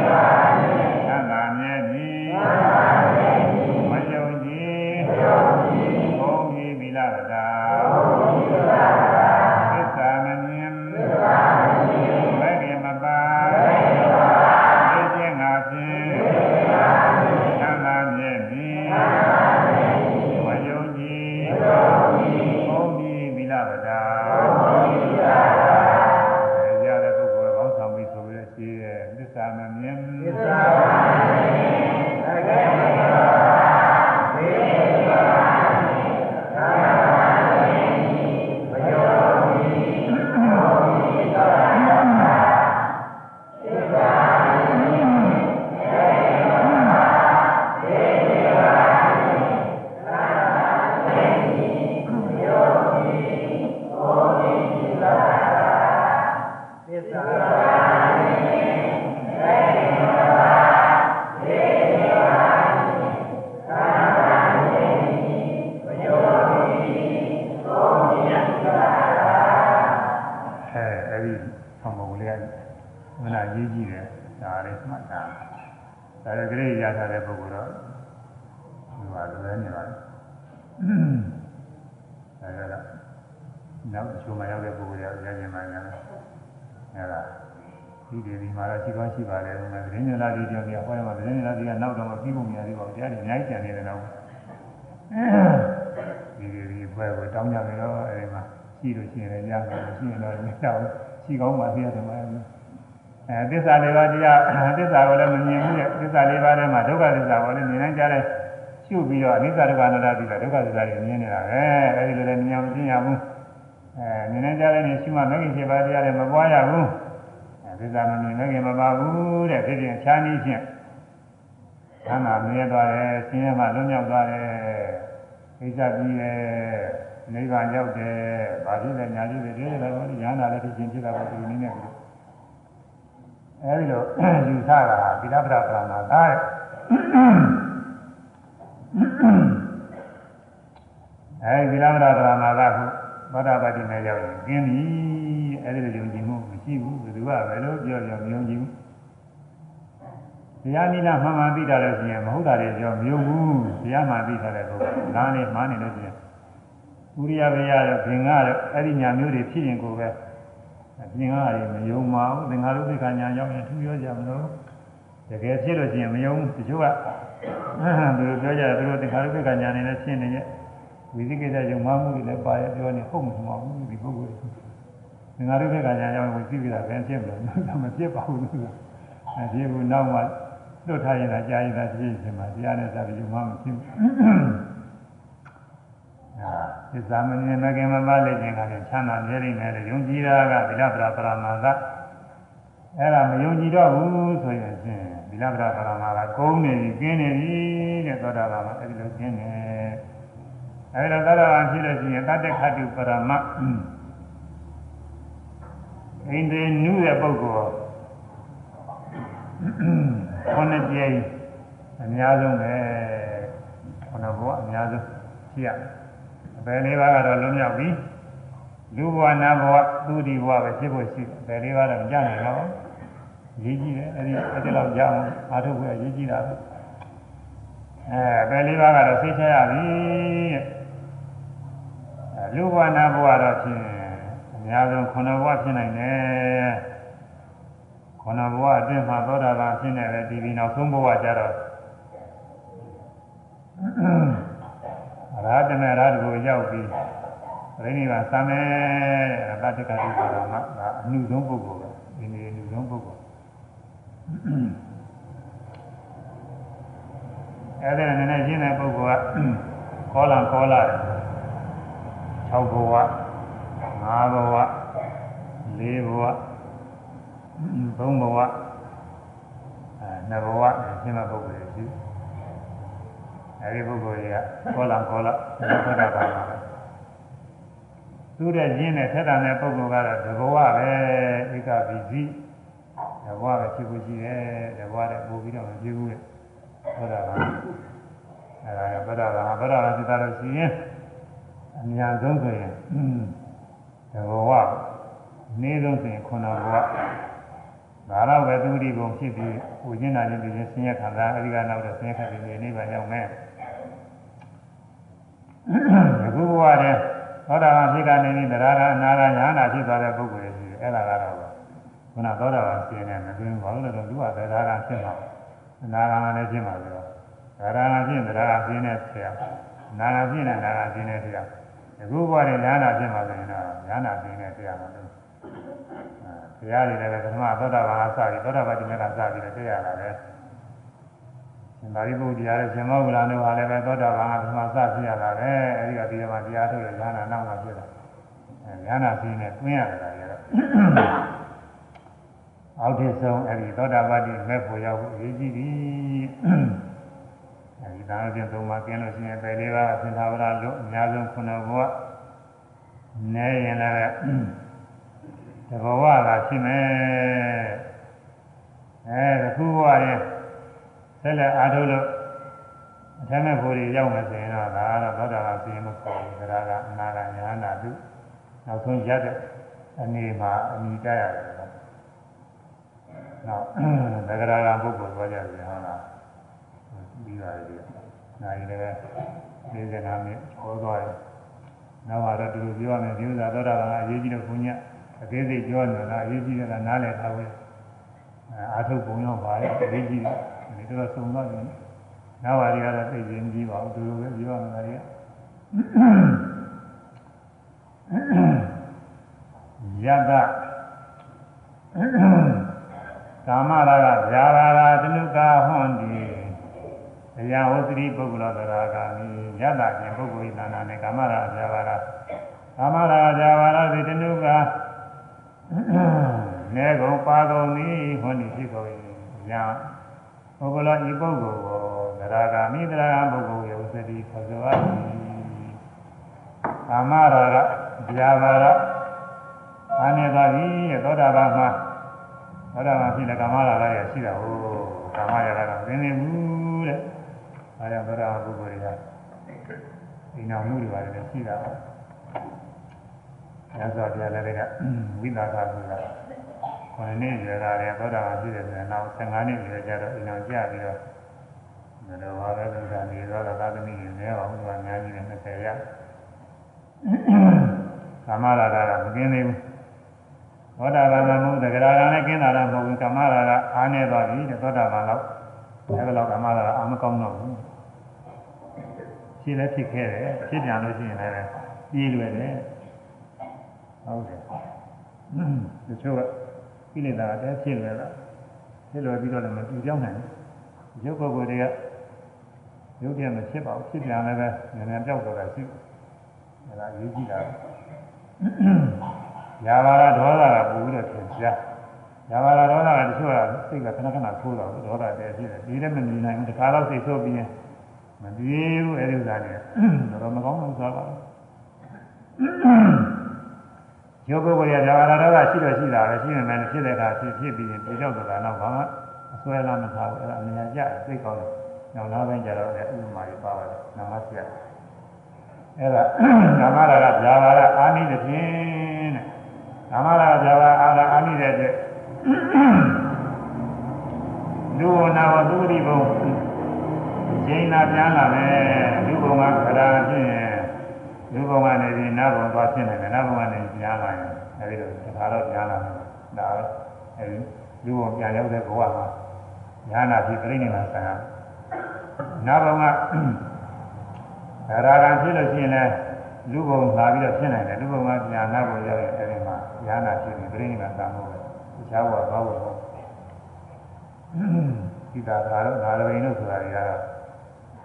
စ္စဒုက္ခအနတ္တပြီးတော့ဒုက္ခသစ္စာတွေမြင်နေတာပဲအဲဒီလိုလည်းမြင်အောင်သိရဘူးအဲမြင်နိုင်ကြတဲ့နေရှုမှမဂ္ဂင်7ပါးတရားတွေမပွားရဘူးအဲသစ္စာမမြင်မဂ္ဂင်မပါဘူးတဲ့ဖြစ်ဖြစ်ခြားနည်းဖြင့်သံဃာမြဲသွားတယ်ဆင်းရဲမှလွတ်မြောက်သွားတယ်ကိစ္စပြီးတယ်နိဗ္ဗာန်ရောက်တယ်ဗာဖြစ်တယ်ညာဖြစ်တယ်ဒီလိုလည်းရဟန္တာလည်းဖြစ်ခြင်းဖြစ်တာပေါ့ဒီနည်းနဲ့အဲဒီလိုယူဆတာဗိဓဗ္ဗရာပရဏာသာတဲ့ အဲဒီဗိဓဗ္ဗရာပရဏာသာခုသောတာပတိနဲ့ရောက်ရင်ကျင်းပြီအဲဒီလိုယုံကြည်မှုမရှိဘူးဘယ်သူကဘယ်လိုပြောပြောမယုံကြည်ဘူးတရားနိလမှန်မှန်သိတာလို့ရှိရင်မဟုတ်တာတွေပြောမယုံဘူးတရားမှန်သိထားတဲ့ပုဂ္ဂိုလ်နားနဲ့မှားနေလို့ရှိရင်ဥရိယဘေယတော့ဘင်္ဂတော့အဲ့ဒီညာမျိုးတွေဖြစ်ရင်ကိုပဲပြင်ကားတွေမယုံပါဘူးသင်္ဃာရုပ္ပခာညာရောက်ရင်ထူးပြောကြမလို့တကယ်ဖြစ်လို့ရှိရင်မယုံတချို့ကသူတို့ပြောကြတယ်သူတို့သင်္ဃာရုပ္ပခာညာနေလည်းရှင်းနေရဲ့ ဝိသိကိစ္စယုံမှမှုတွေလည်းပါရပြောနေဟုတ်မှာမဟုတ်ဘူးဒီပုဂ္ဂိုလ်တွေသင်္ဃာရုပ္ပခာညာရောက်ရင်ဝိသိကိစ္စဘယ်ဖြစ်မလဲမဖြစ်ပါဘူးလို့အဲဒီကနောက်မှလွတ်ထားရင်လည်းကြားရင်လည်းဖြစ်ဖြစ်မှာတရားနဲ့စာပြီးယုံမှမဖြစ်ဘူးသစ္စာမမြင်မခင်မပါလေခြင်းကလည်းချမ်းသာမြဲနေတယ်လို့ယုံကြည်တာကဗိလပရာပရမသအဲ့ဒါမယုံကြည်တော့ဘူးဆိုရင်ဖြင့်ဗိလပရာပရမကကုန်းနေပြီကျင်းနေပြီတဲ့သောတာပန်ကအဲ့ဒီလိုကျင်းနေ အဲ့ဒါသောတာပန်ဖြစ်လို့ရှိရင်တတ္တခတုပရမအိန္ဒြေနုတဲ့ပုဂ္ဂိုလ်ခုနှစ်ကြိမ်အများဆုံးပဲခုနဘဝအများဆုံးရှိရအပယ်လေးပါးကတော့လွန်မြောက်ပြီလူဘဝနာဘဝသူဒီဘဝပဲဖြစ်ဖို့ရှိတယ်အပယ်လေးပါးတော့မကြနိုင်တော့ရေးကြည့်တယ်အဲ့ဒီအဲ့ဒီလောက်ကြောင်းအားထုတ်ဖို့ရေးကြည့်တာပဲအဲအပယ်လေးပါးကတော့သိချရပြီတဲ့ လူဘဝနာဘဝတော့ဖြင့်အများဆုံးခုနဘဝဖြစ်နိုင်တယ်ခုနဘဝအတွင်းမှာသောတာပန်ဖြစ်နေတယ်ဒီဒီနောက်ဆုံးဘဝကျတော့ရာတမေရာတကိုရောက်ပြီးပြိဋိဘသမေတဲ့တတ္တကတိပါရမဒါအနုဆုံးပုဂ္ဂိုလ်ပဲဒီနေ့အနုဆုံးပုဂ္ဂိုလ်အဲ့ဒါနည်းနည်းရှင်းတဲ့ပုဂ္ဂိုလ်ကခေါ်လာခေါ်လာတယ် 6ဘဝ5ဘဝ4ဘဝ3ဘဝအဲ2ဘဝရှင်းတဲ့ပုဂ္ဂိုလ်တွေရှိတယ်အဲဒီပုဂ္ဂိုလ်ကြီးကခေါ်လာခေါ်လာဘုရားပါမှာပဲသူတဲ့ရင်းနဲ့ထက်တာတဲ့ပုဂ္ဂိုလ်ကတော့တဘဝပဲဧကပိစီတဘဝပဲဖြစ်ဖို့ရှိတယ်တဘဝတဲ့ပို့ပြီးတော့မဖြစ်ဘူးလေဘုရားပါအဲဒါကဘုရားပါဘုရားပါစိတ္တလို့ရှိရင် အများဆုံးဆိုရင်တဘဝနေဆုံးဆိုရင်ခုနဘဝဒါတော့ပဲသူဒီပုံဖြစ်ပြီးဟိုကျင်းတာချင်းပြီးဆင်းရဲခံစားအဲဒီကနောက်တော့ဆင်းရဲခံပြီးနေပါရောက်မယ်အခုဘဝတည်းသောတာပန်ဖြစ်ကနေပြီးတရားကအနာဂါညာနာဖြစ်သွားတဲ့ပုဂ္ဂိုလ်တွေရှိတယ်အဲ့ဒါကတော့ခုနသောတာပန်ဖြစ်နေတယ်မသိဘူးဘာလို့လဲတော့သူကတရားကဖြစ်မှာအနာဂါလည်းဖြစ်မှာဆိုတော့တရားကဖြစ်တရားကဖြစ်နေဆရာနာဂါဖြစ်နေနာဂါဖြစ်နေဆရာ အခုဘဝတည်းညာနာဖြစ်မှာဆိုရင်တော့ညာနာဖြစ်နေဆရာမှာလို့တရားတွေလည်းပထမသောတာပန်ကစပြီးသောတာပန်ဒီနေ့ကစပြီးတော့တရားလာတယ်ရှင်သာရိပုတ္တရာရဲ့ရှင်မောဂလန်တို့ဟာလည်းပဲသောတာပန်ကပထမစဖြစ်ရတာပဲအဲဒီကဒီမှာတရားထုတ်လို့ဉာဏ်နောက်မှဖြစ်တာအဲဉာဏ်ပြီးနေတွင်းရတယ်ဒါကြတော့အောက်ထစ်ဆုံးအဲဒီသောတာပတိမဲ့ဖို့ရောက်ဖို့အရေးကြီးပြီအဲ ဒီဒါအပြင်သုံးပါးကျင်းလို့ရှိရင်ပဲလေးပါးသင်္သာဝရလို့အများဆုံးခုနဘဝနဲရင်လည်းတဘဝကဖြစ်မယ်အဲအခုဘဝရင်ဆက်လက်အားထုတ်လို့အထက်မဲ့ဖို့ရောက်မယ်ဆိုရင်တော့ဒါကတော့သောတာပန်ပြင်းမခေါ်ဘူးဒါကအနာဂါညာနာတုနောက်ဆုံးရက်တဲ့အနေမှာအမိတတ်ရတယ်နော်နောက်သဂရကပုဂ္ဂိုလ်သွားကြပြီဟုတ်လားပြီးပါပြီ နိုင်လည်း45မိနစ်ဟောသွားတယ်နောက်တော့ဒီလိုပြောရမယ်ဒီဥစ္စာသောတာပန်ကအရေးကြီးတဲ့ဘုညာအသေးစိတ်ပြောနေတာအရေးကြီးတယ်ကနားလည်ထားဖို့အာထုတ်ပုံရောပါရဲ့အရေးကြီးတယ်ဒီတော့စုံတော့တယ်နောက်ပါရီကတော့သိချင်းကြီးပါဘူးသူလိုပဲပြောရမှာတွေကယတကာမရာဂဗျာရာဂတနုကာဟွန်ဒီ တရားဝသတိပုဂ္ဂလောတရာဂာမိယတပြင်ပုဂ္ဂိုလ်ဤနာနဲ့ကာမရာဂဗျာရာဂကာမရာဂဗျာရာဂတနုကာနေကုန်ပါကုန်ဤဟွန်ဒီဖြစ်ကုန်၏ယံပုဂ္ဂလောဤပုဂ္ဂိုလ်ကိုသရဂာမိသရဂံပုဂ္ဂိုလ်ယုသတိခဇဝတိကာမရာဂဗျာပါရအာနေသာပြီသောတာပန်မှာသောတာပန်ဖြစ်တဲ့ကာမရာဂရရှိတာဟုတ်ကာမရာဂကသိနေဘူးတဲ့ အဲဒါသောတာပန်ပုဂ္ဂိုလ်တွေကဒီနာမှုတွေပါတယ်ရှိတာပါညဇောပြလည်းကဝိသကဆိုတာ9နှစ်ရွယ်လာတယ်သောတာပန်ဖြစ်တယ်ဆိုရင်နောက်15နှစ်ရွယ်ကြတော့အိမ်အောင်ကြပြီးတော့ဘယ်လိုပါလဲဆိုတာနေတော့သာသမီတွေနဲ့အောင်သူကအများကြီးနဲ့20ရကာမရာဂကမကင်းသေးဘူးသောတာပန်ကမဟုတ်တဂရကလည်းကင်းတာတော့မဟုတ်ဘူးကာမရာဂအားနေသွားပြီတဲ့သောတာပန်တော့အဲဒီလောက်ကာမရာဂအာမကောင်းတော့ဘူး ရှိလည်းဖြစ်ခဲ့တယ်ဖြစ်ပြန်လို့ရှိရင်လည်းပြေးလွယ်တယ်ဟုတ်တယ်တချို့ကကိလေသာအတဲဖြစ်လွယ်တာဖြစ်လွယ်ပြီးတော့လည်းမပြူပြောင်းနိုင်ဘူးရုပ်ပုဂ္ဂိုလ်တွေကရုပ်တည်းမဖြစ်ပါဘူးဖြစ်ပြန်လည်းပဲနည်းနည်းပြောက်တော့တာရှိတယ်ဒါရေးကြည့်တာညာဘာရဒေါသကပို့ပြီးတော့သင်ရှားညာဘာရဒေါသကတချို့ကစိတ်ကခဏခဏဆိုးတော့ဒေါသတည်းဖြစ်တယ်ဒီလည်းမမြင်နိုင်ဘူးတခါတော့စိတ်ဆိုးပြီးရင် မပြေဘူးအဲဒီဥစ္စာတွေတော့မကောင်းဘူးဆိုတော့ယောဂဝရဇာဝရတော့ရှိတော့ရှိတာပဲရှိနေမယ်ဖြစ်တဲ့အခါဖြစ်ဖြစ်ပြီးရင်ပြေလျောက်တော့တာတော့ဘာမှအစွဲလားမထားဘူးအဲ့ဒါအမြင်ကြသိကောင်းတယ်နောက်နောက်ပိုင်းကျတော့လည်းဥပမာကြီးပါပါတယ်နာမဆရာအဲ့ဒါနာမရာကဗျာပါရအာနိတဲ့ဖြင့်တဲ့နာမရာဗျာပါအာရအာနိတဲ့တဲ့လူဝနာဝသုတိဘုံ ကျင်းနာပြန်လာမယ်လူဘုံကခရာဖြစ်ရင်လူဘုံကနေပြီးနတ်ဘုံသွားဖြစ်နေတယ်နတ်ဘုံကနေပြန်လာရင်အဲဒီတော့တခါတော့ပြန်လာမယ်ဒါပဲအဲဒီလူဘုံပြန်ရောက်တဲ့ဘဝမှာညာနာဖြစ်ပြိဋိနိဗ္ဗာန်ဆံရနတ်ဘုံကခရာကဖြစ်လို့ရှိရင်လည်းလူဘုံလာပြီးတော့ဖြစ်နိုင်တယ်လူဘုံကပြန်နတ်ဘုံရောက်ရင်အဲဒီမှာညာနာဖြစ်ပြီးပြိဋိနိဗ္ဗာန်ဆံဖို့ပဲတခြားဘဝသွားဖို့ဒီသာသာတော့နာရဝိန်တို့ဆိုတာတွေကတော့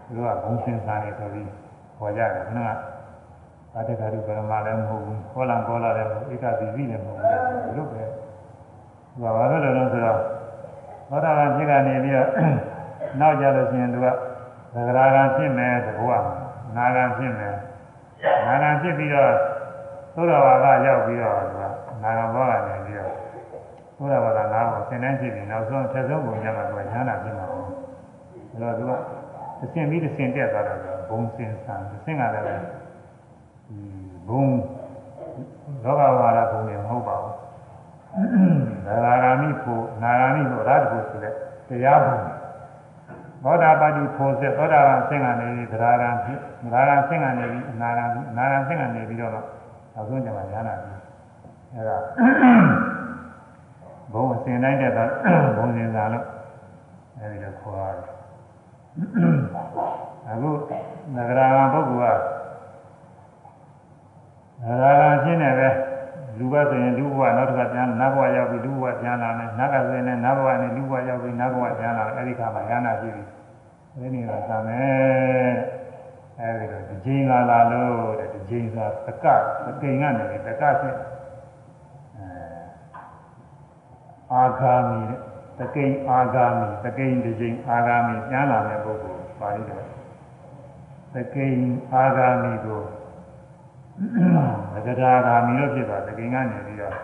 သူတို့ကဘုံစင်စားနေဆိုပြီးခေါ်ကြတယ်ခဏကတက္ကရုပရမလည်းမဟုတ်ဘူးခေါ်လံခေါ်လာလည်းမဟုတ်ဧကတိပိလည်းမဟုတ်ဘူးဒီလိုပဲသူကဘာလို့လဲလို့ဆိုတော့သောတာပန်ဖြစ်ကနေပြီးတော့နောက်ကြလို့ရှိရင်သူကသဂရာကံဖြစ်မယ်သဘောကနာကံဖြစ်မယ်နာကံဖြစ်ပြီးတော့သုဒ္ဓဝါကရောက်ပြီးတော့သူကနာကံဘောကနေပြီးတော့သုဒ္ဓဝါကငါးကိုသင်တန်းဖြစ်ပြီးနောက်ဆုံးဆက်ဆုံးပုံကြမှာသူကဉာဏ်နာဖြစ်မှာပေါ့အဲတော့သူက တစ်ဆင့်ပြီးတစ်ဆင့်တက်သွားတော့ဘုံစင်ဆံတစ်ဆင့်ကလည်းဘုံလောကဝါဒဘုံတွေမဟုတ်ပါဘူးနာဂာမိဖို့နာဂာမိဖို့ရတ္တဖို့ဆိုတဲ့တရားဘုံသောတာပတိဖို့ဆက်သောတာပန်ဆင့်ကနေပြီးသရဂံဖြစ်သရဂံဆင့်ကနေပြီးအနာဂံအနာဂံဆင့်ကနေပြီးတော့နောက်ဆုံးကျမှဉာဏ်နာပြီးအဲဒါဘုံအစဉ်တိုင်းတဲ့ဘုံစင်စာလို့အဲဒီလိုခေါ်ရတယ် အခုနဂရာကပုဂ္ဂိုလ်ကနဂရာကဖြစ်နေပဲလူဘဆိုရင်လူဘဝနောက်တစ်ခါပြန်နတ်ဘဝရောက်ပြီးလူဘဝပြန်လာမယ်နတ်ကဆိုရင်လည်းနတ်ဘဝနဲ့လူဘဝရောက်ပြီးနတ်ဘဝပြန်လာတယ်အဲဒီခါမှာရဟနာရှိပြီဒီနေ့ကသာမယ်အဲဒီတော့ဒီချိန်လာလာလို့တဲ့ဒီချိန်သာတကသကိန်ကနေတကဖြစ်အဲအာဂါမီတဲ့ တကိန်အာဂါမီတကိန်ဒီချိန်အာဂါမီပြန်လာတဲ့ပုဂ္ဂိုလ်ပါဠိတော်တကိန်အာဂါမီကိုသက္ကရာဂါမီလို့ဖြစ်သွားတကိန်ကနေပြီးတော့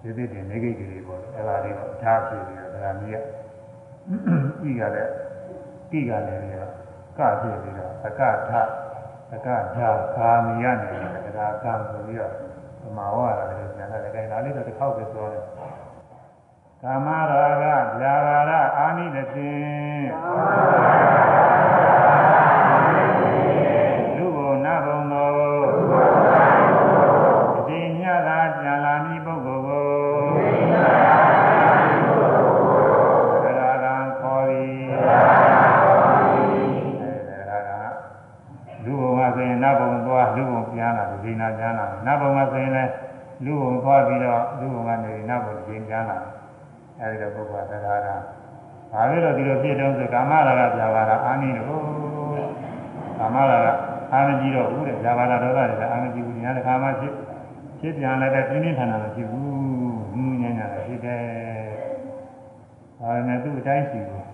ဟိုဒီဒီနေဂိတ်ကြီးပေါ့အဲ့ဒါလေးတော့ထားဖြစ်ပြီးတော့ဒါမီးကဤကလည်းဤကလည်းပြီးတော့ကဖြစ်ပြီးတော့အကထအကဓာဂါမီကနေသက္ကရာဂါဆိုပြီးတော့သမာဝါရလည်းပြန်လာတယ်ဒါလေးတော့တစ်ခေါက်ပဲပြောတယ် ကာမရာဂဗျာရာဂအာနိတဖြင့်လူ အဲဒီတော့ပုဂ္ဂိုလ်သက္ကာရဘာလို့လဲဒီလိုဖြစ်တော့ဆိုကာမရာဂပြာပါဒအာနိလို့ကာမရာဂအာမကြီးတော့ဘူးတဲ့ပြာပါဒဒေါသတွေအာမကြီးဘူးညာတစ်ခါမှဖြစ်ဖြစ်ပြန်လည်းတဲ့ပြင်းပြင်းထန်ထန်မဖြစ်ဘူးနူးညံ့ညံ့ဖြစ်တယ်ဒါနဲ့သူ့အတိုင်းရှိဘူး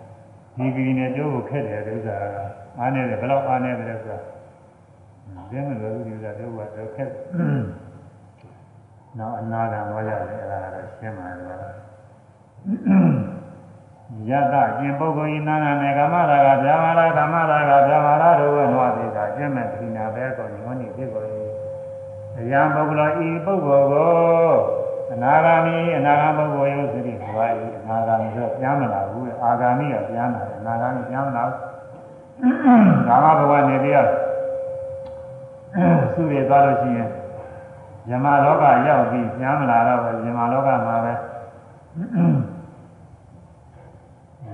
ဒီကလေးနဲ့ကြိုးကိုခက်တယ်ဥစ္စာအားနေတယ်ဘယ်တော့အားနေတယ်ဆိုတာဒီမှာလည်းဒီဥစ္စာတော့ကတော့ခက်နောက်အနာဂတ်ဝါရတယ်အဲ့ဒါတော့ရှင်းပါတယ် ယတကျင်ပုဂ္ဂိုလ်ဤနာနာမေကာမရာဂဗျာမာရာကာမရာဂဗျာမာရာတို့ဝနဝသေတာကျင့်မဲ့တိနာပဲကောညောနိဖြစ်ကို၏အယံပုဂ္ဂလောဤပုဂ္ဂိုလ်ကိုအနာဂါမိအနာဂါပုဂ္ဂိုလ်ရုပ်စိတိဘဝဤအနာဂါမိဆိုပြန်မလာဘူးအာဂါမိကပြန်လာတယ်အနာဂါမိပြန်မလာဘူးကာမဘဝနေပြီးတော့သူတွေသွားလို့ရှိရင်ဇမလောကရောက်ပြီးပြန်မလာတော့ဘူးဇမလောကမှာပဲ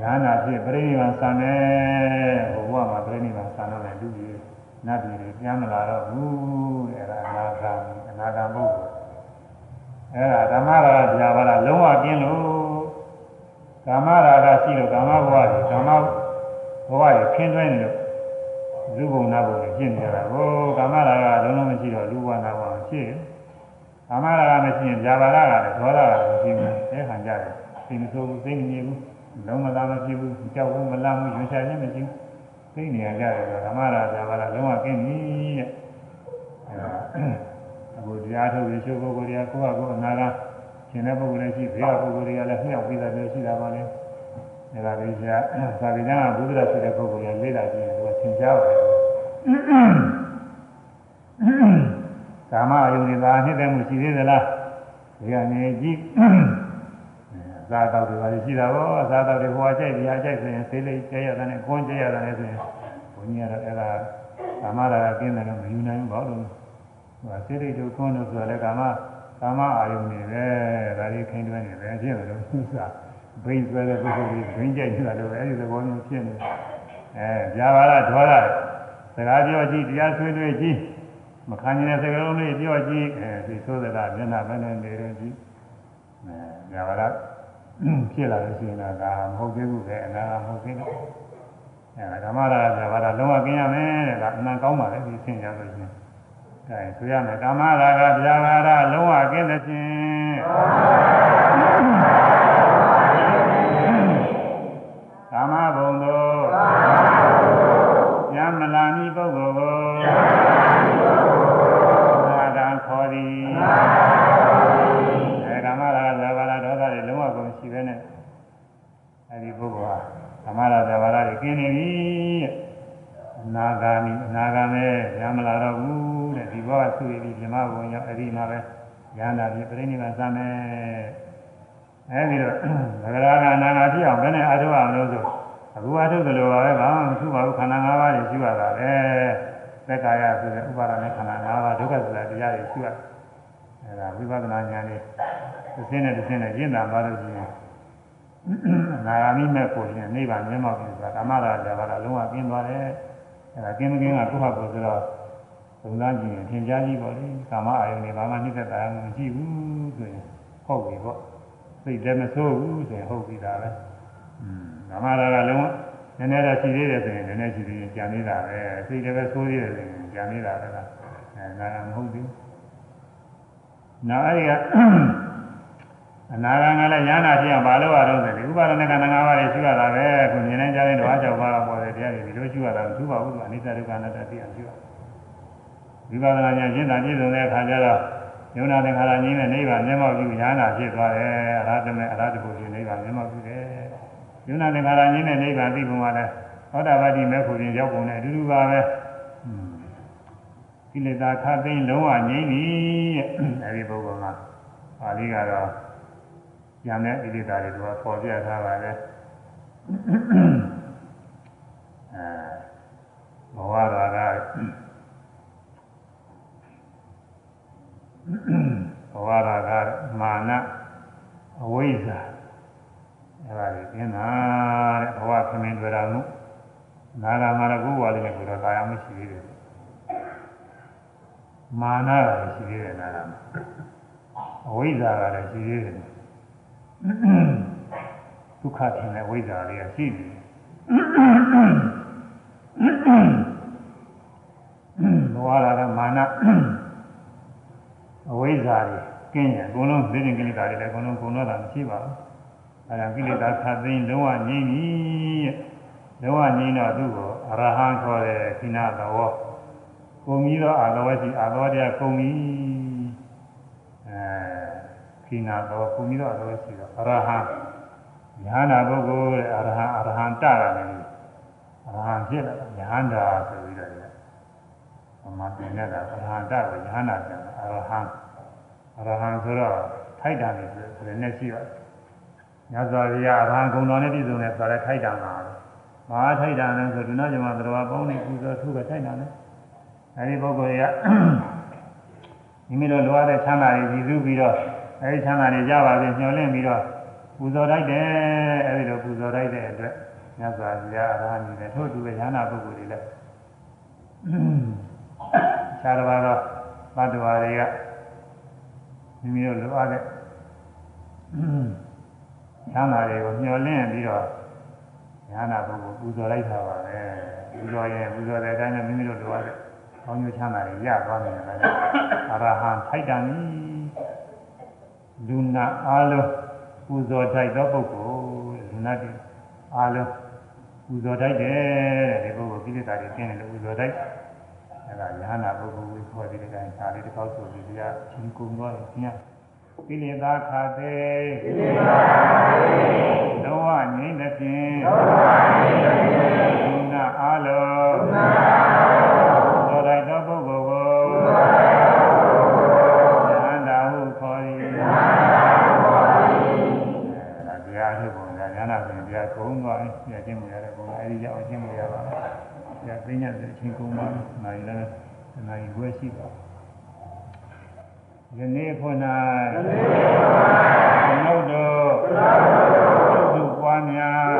ညာနာဖြစ်ပြိဋိဘံဆံတယ်ဟိုဘဝမှာပြိဋိဘံဆံတော့လည်းလူကြီးနတ်ပြည်တွေပြန်မလာတော့ဘူးအဲ့ဒါအနာဂံအနာဂံပုဂ္ဂိုလ်အဲ့ဒါဓမ္မရာဂဗျာပါဒလုံးဝကျင်းလို့ကာမရာဂရှိလို့ကာမဘဝတွေကာမဘဝတွေခင်းသွင်းနေလို့လူဘုံနာဘုံတွေဖြစ်နေကြတာဟိုကာမရာဂလုံးလုံးမရှိတော့လူဘဝနာဘဝဖြစ်ကာမရာဂမရှိရင်ဗျာပါဒကလည်းဒေါသကလည်းမရှိဘူးအဲခံကြတယ်သိမဆိုဘူးသိနေဘူး လုံးမလာမဖြစ်ဘူးကြောက်ဘူးမလာဘူးရွှေချခြင်းမရှိဘူးသိနေရကြတယ်ဓမ္မရာဇာပါလားလုံးဝကင်းပြီတဲ့အဲဒါအခုတရားထုတ်ရချိုးပုဂ္ဂိုလ်တွေကကိုယ့်ဟာကိုယ်အနာကရှင်တဲ့ပုဂ္ဂိုလ်လည်းရှိဘေးကပုဂ္ဂိုလ်တွေကလည်းမြောက်ပြီးသားမျိုးရှိတာပါလေဒါကလေးကသာဝိဒံကဘုဒ္ဓရှိတဲ့ပုဂ္ဂိုလ်ကလေးလာကြည့်ရင်သူကသင်ကြားပါတယ်ကာမအယုန်တွေသာနှစ်သက်မှုရှိသေးသလားဒီကနေကြည့် သာတော့တွေပါရှိတာပေါ့သာတော့တွေဟိုအကြိုက်ဒီအကြိုက်ဆိုရင်သေးလေးကျဲရတဲ့နဲ့ကွန်းကျဲရတဲ့နဲ့ဆိုရင်ဘုန်းကြီးကတော့အဲ့ဒါကာမရာကပြင်းတယ်လို့မယူနိုင်ဘူးဘာလို့ဟိုသေးလေးတို့ကွန်းလို့ဆိုတော့ကာမကာမအာယုန်တွေပဲဒါလေးခင်းတွဲနေတယ်ဖြစ်တယ်လို့သူကဘိန်းဆွဲတဲ့ပုဂ္ဂိုလ်ကြီးဘိန်းကြိုက်နေတာလို့အဲ့ဒီသဘောမျိုးဖြစ်နေအဲကြာပါလားဒေါရစကားပြောကြည့်တရားဆွေးနွေးကြည့်မခံနိုင်တဲ့စကားလုံးလေးပြောကြည့်အဲဒီသိုးစကားမျက်နှာပဲနဲ့နေရကြည့်အဲကြာပါလား ဖြစ်လာလို့ရှိရင်တော့ဒါမဟုတ်သေးဘူးပဲအနာမဟုတ်သေးဘူးအဲဓမ္မရာကြာပါလားလုံးဝกินရမယ်တဲ့ဒါအနံကောင်းပါလေဒီသင်ကြလို့ရှိရင်အဲဆိုရမယ်ကာမရာဂဗျာပါဒလုံးဝကင်းတဲ့ဖြင့်ကာမဘုံတို့ညမလာမီပုဂ္ဂိုလ် ကာမရာဂဗျာပါဒတွေကင်းနေပြီအနာဂါမိအနာဂါမဲညမလာတော့ဘူးတဲ့ဒီဘောကသူ့ရည်ဒီဓမ္မဘုံရောက်အဲ့ဒီမှာပဲဉာဏ်သာပြီပြိဋိနိဗ္ဗာန်စမယ်အဲဒီတော့သဂရာကနာနာဖြစ်အောင်ဘယ်နဲ့အထုအောင်လို့ဆိုအခုအထုသလိုပါပဲဘာမှမထူပါဘူးခန္ဓာ၅ပါးတွေရှိရတာပဲသက်ကာယဆိုတဲ့ဥပါဒနဲ့ခန္ဓာ၅ပါးဒုက္ခသစ္စာတရားတွေရှိရအဲဒါဝိပဿနာဉာဏ်လေးတစ်စင်းနဲ့တစ်စင်းနဲ့ကျင့်တာမှလို့ရှိရင် နာဂာမိမဲ့ကိုရှင်နိဗ္ဗာန်မျက်မှောက်ပြီဆိုတာဓမ္မရာဇာဘာလုံးဝကျင်းသွားတယ်အဲဒါကျင်းမကျင်းကကိုယ့်ဟာကိုယ်ဆိုတော့သုံးသားကြည့်ရင်သင်ကြားကြည့်ပါလေကာမအာယုန်တွေဘာမှနှိမ့်သက်တာမရှိဘူးဆိုရင်ဟုတ်ပြီပေါ့စိတ်လည်းမဆိုးဘူးဆိုရင်ဟုတ်ပြီဒါပဲอืมဓမ္မရာကလုံးဝနည်းနည်းတော့ရှိသေးတယ်ဆိုရင်နည်းနည်းရှိသေးရင်ကြံနေတာပဲစိတ်လည်းပဲဆိုးသေးတယ်ဆိုရင်ကြံနေတာပဲလားအဲနာမဟုတ်ဘူးနောက်အဲ့ဒီက အနာဂံကလည်းညာနာဖြစ်အောင်မလုပ်ရတော့တယ်ဒီဥပါဒနဲ့ခန္ဓာ၅ပါးတွေရှိရတာပဲခုမြင်နေကြတဲ့ဓဝါကြောင့်ပါပေါ်တဲ့တရားတွေဒီလိုရှိရတာမသူပါဘူးသူအနိစ္စဒုက္ခအနတ္တသိအောင်ရှိရဝိပဿနာဉာဏ်ရှင်းတာပြည့်စုံတဲ့အခါကျတော့ယုံနာသင်္ခါရကြီးနဲ့နိဗ္ဗာန်မျက်မှောက်ပြုညာနာဖြစ်သွားတယ်အရဟတမေအရဟတဘုရားနိဗ္ဗာန်မျက်မှောက်ပြုတယ်ယုံနာသင်္ခါရကြီးနဲ့နိဗ္ဗာန်သိပုံကလည်းသောတာပတိမေဖို့ရင်ရောက်ပုံနဲ့အတူတူပါပဲကိလေသာခတ်သိမ်းလုံးဝငြိမ့်ပြီအဲဒီပုဂ္ဂိုလ်မှာပါဠိကတော့ ဉာဏ်နဲ့ဣတိတာတွေကပေါ်ပြထားပါလေအဲဘဝရာကဘဝရာကမာနအဝိဇ္ဇာအဲဒါတွေကျင်းတာတဲ့ဘဝခမင်းတွေ့တာမှုနာဂမာရကုဝါလေးနဲ့ကိုတော့ကာယမရှိသေးတယ်မာနကလည်းရှိသေးတယ်နာဂမှာအဝိဇ္ဇာကလည်းရှိသေးတယ် ဒုက္ခထင်တဲ့ဝိဇ္ဇာလေးကရှိနေတယ်ဘဝလာကမာနအဝိဇ္ဇာတွေကင်းတယ်အကုန်လုံးသိတဲ့ကိလေသာတွေလည်းအကုန်လုံးကုန်တော့တာမရှိပါဘူးအဲဒါကိလေသာခတ်သိမ်းလုံးဝငြိမ့်ပြီလုံးဝငြိမ့်တော့သူ့ကိုအရဟံခေါ်တဲ့ခိနာတော်ကိုပြီးတော့အာလောရှိအာလောတရားကုန်ပြီအဲ ခိနာတော်ကိုပြီးတော့အာလောရှိတော့အရဟံညာနာပုဂ္ဂိုလ်တဲ့အရဟံအရဟံတတာလည်းအရဟံဖြစ်လာညာနာဆိုပြီးတော့ဘမတင်နေတာအရဟံတကိုညာနာပြန်အရဟံအရဟံဆိုတော့ထိုက်တာနေဆိုတဲ့နဲ့ရှိပါညဇောရိယအရဟံဂုဏတော်နဲ့ပြည့်စုံတဲ့ဆိုတဲ့ထိုက်တာမှာမဟာထိုက်တာနဲ့ဆိုဒုနာဇမသရဝပေါင်းနေပူဇော်ထုကထိုက်တာနဲ့အဲဒီပုဂ္ဂိုလ်ကမိမိတို့လိုအပ်တဲ့ချမ်းသာတွေကြည်စုပြီးတော့ အဲဒီချမ်းသာတွေကြပါစေညှော်လင့်ပြီးတော့ပူဇော်လိုက်တယ်အဲဒီလိုပူဇော်လိုက်တဲ့အတွက်မြတ်စွာဘုရားအရဟံကြီးနဲ့ထို့တူပဲဉာဏပုဂ္ဂိုလ်တွေလည်းခြားတစ်ပါးသောဘတ်တော်တွေကမိမိတို့လိုအပ်တဲ့ချမ်းသာတွေကိုညှော်လင့်ပြီးတော့ဉာဏပုဂ္ဂိုလ်ပူဇော်လိုက်တာပါပဲပူဇော်ရင်ပူဇော်တဲ့အတိုင်းနဲ့မိမိတို့လိုအပ်တဲ့ကောင်းကျိုးချမ်းသာတွေရသွားတယ်လည်းအရဟံထိုက်တန်ပြီ လူနာအားလုံးပူဇော်ထိုက်သောပုဂ္ဂိုလ်လူနာတိအားလုံးပူဇော်ထိုက်တယ်တဲ့ဒီပုဂ္ဂိုလ်ကိလေသာတွေကျင်းတယ်လို့ပူဇော်ထိုက်အဲဒါယဟနာပုဂ္ဂိုလ်ကိုခေါ်ပြီးတဲ့တိုင်းဒါလေးတစ်ခေါက်ဆိုပြီးတရားချင်းကုန်သွားတယ်ခင်ဗျာကိလေသာခါသေးကိလေသာခါသေးလုံးဝငြိမ့်တဲ့ဖြင့်လုံးဝငြိမ့်တဲ့ဖြင့်ဘုနာအာလောဘုနာ အဲဒီကြောင့်အချင်းမရပါဘူးတရားသိညာတဲ့အချင်းကုန်းပါနိုင်လည်းနိုင်ွယ်ရှိပါယနေ့ခု၌ယနေ့ခု၌ဘုရားတော်ဘုရားတော်သူပွားများသူပွား